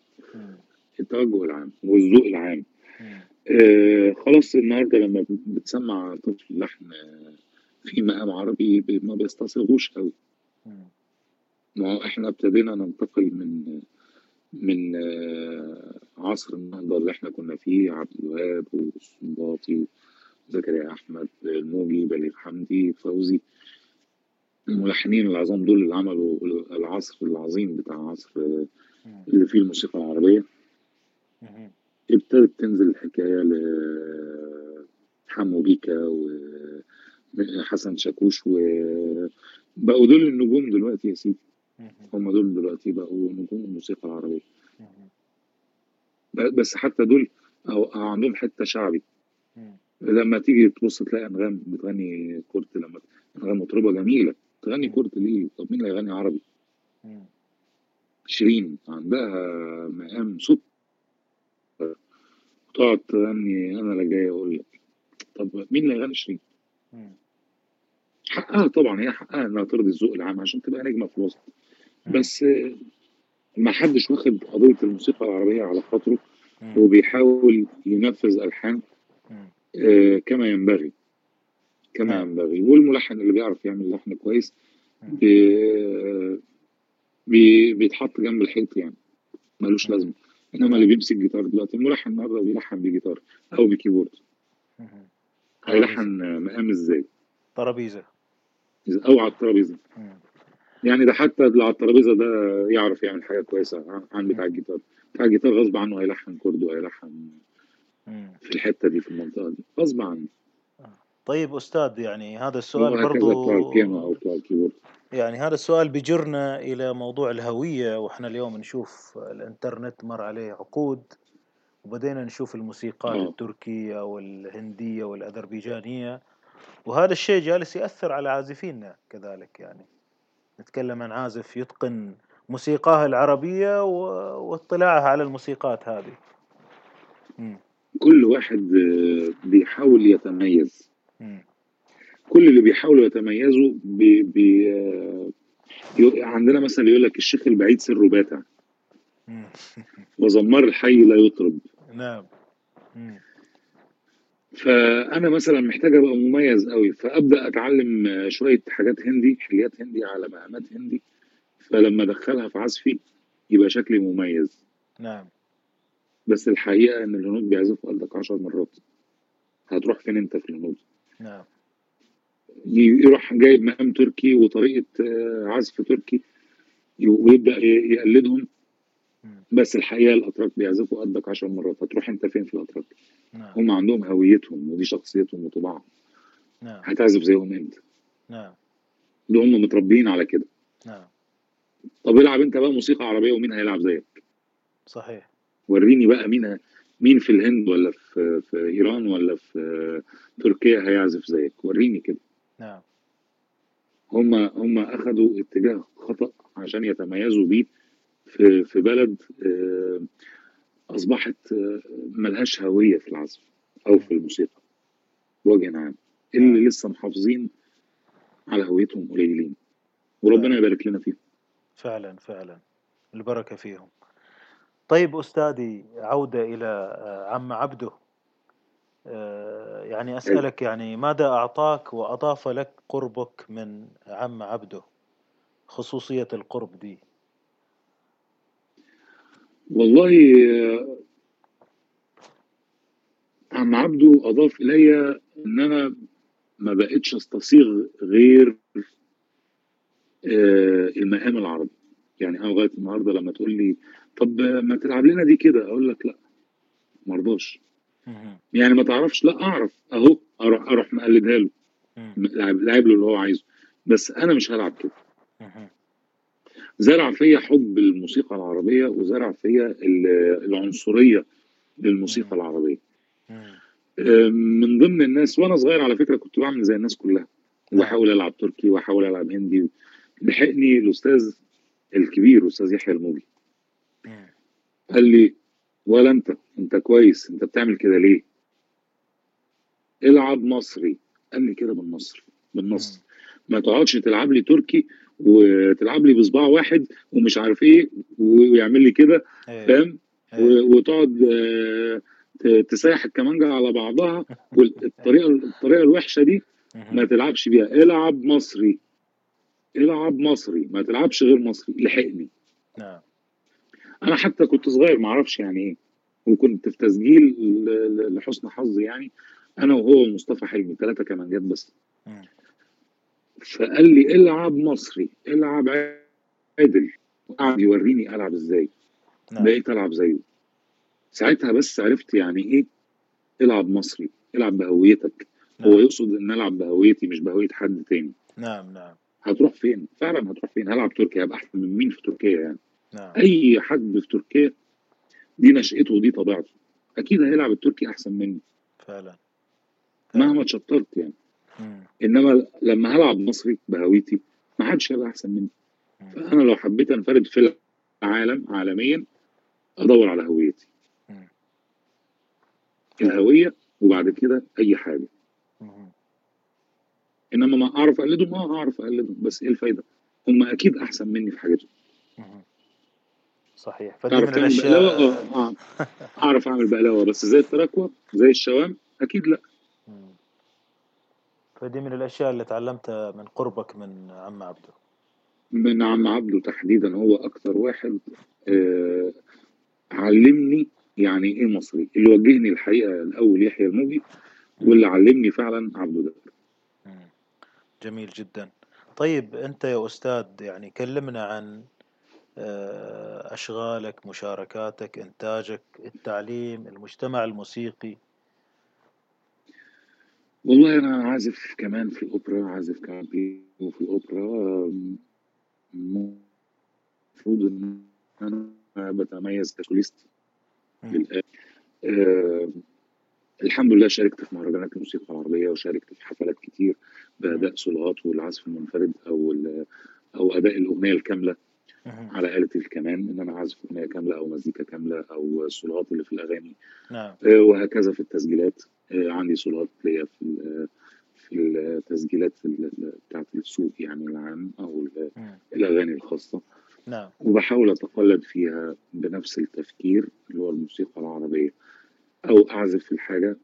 التوجه العام والذوق العام. آه خلاص النهارده لما بتسمع طفل لحن آه، في مقام عربي ما بيستصيغوش قوي. ما هو إحنا ابتدينا ننتقل من من آه، عصر النهضة اللي إحنا كنا فيه عبد الوهاب والسنباطي زكريا أحمد الموجي بليغ حمدي فوزي الملحنين العظام دول اللي عملوا العصر العظيم بتاع عصر. اللي فيه الموسيقى العربية مم. ابتدت تنزل الحكاية لحمو بيكا وحسن شاكوش وبقوا دول النجوم دلوقتي يا سيدي. هم دول دلوقتي بقوا نجوم الموسيقى. ب- بس حتى دول أو عندهم حتة شعبي. لما تيجي تبص تلاقي أنغام بتغني chord لما أنغام مطربة جميلة تغني. chord ليه طب مين اللي هيغني عربي. شيرين عندها مقام صوت تقعد تغني أنا لا جاي أقول لك طب مين اللي هيغني شيرين. حقها طبعا هي حقها إنها ترضي الذوق العام عشان تبقى نجمة في الوسط. بس ما حدش واخد قضية الموسيقى العربية على خاطره. وبيحاول ينفذ ألحان. آه، كما ينبغي كما نعم. ينبغي والملحن اللي بيعرف يعمل لحن كويس مم. بي بي بيتحط جنب الحيط يعني. ملوش مم. لازمة. إنما اللي نعم. بيمسك جيتار دلوقتي الملحن النهارده بيلحن بجيتار أو ب keyboard. هيلحن مقام إزاي؟ ترابيزة. إذا- أو على الترابيزة. يعني ده حتى اللي على الترابيزة ده يعرف يعمل حاجة كويسة عن بتاع. الجيتار. بتاع الجيتار غصب عنه هيلحن chord وهيلحن مم. في الحتة دي في المنطقة دي. غصب عنه. طيب أستاذ يعني هذا السؤال برضو يعني هذا السؤال بيجرنا إلى موضوع الهوية وإحنا اليوم نشوف الإنترنت مر عليه عقود وبدينا نشوف الموسيقات آه التركية والهندية والأذربيجانية وهذا الشيء جالس يأثر على عازفينا كذلك يعني نتكلم عن عازف يتقن موسيقاه العربية و- واطلاعه على الموسيقات هذه مم. كل واحد بيحاول يتميز. كل اللي بيحاولوا يتميزوا بي بي آه، عندنا مثلا يقول لك الشيخ البعيد سره باتع. *laughs* وزمار الحي لا يطرب. نعم. فأنا مثلا محتاج أبقى مميز قوي فأبدأ أتعلم شوية حاجات هندي حليات هندي على مقامات هندي فلما أدخلها في عزفي يبقى شكلي مميز. نعم. بس الحقيقة إن الهنود بيعزفوا قدك عشر مرات. هتروح فين أنت في الهنود؟ نعم. يروح جايب مقام تركي وطريقة آه، عزف تركي ويبدأ يقلدهم. بس الحقيقة الأتراك بيعزفوا قدك عشر مرات هتروح أنت فين في الأتراك؟ نعم. هم عندهم هويتهم ودي شخصيتهم وطباعهم. نعم. هتعزف زيهم انت نعم. ده هم متربيين على كده. نعم. طب العب أنت بقى موسيقى عربية ومين هيلعب زيك؟ صحيح. وريني بقى مين مين في الهند ولا في في إيران ولا في تركيا هيعزف زيك؟ وريني كده. نعم. هم هم أخذوا اتجاه خطأ عشان يتميزوا بيه في في بلد آه، أصبحت آه، ملهاش هوية في العزف أو في الموسيقى بوجه عام. نعم. اللي لسه محافظين على هويتهم قليلين وربنا يبارك لنا فيهم. فعلا فعلا. البركة فيهم. طيب أستاذي عودة إلى آه، عم عبده. آه، يعني حلو أسألك يعني ماذا أعطاك وأضاف لك قربك من عم عبده؟ خصوصية القرب دي. والله آه، عم عبده أضاف إلي إن أنا ما بقتش استصيغ غير المقام العربي يعني أنا لغاية النهارده لما تقول لي طب ما تلعب لنا دي كده أقول لك لا ما ارضاش. يعني ما تعرفش لا أعرف أهو أروح أروح مقلدها له. لاعب لاعب له اللي هو عايزه بس أنا مش هلعب كده. زرع فيا حب الموسيقى العربية وزرع فيا ال- العنصرية للموسيقى. العربية مم. من ضمن الناس وأنا صغير على فكرة كنت بعمل زي الناس كلها وبحاول ألعب تركي وأحاول ألعب هندي لحقني الأستاذ الكبير أستاذ يحيى الموجي. قال لي ولا أنت أنت كويس أنت بتعمل كده ليه؟ العب مصري. قال لي كده بالمصري بالنص. ما تقعدش تلعب لي تركي وتلعب لي بصباع واحد ومش عارف إيه ويعمل لي كده إيه فاهم؟ و- وتقعد آه، تسيح الكمانجة على بعضها *laughs* والطريقة الطريقة الوحشة دي ما. تلعبش بيها. العب مصري العب مصري ما تلعبش غير مصري. لحقني. نعم. أنا حتى كنت صغير ما أعرفش يعني إيه. وكنت في تسجيل لحسن حظي يعني أنا وهو ومصطفى حلمي ثلاثة كمانجات بس. فقال لي إلعب مصري إلعب عادل. وقعد يوريني ألعب إزاي. نعم. بقيت ألعب زيه. ساعتها بس عرفت يعني إيه إلعب مصري إلعب بهويتك. هو نعم يقصد إن ألعب بهويتي مش بهوية حد تاني. نعم نعم. هتروح فين؟ فعلا هتروح فين؟ هلعب تركيا هبقى أحسن من مين في تركيا يعني؟ نعم أي حد في تركيا دي نشأته ودي طبيعته أكيد هيلعب التركي أحسن مني فعلا مهما فعلا اتشطرت يعني مم. إنما لما هلعب مصري بهويتي ما حدش هيبقى أحسن مني مم. فأنا لو حبيت أنفرد في العالم عالميا أدور على هويتي مم. الهوية وبعد كده أي حاجة. إنما ما أعرف أقلدهم آه اعرف أقلدهم بس إيه الفايدة هم أكيد أحسن مني في حاجتهم. صحيح فدي من الأشياء آه آه. أعرف أعمل بقلاوه بس زي التراكوة زي الشوام أكيد لا. فدي من الأشياء اللي تعلمتها من قربك من عم عبده من عم عبده تحديدا هو أكتر واحد. آه علمني يعني إيه مصري اللي وجهني الحقيقة الأول يحيى الموجي. واللي علمني فعلا عبده ده. جميل جدا طيب أنت يا أستاذ يعني كلمنا عن آه، أشغالك مشاركاتك إنتاجك التعليم المجتمع الموسيقي والله أنا عازف كمان في الأوبرا عازف كمان بيانو في الأوبرا آم، المفروض إن أنا بتميز كسوليست آم، الحمد لله شاركت في مهرجانات الموسيقى العربية وشاركت في حفلات كتير. بأداء سولوهات والعزف المنفرد أو أو أداء الأغنية الكاملة. على آلة الكمان إن أنا أعزف أغنية كاملة أو مزيكا كاملة أو السولوهات اللي في الأغاني. نعم. آه، وهكذا في التسجيلات. آه، عندي سولوهات ليا في ال- في التسجيلات ال- ال- بتاعت السوق يعني العام أو. الأغاني الخاصة. نعم. وبحاول أتقلد فيها بنفس التفكير اللي هو الموسيقى العربية. أو أعزف الحاجة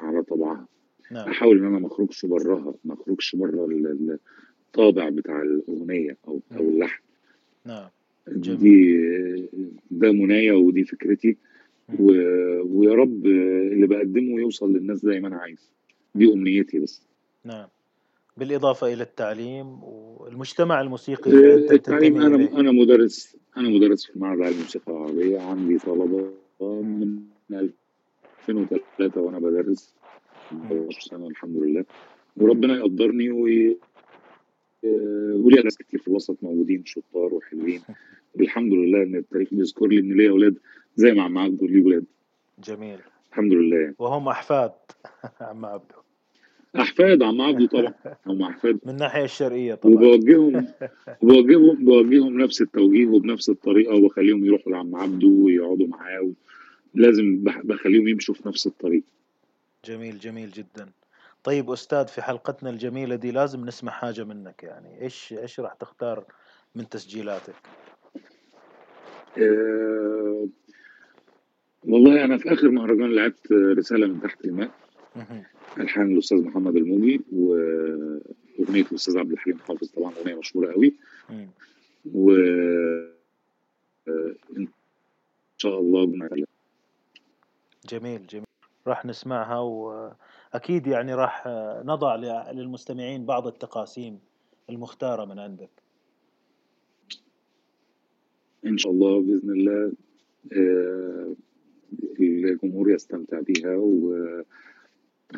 على طبعها نعم. أحاول إن أنا ما أخرجش براها ما أخرجش بره ال- ال- الطابع بتاع الأغنية أو أو مم. اللحن. نعم. جميل. دي ده منايا ودي فكرتي. و... ويا رب اللي بقدمه يوصل للناس زي ما أنا عايز. دي أمنيتي بس. نعم. بالإضافة إلى التعليم والمجتمع الموسيقي التعليم أنا إليه. أنا مدرس أنا مدرس في معهد الموسيقى العربية. عندي طلبة. من 2003 وأنا بدرس. مم. 12 سنة الحمد لله. وربنا يقدرني وي... وليا ناس كتير في الوسط موجودين شطار وحلوين. *laughs* والحمد لله إن التاريخ بيذكر لي إن ليا أولاد زي ما عم عبده ليه ولاد؟ جميل. الحمد لله. وهم أحفاد *laughs* عم عبده أحفاد عم عبده طبعا. *laughs* هم أحفاد. من الناحية الشرقية طبعا. وبوجههم وبوجههم بوجههم نفس التوجيه وبنفس الطريقة وبخليهم يروحوا لعم عبده ويقعدوا معاه لازم بخليهم يمشوا في نفس الطريق. جميل جميل جدا. طيب أستاذ في حلقتنا الجميلة دي لازم نسمع حاجة منك يعني. إيش إيش راح تختار من تسجيلاتك؟ أه والله أنا في آخر مهرجان لعبت رسالة من تحت الماء. الحان الأستاذ محمد الموجي وأغنية الأستاذ عبد الحليم حافظ طبعا أغنية مشهورة قوي. و آه، إن شاء الله جميل جميل. راح نسمعها وأكيد يعني راح نضع للمستمعين بعض التقاسيم المختارة من عندك إن شاء الله بإذن الله آه، الجمهور يستمتع بيها و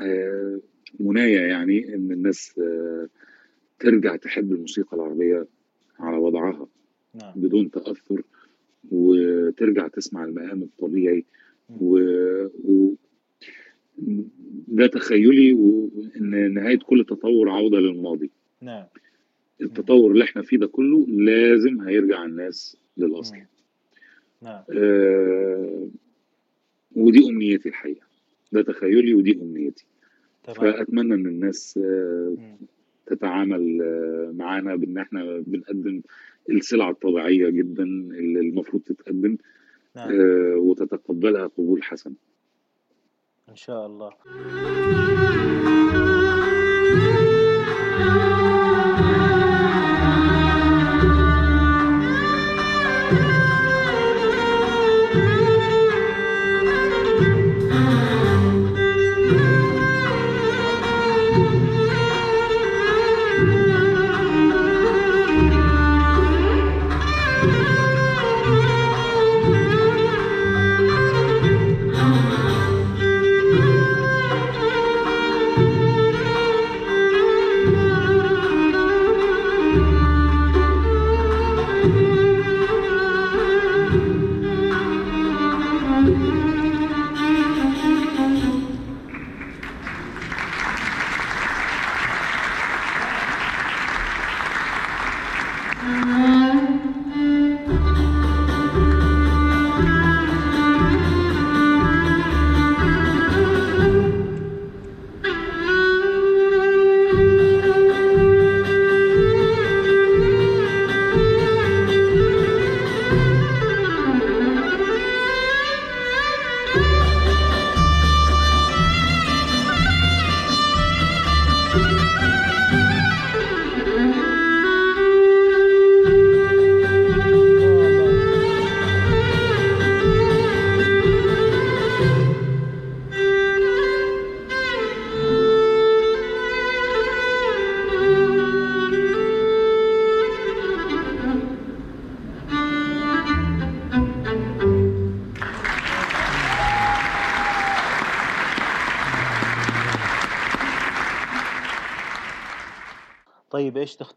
آه، منايا يعني إن الناس آه، ترجع تحب الموسيقى العربية على وضعها نعم بدون تأثر وترجع تسمع المقام الطبيعي. و... و... ده تخيلي وإن نهاية كل تطور عوده للماضي. نعم. التطور اللي إحنا فيه ده كله لازم هيرجع الناس للأصل. نعم. آه ودي أمنيتي الحقيقة. ده تخيلي ودي أمنيتي. تمام فأتمنى إن الناس آه. تتعامل آه معانا بإن إحنا بنقدم السلع الطبيعية جدا اللي المفروض تتقدم نعم. آه وتتقبلها قبول حسن. إن شاء الله.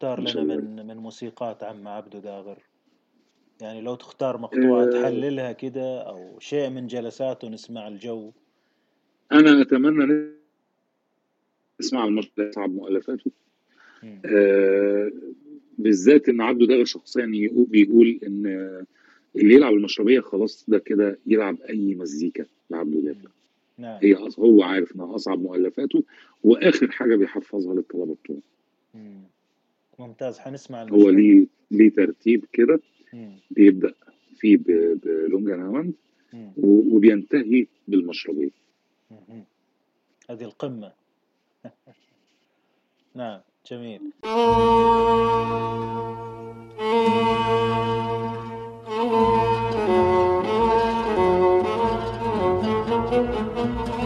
تختار إن لنا. من من موسيقات عم عبده داغر؟ يعني لو تختار مقطوعة آه، تحللها كده أو شيء من جلساته نسمع الجو. أنا أتمنى نسمع المشهد صعب مؤلفاته. آه، بالذات إن عبده داغر شخصيا يقول- بيقول إن اللي يلعب المشربية خلاص ده كده يلعب أي مزيكا لعبده داغر. نعم. هي هو عارف إنها أصعب مؤلفاته وآخر حاجة بيحفظها للطلبة بتوعه. ممتاز حنسمع هو المشهد ليه ليه ترتيب كده. بيبدأ فيه ب- بلونجا ناوان مم. و- وبينتهي بالمشربيه. هذه القمة *laughs* نعم جميل *laughs*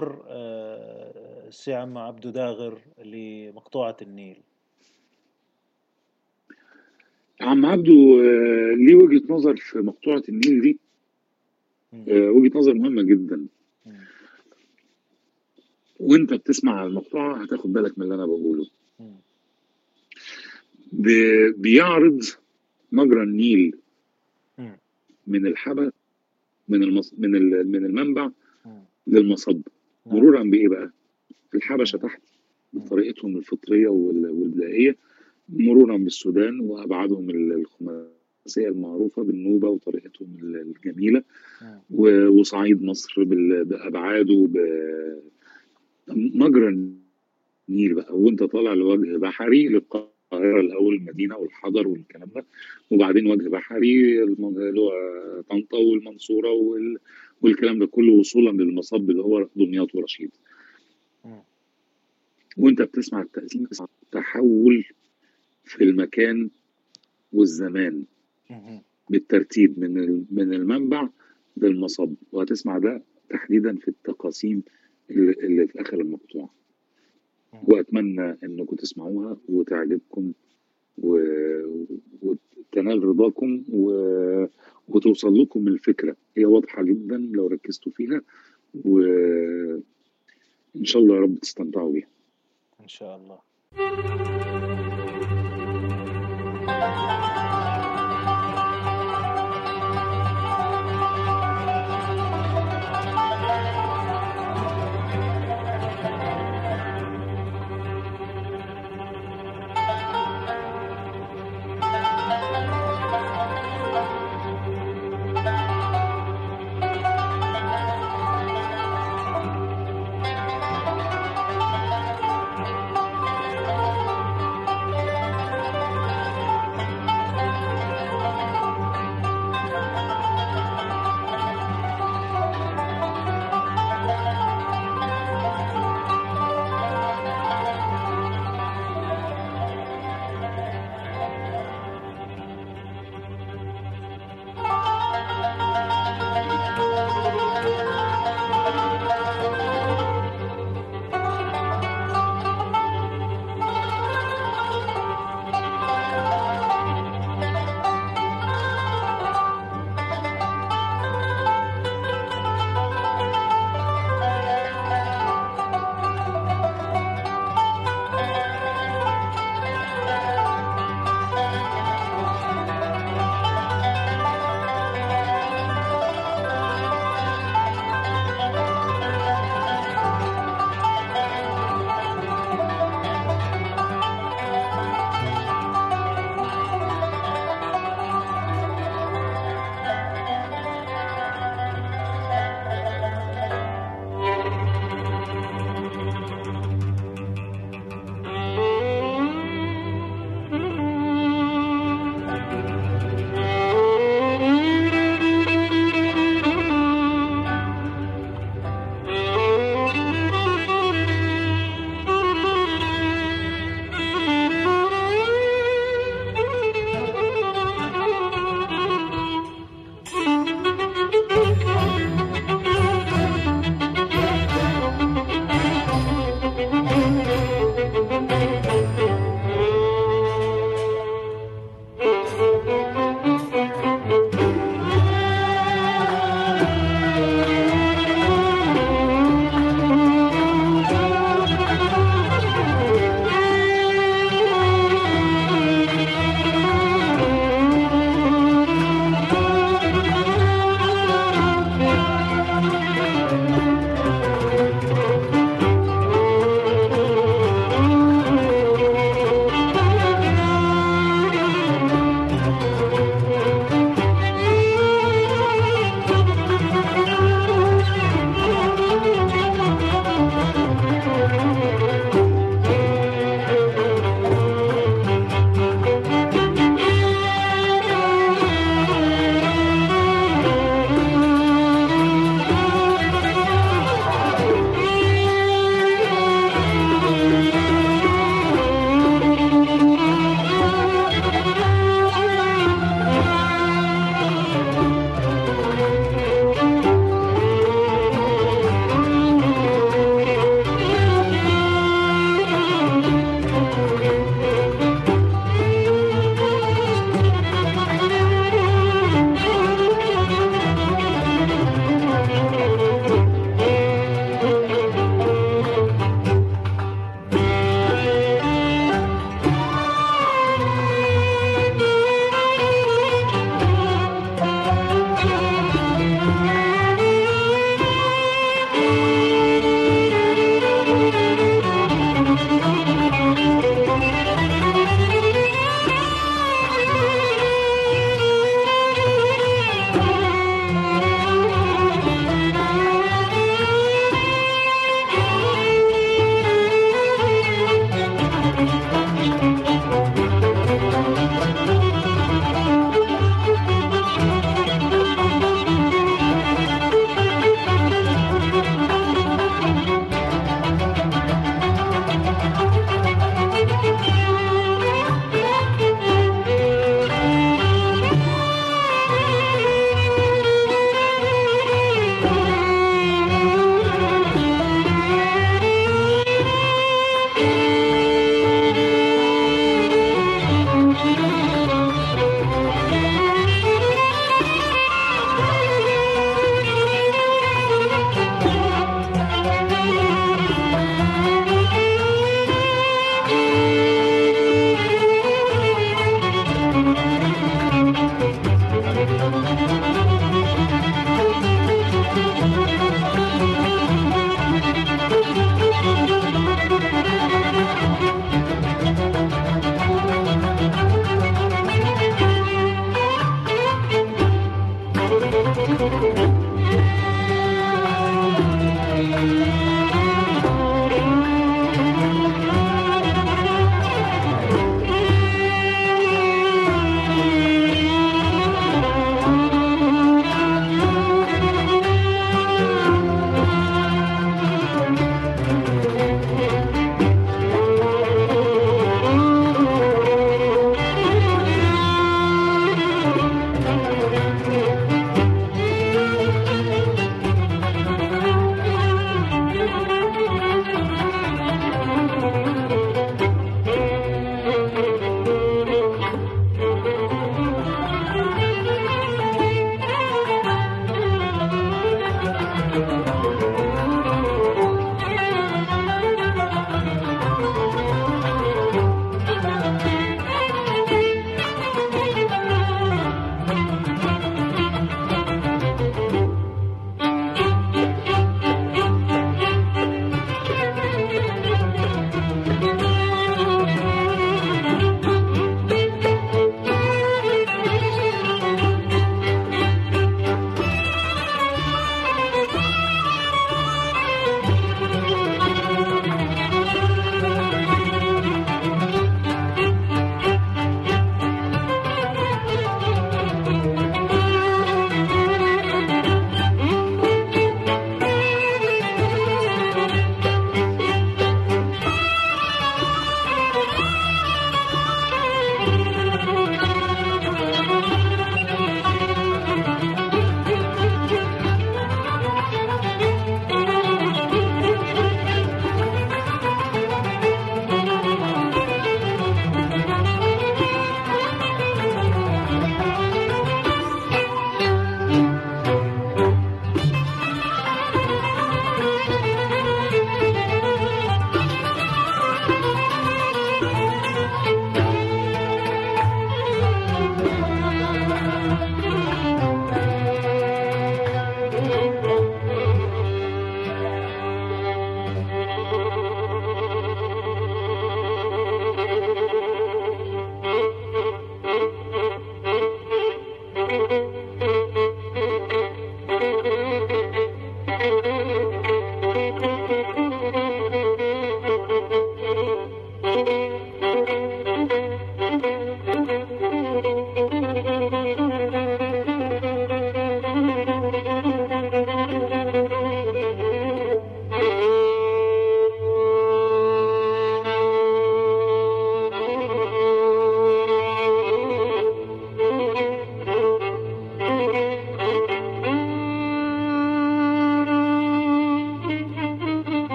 تصور آه، السي عم عبدو داغر لمقطوعة النيل؟ عم عبدو آه، ليه وجهة نظر في مقطوعة النيل دي؟ وجهة نظر مهمة جدا. وانت بتسمع المقطوعة هتاخد بالك من اللي أنا بقوله. بيعرض مجرى النيل من الحبل من المص... من من المنبع للمصب. مرورا بإيه بقى؟ الحبشة تحت بطريقتهم الفطرية والبدائية مرورا بالسودان وابعادهم الخماسية المعروفة بالنوبة وطريقتهم الجميلة نعم. وصعيد مصر بأبعاده مجرى النيل بقى وانت طالع لوجه بحري للقاهرة القاهره الأول المدينة والحضر والكلام ده وبعدين وجه بحري اللي هو طنطا والمنصورة والكلام ده كله وصولا للمصب اللي هو دمياط ورشيد. وأنت بتسمع التقسيم تحول في المكان والزمان. بالترتيب من من المنبع للمصب. وهتسمع ده تحديدا في التقاسيم اللي في آخر المقطوعة. وأتمنى إنكم تسمعوها وتعجبكم و... وتنال رضاكم و... وتوصل لكم الفكرة. هي واضحة جدا لو ركزتوا فيها وان شاء الله يا رب تستمتعوا بيها. إن شاء الله.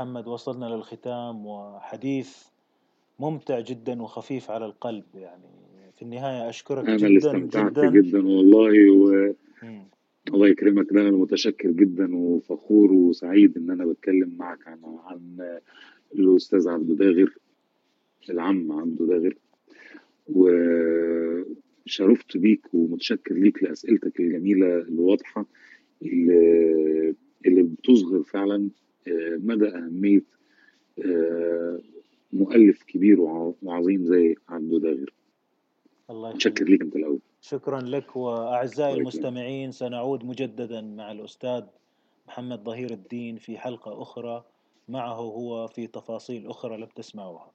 محمد وصلنا للختام وحديث ممتع جدا وخفيف على القلب يعني. في النهاية أشكرك أنا اللي جدا استمتعت جدا. جدا والله و... مم. الله يكرمك. أنا متشكر جدا وفخور وسعيد إن أنا بتكلم معك عن عن الأستاذ عبد داغر العم عبد داغر. وشرفت بيك ومتشكر ليك لأسئلتك الجميلة الواضحة اللي, اللي بتصغر فعلا مدى أهمية آه، مؤلف كبير وع- وعظيم زي عبد داغر. الله يخليك. ليك أنت الأول. شكرا لك يكرمك المستمعين سنعود مجددا مع الأستاذ محمد ظهير الدين في حلقة أخرى. معه هو في تفاصيل أخرى لم تسمعوها.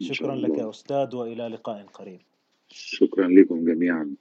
شكرا لك يا الله أستاذ وإلى لقاء قريب. شكرا لكم جميعا.